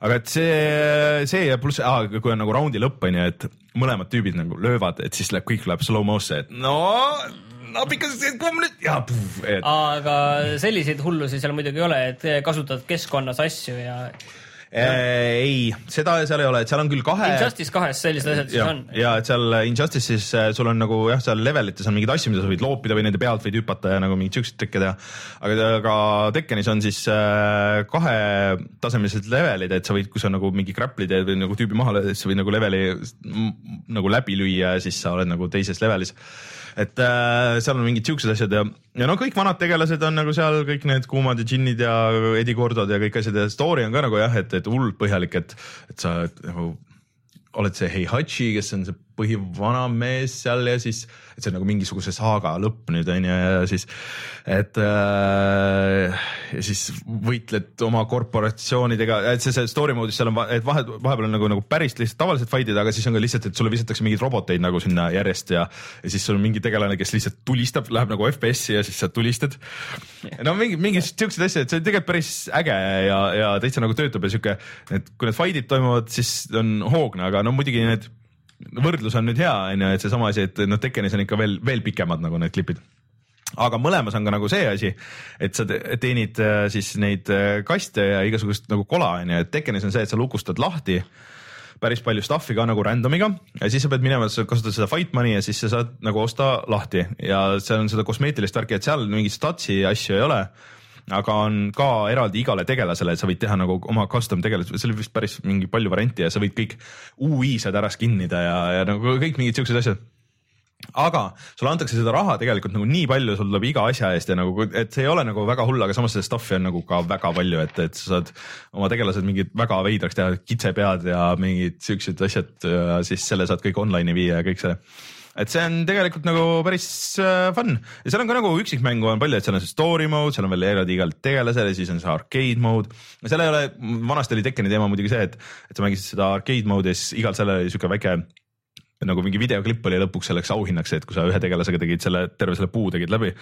aga et see, see ja pluss ah,, kui on nagu raundi lõpp on ju, et mõlemad tüübid nagu löövad, et siis läheb, kõik läheb slow mo'sse, et no napikas kolm minutit ja. Et... aga selliseid hullusi seal muidugi ei ole, et kasutad keskkonnas asju ja Äh, ei, seda seal ei ole, et seal on küll kahe. Injustice kahes sellised asjad siis on. ja et seal Injustice'is äh, sul on nagu jah, seal levelites on mingeid asju, mida sa võid loopida või nende pealt võid hüpata ja nagu mingeid siukseid trikke teha. aga, aga Tekkenis on siis äh, kahetasemelised levelid, et sa võid, kui sa nagu mingi grapple'id ja või nagu tüübi maha lööd, siis sa võid nagu leveli nagu läbi lüüa ja siis sa oled nagu teises levelis et äh, seal on mingid siuksed asjad ja, ja no kõik vanad tegelased on nagu seal kõik need kuumad ja džinnid ja Eddie Gordod ja kõik asjad ja story on ka nagu jah, et, et hullult põhjalik, et, et sa nagu oled see Heihachi, kes on see põhivanamees seal ja siis, et see on nagu mingisuguse saaga lõpp nüüd on ju ja siis, et äh, ja siis võitled oma korporatsioonidega, et see, see story mode'is seal on, et vahe, vahepeal on nagu, nagu päris lihtsalt tavalised fight'id, aga siis on ka lihtsalt, et sulle visatakse mingeid roboteid nagu sinna järjest ja, ja siis sul on mingi tegelane, kes lihtsalt tulistab, läheb nagu FPS-i ja siis sa tulistad. no mingi, mingi siukseid asju, et see on tegelikult päris äge ja, ja täitsa nagu töötab ja sihuke, et kui need fight'id toimuvad, siis on hoogne, aga no muidugi need võrdlus on nüüd hea, on ju, et seesama asi, et noh, Tekkenis on ikka veel, veel pikemad nagu need klipid. Aga mõlemas on ka nagu see asi, et sa teenid äh, siis neid äh, kaste ja igasugust nagu kola on ju, et Tekkenis on see, et sa lukustad lahti päris palju stuff'i ka nagu random'iga ja siis sa pead minema, sa kasutad seda fight money ja siis sa saad nagu osta lahti. Ja seal on seda kosmeetilist värki, et seal mingit statsi asju ei ole aga on ka eraldi igale tegelasele, sa võid teha nagu oma custom tegelase, seal oli vist päris mingi palju variante ja sa võid kõik UI-sad ära skin ida ja, ja nagu kõik mingid siuksed asjad aga sulle antakse seda raha tegelikult nagu nii palju, sul tuleb iga asja eest ja nagu, et see ei ole nagu väga hull, aga samas seda stuff'i on nagu ka väga palju, et, et sa saad oma tegelased mingid väga veidraks teha, kitsepead ja mingid siuksed asjad ja siis selle saad kõik online'i viia ja kõik see et see on tegelikult nagu päris äh, fun ja seal on ka nagu üksikmängu on palju, et seal on see story mode, seal on veel eraldi igalt tegelasele, siis on see arcade mode. seal ei ole, vanasti oli Tekkeni teema muidugi see, et, et sa mängisid seda arcade mode'i ja siis igal sellel oli siuke väike nagu mingi videoklipp oli lõpuks selleks auhinnaks, et kui sa ühe tegelasega tegid selle, terve selle puu tegid läbi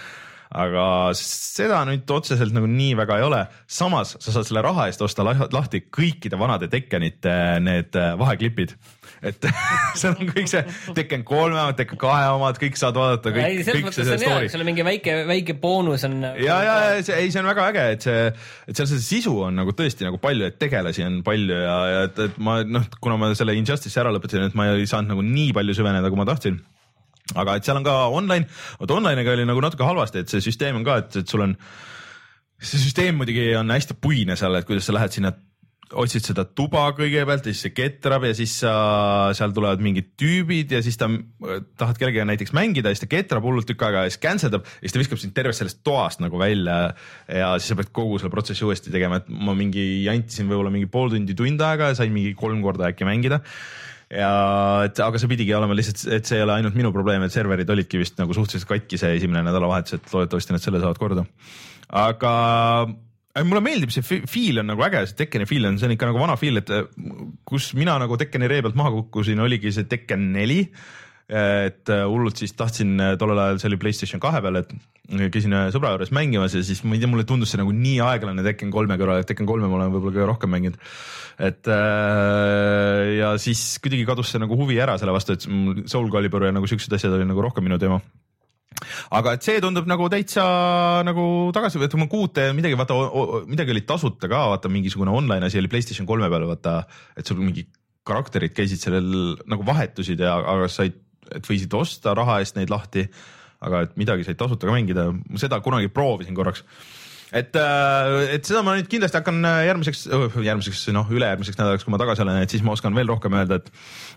aga seda nüüd otseselt nagu nii väga ei ole. samas sa saad selle raha eest osta lahti kõikide vanade Tekkenite need äh, vaheklipid et seal on kõik see Tekken kolme omad, Tekken kahe omad, kõik saad vaadata, kõik, kõik see, see story. sul on mingi väike, väike boonus on. ja, ja, ja see, ei, see on väga äge, et see, et seal see sisu on nagu tõesti nagu palju, et tegelasi on palju ja, ja et, et ma noh, kuna ma selle Injustice'i ära lõpetasin, et ma ei saanud nagu nii palju süveneda, kui ma tahtsin aga et seal on ka online, vot online'iga oli nagu natuke halvasti, et see süsteem on ka, et, et sul on, see süsteem muidugi on hästi puine seal, et kuidas sa lähed sinna otsid seda tuba kõigepealt ja siis see ketrab ja siis sa, seal tulevad mingid tüübid ja siis ta, tahad kellegagi näiteks mängida ja siis ta ketrab hullult tükk aega ja siis cancel dab ja siis ta viskab sind tervest sellest toast nagu välja. ja siis sa pead kogu selle protsessi uuesti tegema, et ma mingi jantisin võib-olla mingi pool tundi, tund aega ja sain mingi kolm korda äkki mängida ja et aga see pidigi olema lihtsalt, et see ei ole ainult minu probleem, et serverid olidki vist nagu suhteliselt katki see esimene nädalavahetus, et loodetavasti nad selle saavad korda. aga mulle meeldib see feel on nagu äge, see Tekkeni feel on, see on ikka nagu vana feel, et kus mina nagu Tekkeni ree pealt maha kukkusin, oligi see Tekken neli et hullult siis tahtsin tollel ajal, see oli Playstation kahe peal, et käisin ühe sõbra juures mängimas ja siis ma ei tea, mulle tundus see nagu nii aeglane Tekken kolme kõrval, et Tekken kolme ma olen võib-olla kõige rohkem mänginud. et äh, ja siis kuidagi kadus see nagu huvi ära selle vastu, et Soul Calibur ja nagu siuksed asjad olid nagu rohkem minu teema aga et see tundub nagu täitsa nagu tagasi, et ma kuute midagi, vaata midagi oli tasuta ka, vaata mingisugune online asi oli Playstation kolme peal, vaata, et sul mingi karakterid käisid sellel nagu vahetusid ja, aga said, et võisid osta raha eest neid lahti. aga et midagi said tasuta ka mängida, seda kunagi proovisin korraks et, äh, et seda ma nüüd kindlasti hakkan äh, järgmiseks, järgmiseks noh, ülejärgmiseks nädalaks, kui ma tagasi olen, et siis ma oskan veel rohkem öelda, et,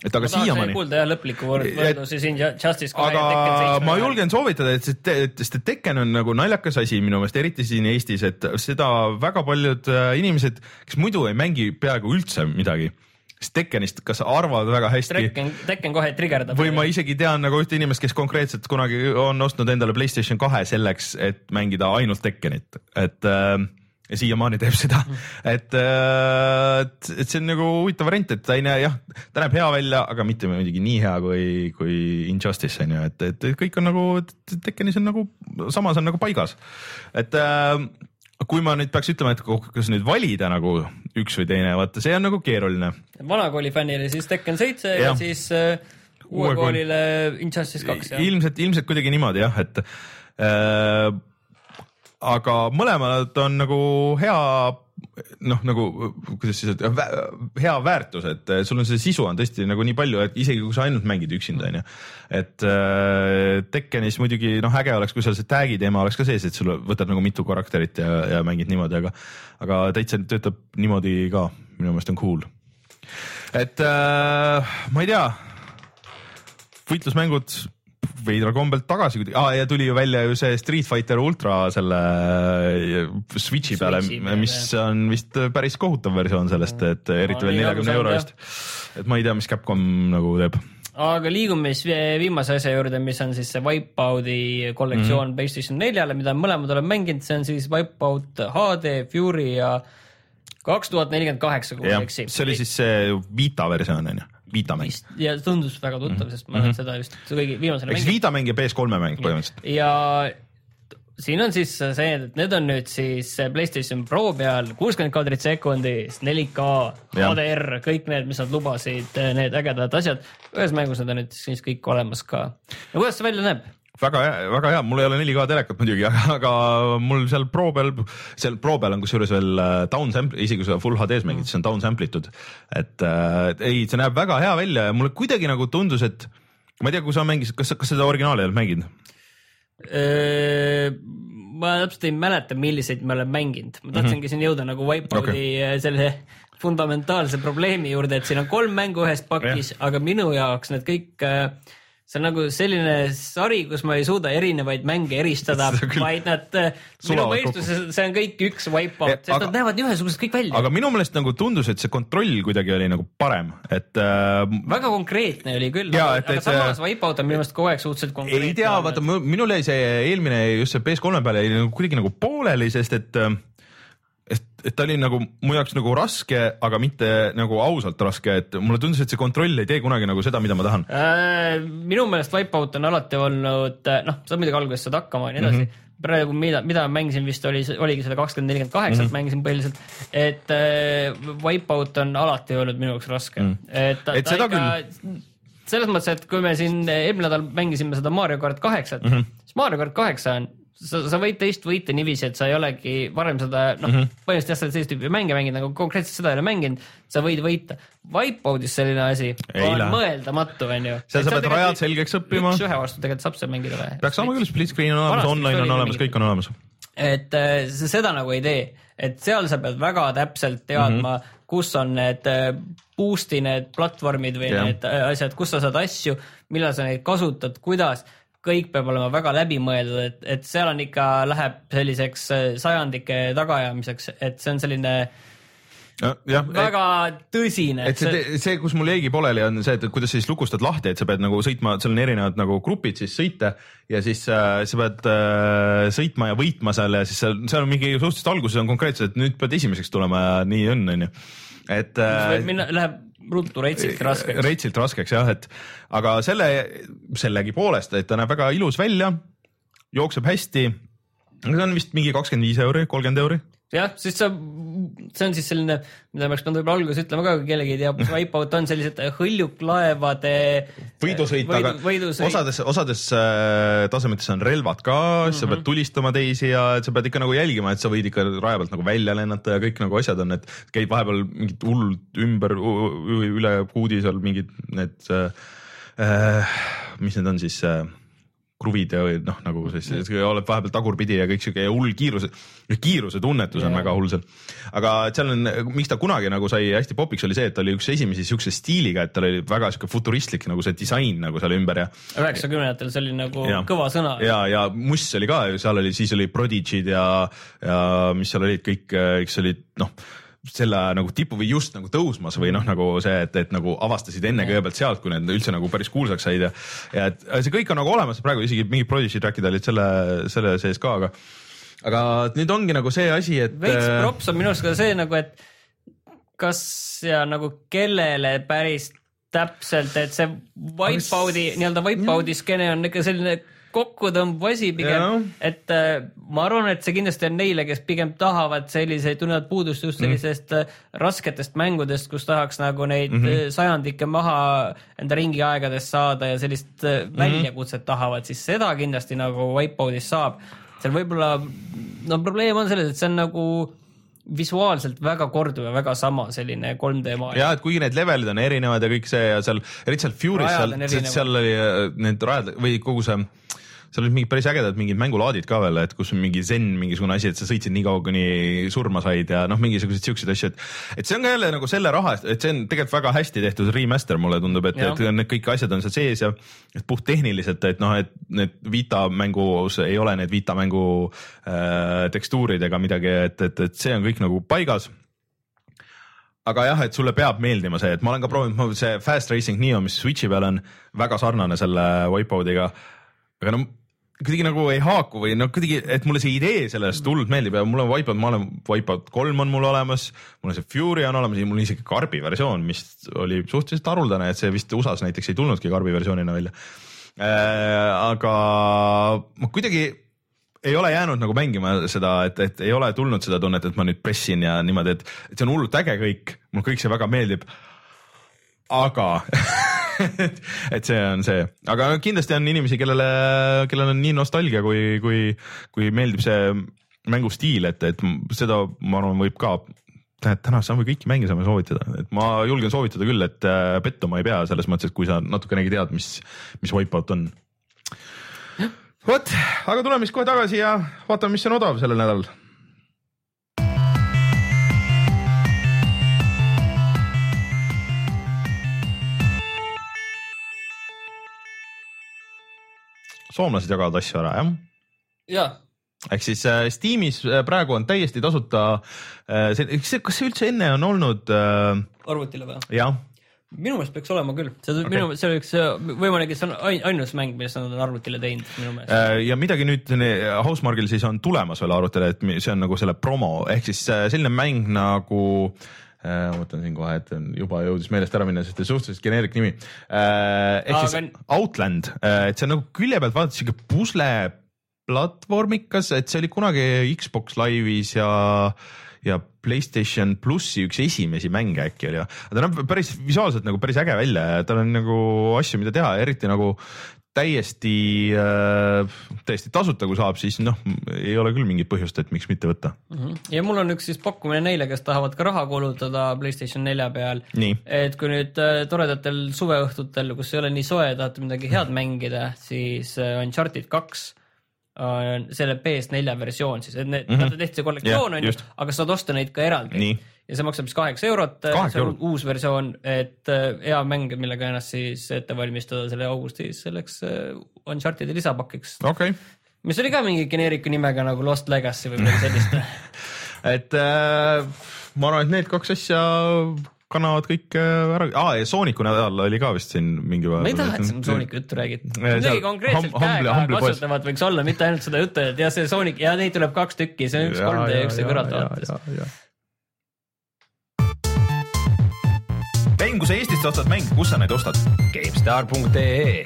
et aga siiamaani. kuulda jah lõplikku võrdlusi siin Justice kahe ja Tekken seitsme. ma julgen soovitada, et see, sest et Tekken on nagu naljakas asi minu meelest, eriti siin Eestis, et seda väga paljud äh, inimesed, kes muidu ei mängi peaaegu üldse midagi kes Tekkenist kas arvavad väga hästi. Tekken, Tekken kohe trigerdab. või ma isegi tean nagu ühte inimest, kes konkreetselt kunagi on ostnud endale Playstation kahe selleks, et mängida ainult Tekkenit, et äh, ja siiamaani teeb seda, et, äh, et, et see on nagu huvitav variant, et ta ei näe jah, ta näeb hea välja, aga mitte muidugi nii hea kui, kui Injustice on ju, et, et kõik on nagu, Tekkenis on nagu, samas on nagu paigas, et äh, kui ma nüüd peaks ütlema, et kas nüüd valida nagu üks või teine, vaata see on nagu keeruline. vana kooli fännile siis Tekken seitse ja. ja siis uue, uue koolile Injustice kaks. ilmselt, ilmselt kuidagi niimoodi jah, et äh, aga mõlemad on nagu hea noh, nagu kuidas siis öelda, hea väärtus, et sul on see sisu on tõesti nagu nii palju, et isegi kui sa ainult mängid üksinda, onju. et äh, Tekkenis muidugi noh, äge oleks, kui seal see tag'i teema oleks ka sees, et sul võtad nagu mitu karakterit ja, ja mängid niimoodi, aga, aga täitsa töötab niimoodi ka, minu meelest on cool. et äh, ma ei tea, võitlusmängud veidral kombel tagasi kuidagi ah,, ja tuli ju välja ju see Street Fighter Ultra selle äh, Switch'i peale, mis on vist päris kohutav versioon sellest, et eriti veel neljakümne euro eest. et ma ei tea, mis Capcom nagu teeb aga liigume siis viimase asja juurde, mis on siis see Wipeouti kollektsioon mm -hmm. PlayStation neljale, mida mõlemad olen mänginud, see on siis Wipeout HD, Fury ja kaks tuhat nelikümmend kaheksa, kui ma ei eksi. see oli siis see Vita versioon on ju Vita mäng. ja tundus väga tuttav mm, -hmm. sest ma olen mm -hmm. seda just kõige viimasena mänginud. Vita mäng ja PS3 mäng põhimõtteliselt. ja siin on siis see, et need on nüüd siis Playstation Pro peal kuuskümmend kaadrit sekundis, 4K, HDR, kõik need, mis nad lubasid, need ägedad asjad. ühes mängus need on nüüd siis kõik olemas ka. ja kuidas see välja näeb? Väga hea, väga hea, mul ei ole 4K telekat muidugi, aga mul seal Pro peal, seal Pro peal on kusjuures veel äh, down sample, isegi kui sa full HD-s mängid, siis on down sample itud. et äh, ei, see näeb väga hea välja ja mulle kuidagi nagu tundus, et ma ei tea, kui sa mängisid, kas, kas seda originaali oled mänginud? ma täpselt ei mäleta, milliseid ma olen mänginud, ma tahtsingi mm -hmm. siin jõuda nagu Wipeouti okay. selle fundamentaalse probleemi juurde, et siin on kolm mängu ühes pakis, aga minu jaoks need kõik äh, see on nagu selline sari, kus ma ei suuda erinevaid mänge eristada, vaid nad, äh, minu mõistuses see on kõik üks wipeout, sest aga, nad näevad ühesugused kõik välja. aga minu meelest nagu tundus, et see kontroll kuidagi oli nagu parem, et äh,. väga konkreetne oli küll, aga, aga et, samas wipeout on minu meelest kogu aeg suhteliselt konkreetne. ei tea, vaata minul jäi see eelmine just see PS3 peale jäi nagu kuidagi nagu pooleli, sest et äh, et, ta oli nagu mu jaoks nagu raske, aga mitte nagu ausalt raske, et mulle tundus, et see kontroll ei tee kunagi nagu seda, mida ma tahan äh,. minu meelest Wipeout on alati olnud, äh, noh, sa muidugi alguses saad hakkama ja nii edasi mm. -hmm praegu, mida, mida ma mängisin vist oli, oligi seda kakskümmend nelikümmend kaheksat mhm. mängisin põhiliselt, et äh, Wipeout on alati olnud minu jaoks raske mm., et ta, et ta ikka küll. selles mõttes, et kui me siin eelmine nädal mängisime seda Mario kart kaheksat mm, -hmm. siis Mario kart kaheksa on sa, sa võid teist võita niiviisi, et sa ei olegi varem seda noh mm -hmm., põhimõtteliselt jah, sa oled sellist tüüpi mänge mänginud, nagu konkreetselt seda ei ole mänginud, sa võid võita. Wipeoutis selline asi ei on lähe. mõeldamatu, onju. seal sa pead rajad selgeks õppima. üks-ühe vastu tegelikult saab seal mängida või? peaks saama küll, split screen on olemas, online on olemas, kõik on olemas. et äh, sa seda nagu ei tee, et seal sa pead väga täpselt teadma mm, -hmm. kus on need äh, boost'i need platvormid või yeah. need äh, asjad, kus sa saad asju, millal sa neid kasutad, kuidas kõik peab olema väga läbimõeldud, et, et seal on ikka, läheb selliseks äh, sajandike tagaajamiseks, et see on selline jah, väga tõsine. et see, see, kus mul jäigi pooleli, on see, et kuidas sa siis lukustad lahti, et sa pead nagu sõitma, seal on erinevad nagu grupid siis sõite ja siis äh, sa pead äh, sõitma ja võitma seal ja siis seal, seal on mingi suhteliselt alguses on konkreetselt, et nüüd pead esimeseks tulema ja nii on, onju. et äh, minna, läheb ruttu retsilt raskeks. reitsilt raskeks jah, et aga selle, sellegipoolest, et ta näeb väga ilus välja, jookseb hästi. see on vist mingi kakskümmend viis euri, kolmkümmend euri. jah, siis sa, see on siis selline, mida ma oleks pidanud võib-olla alguses ütlema ka, kui kellelgi ei tea, mis Wipeout on, sellised hõljuklaevade võidusõit, aga võidusõit. osades, osades äh, tasemetes on relvad ka mm, -hmm. sa pead tulistama teisi ja sa pead ikka nagu jälgima, et sa võid ikka raja pealt nagu välja lennata ja kõik nagu asjad on, et käid vahepeal mingid hullud ümber, üle kuudi seal mingid need äh,, äh, mis need on siis äh, kruvid ja noh, nagu siis oled vahepeal tagurpidi ja kõik siuke ja hull kiiruse, kiiruse tunnetus on Jaa. väga hull seal. aga seal on, miks ta kunagi nagu sai hästi popiks, oli see, et ta oli üks esimesi siukse stiiliga, et tal oli väga siuke futuristlik nagu see disain nagu seal ümber ja üheksakümnendatel see oli nagu Jah. kõva sõna. ja, ja Muss oli ka seal oli, siis oli Prodigy'd ja, ja mis seal olid kõik, kes olid noh, selle nagu tipu või just nagu tõusmas või noh, nagu see, et, et nagu avastasid enne kõigepealt sealt, kui need üldse nagu päris kuulsaks said ja ja et see kõik on nagu olemas, praegu isegi mingid Prodigy track'id olid selle, selle sees ka, aga aga nüüd ongi nagu see asi, et veits props on minu arust ka see nagu, et kas ja nagu kellele päris täpselt, et see Wipeout'i nii-öelda Wipeout'i skeene on ikka selline kokkutõmb asi Jah. pigem, et äh, ma arvan, et see kindlasti on neile, kes pigem tahavad selliseid, tunnevad puudust just sellisest mm. rasketest mängudest, kus tahaks nagu neid mm -hmm. sajandikke maha enda ringiaegadest saada ja sellist mm -hmm. väljakutset tahavad, siis seda kindlasti nagu Wipeout'is saab. seal võib-olla, no probleem on selles, et see on nagu visuaalselt väga korduv ja väga sama selline 3D maailm. ja et kuigi need levelid on erinevad ja kõik see ja seal, eriti seal Fury's seal seal oli need rajad või kogu see, seal olid mingid päris ägedad mingid mängulaadid ka veel, et kus on mingi zen mingisugune asi, et sa sõitsid nii kaua, kuni surma said ja noh, mingisuguseid siukseid asju, et et see on ka jälle nagu selle raha eest, et see on tegelikult väga hästi tehtud remaster, mulle tundub, et, et need kõik asjad on seal sees ja et puhttehniliselt, et noh, et need Vita mängus ei ole need Vita mängu äh, tekstuurid ega midagi, et, et, et see on kõik nagu paigas aga jah, et sulle peab meeldima see, et ma olen ka proovinud, see Fast Racing Neo, mis Switch'i peal on väga sarnane selle Wipeoutiga. Aga no kuidagi nagu ei haaku või noh, kuidagi, et mulle see idee sellest hullult meeldib ja mul on Wipeout, ma olen Wipeout kolm on mul olemas, mul on see Fury on olemas ja mul on isegi karbi versioon, mis oli suhteliselt haruldane, et see vist USA-s näiteks ei tulnudki karbi versioonina välja äh,. aga ma kuidagi ei ole jäänud nagu mängima seda, et, et ei ole tulnud seda tunnet, et ma nüüd pressin ja niimoodi, et, et see on hullult äge kõik, mulle kõik see väga meeldib. aga et, et see on see, aga kindlasti on inimesi, kellele, kellel on nii nostalgia, kui, kui, kui meeldib see mängustiil, et, et seda ma arvan, võib ka tähendab, täna saame kõiki mänge saame soovitada, et ma julgen soovitada küll, et äh, pettuma ei pea selles mõttes, et kui sa natukenegi tead, mis, mis Wipeout on. vot, aga tuleme siis kohe tagasi ja vaatame, mis on odav sellel nädalal. Soomlased jagavad asju ära, jah ja, ehk siis äh, Steamis äh, praegu on täiesti tasuta äh,, kas see, üldse enne on olnud arvutile või? jah, minu meelest peaks olema küll, see okay. minu, see oleks võimalik, et see on ain- ainus mäng, millest nad on arvutile teinud minu meelest. ja midagi nüüd Housemarque'il siis on tulemas veel arvutile, et see on nagu selle promo ehk siis selline mäng nagu äh, ma mõtlen siin kohe, et on juba jõudis meelest ära minna, sest suhteliselt geneerik nimi äh,. ehk Aga- siis Outland äh,, et see on nagu külje pealt vaadates siuke pusle platvormikas, et see oli kunagi Xbox Live'is ja ja Playstation plussi üks esimesi mänge äkki oli ja ta näeb päris visuaalselt nagu päris äge välja ja tal on nagu asju, mida teha, eriti nagu täiesti äh,, täiesti tasuta, kui saab, siis noh, ei ole küll mingit põhjust, et miks mitte võtta. ja mul on üks siis pakkumine neile, kes tahavad ka raha kulutada Playstation nelja peal. et kui nüüd äh, toredatel suveõhtutel, kus ei ole nii soe, tahate midagi head mängida, siis äh, Uncharted kaks on selle PS4 versioon siis, et need mm, Mhm. -hmm. tehti see kollektsioon on ju aga saad osta neid ka eraldi nii, ja see maksab siis kaheksa eurot, see on uus versioon, et äh, hea mäng, millega ennast siis ette valmistada selle augustis selleks äh, Uncharted'i lisapakiks, okei okay.. mis oli ka mingi geneeriku nimega nagu Lost Legacy või midagi sellist. et äh, ma arvan, et need kaks asja kannavad kõik äh, ära ah, ja Sooniku nädal oli ka vist siin mingi päev. ma ei taha, et sa Sooniku juttu räägid. Midagi konkreetselt käega kasutavat võiks olla, mitte ainult seda juttu, et ja see Soonik ja neid tuleb kaks tükki, see on üks 3D ja üks see mäng, kui sa Eestist ostad mänge, kus sa neid ostad? GameStar.ee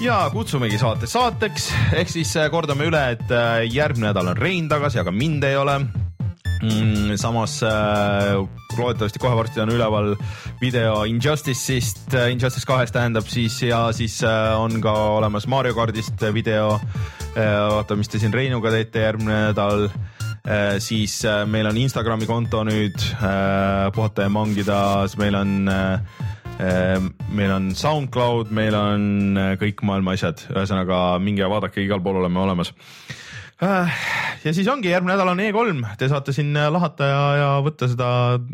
ja kutsumegi saate saateks, ehk siis äh, kordame üle, et äh, järgmine nädal on Rein tagasi, aga mind ei ole mm,. samas äh, loodetavasti kohe varsti on üleval video Injustice'ist, Injustice kahest tähendab siis ja siis äh, on ka olemas Mario kardist video. vaata, mis te siin Reinuga teete järgmine nädal. Siis äh, meil on Instagrami konto nüüd äh, puhata ja mangida, meil on äh, meil on SoundCloud, meil on äh, kõik maailma asjad, ühesõnaga minge vaadake, igal pool oleme olemas. Ja siis ongi järgmine nädal on E3, te saate siin äh, lahata ja, ja võtta seda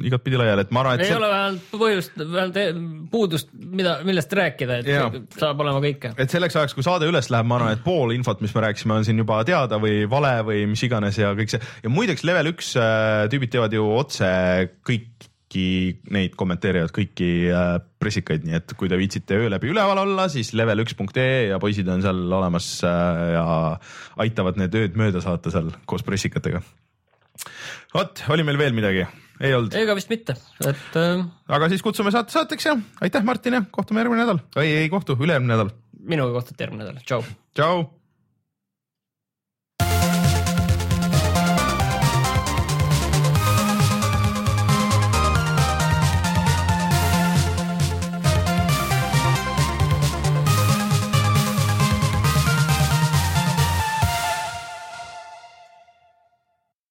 igatpidi laiali, et ma arvan, et ei ole vähemalt põhjust, vähemalt puudust, mida, millest rääkida, et Jaa. saab olema kõike. et selleks ajaks, kui saade üles läheb, ma arvan, et pool infot, mis me rääkisime, on siin juba teada või vale või mis iganes ja kõik see ja muideks level üks äh, tüübid teevad ju otse kõiki neid kommenteerivad kõiki äh, pressikaid, nii et kui te viitsite öö läbi üleval olla, siis level1.ee ja poisid on seal olemas äh, ja aitavad need ööd mööda saata seal koos pressikatega. vot, oli meil veel midagi? ei olnud, ega vist mitte, et äh, aga siis kutsume saate saateks ja aitäh, Martin ja kohtume järgmine nädal või ei kohtu, ülejärgmine nädal. minuga kohtute järgmine nädal, tšau. tšau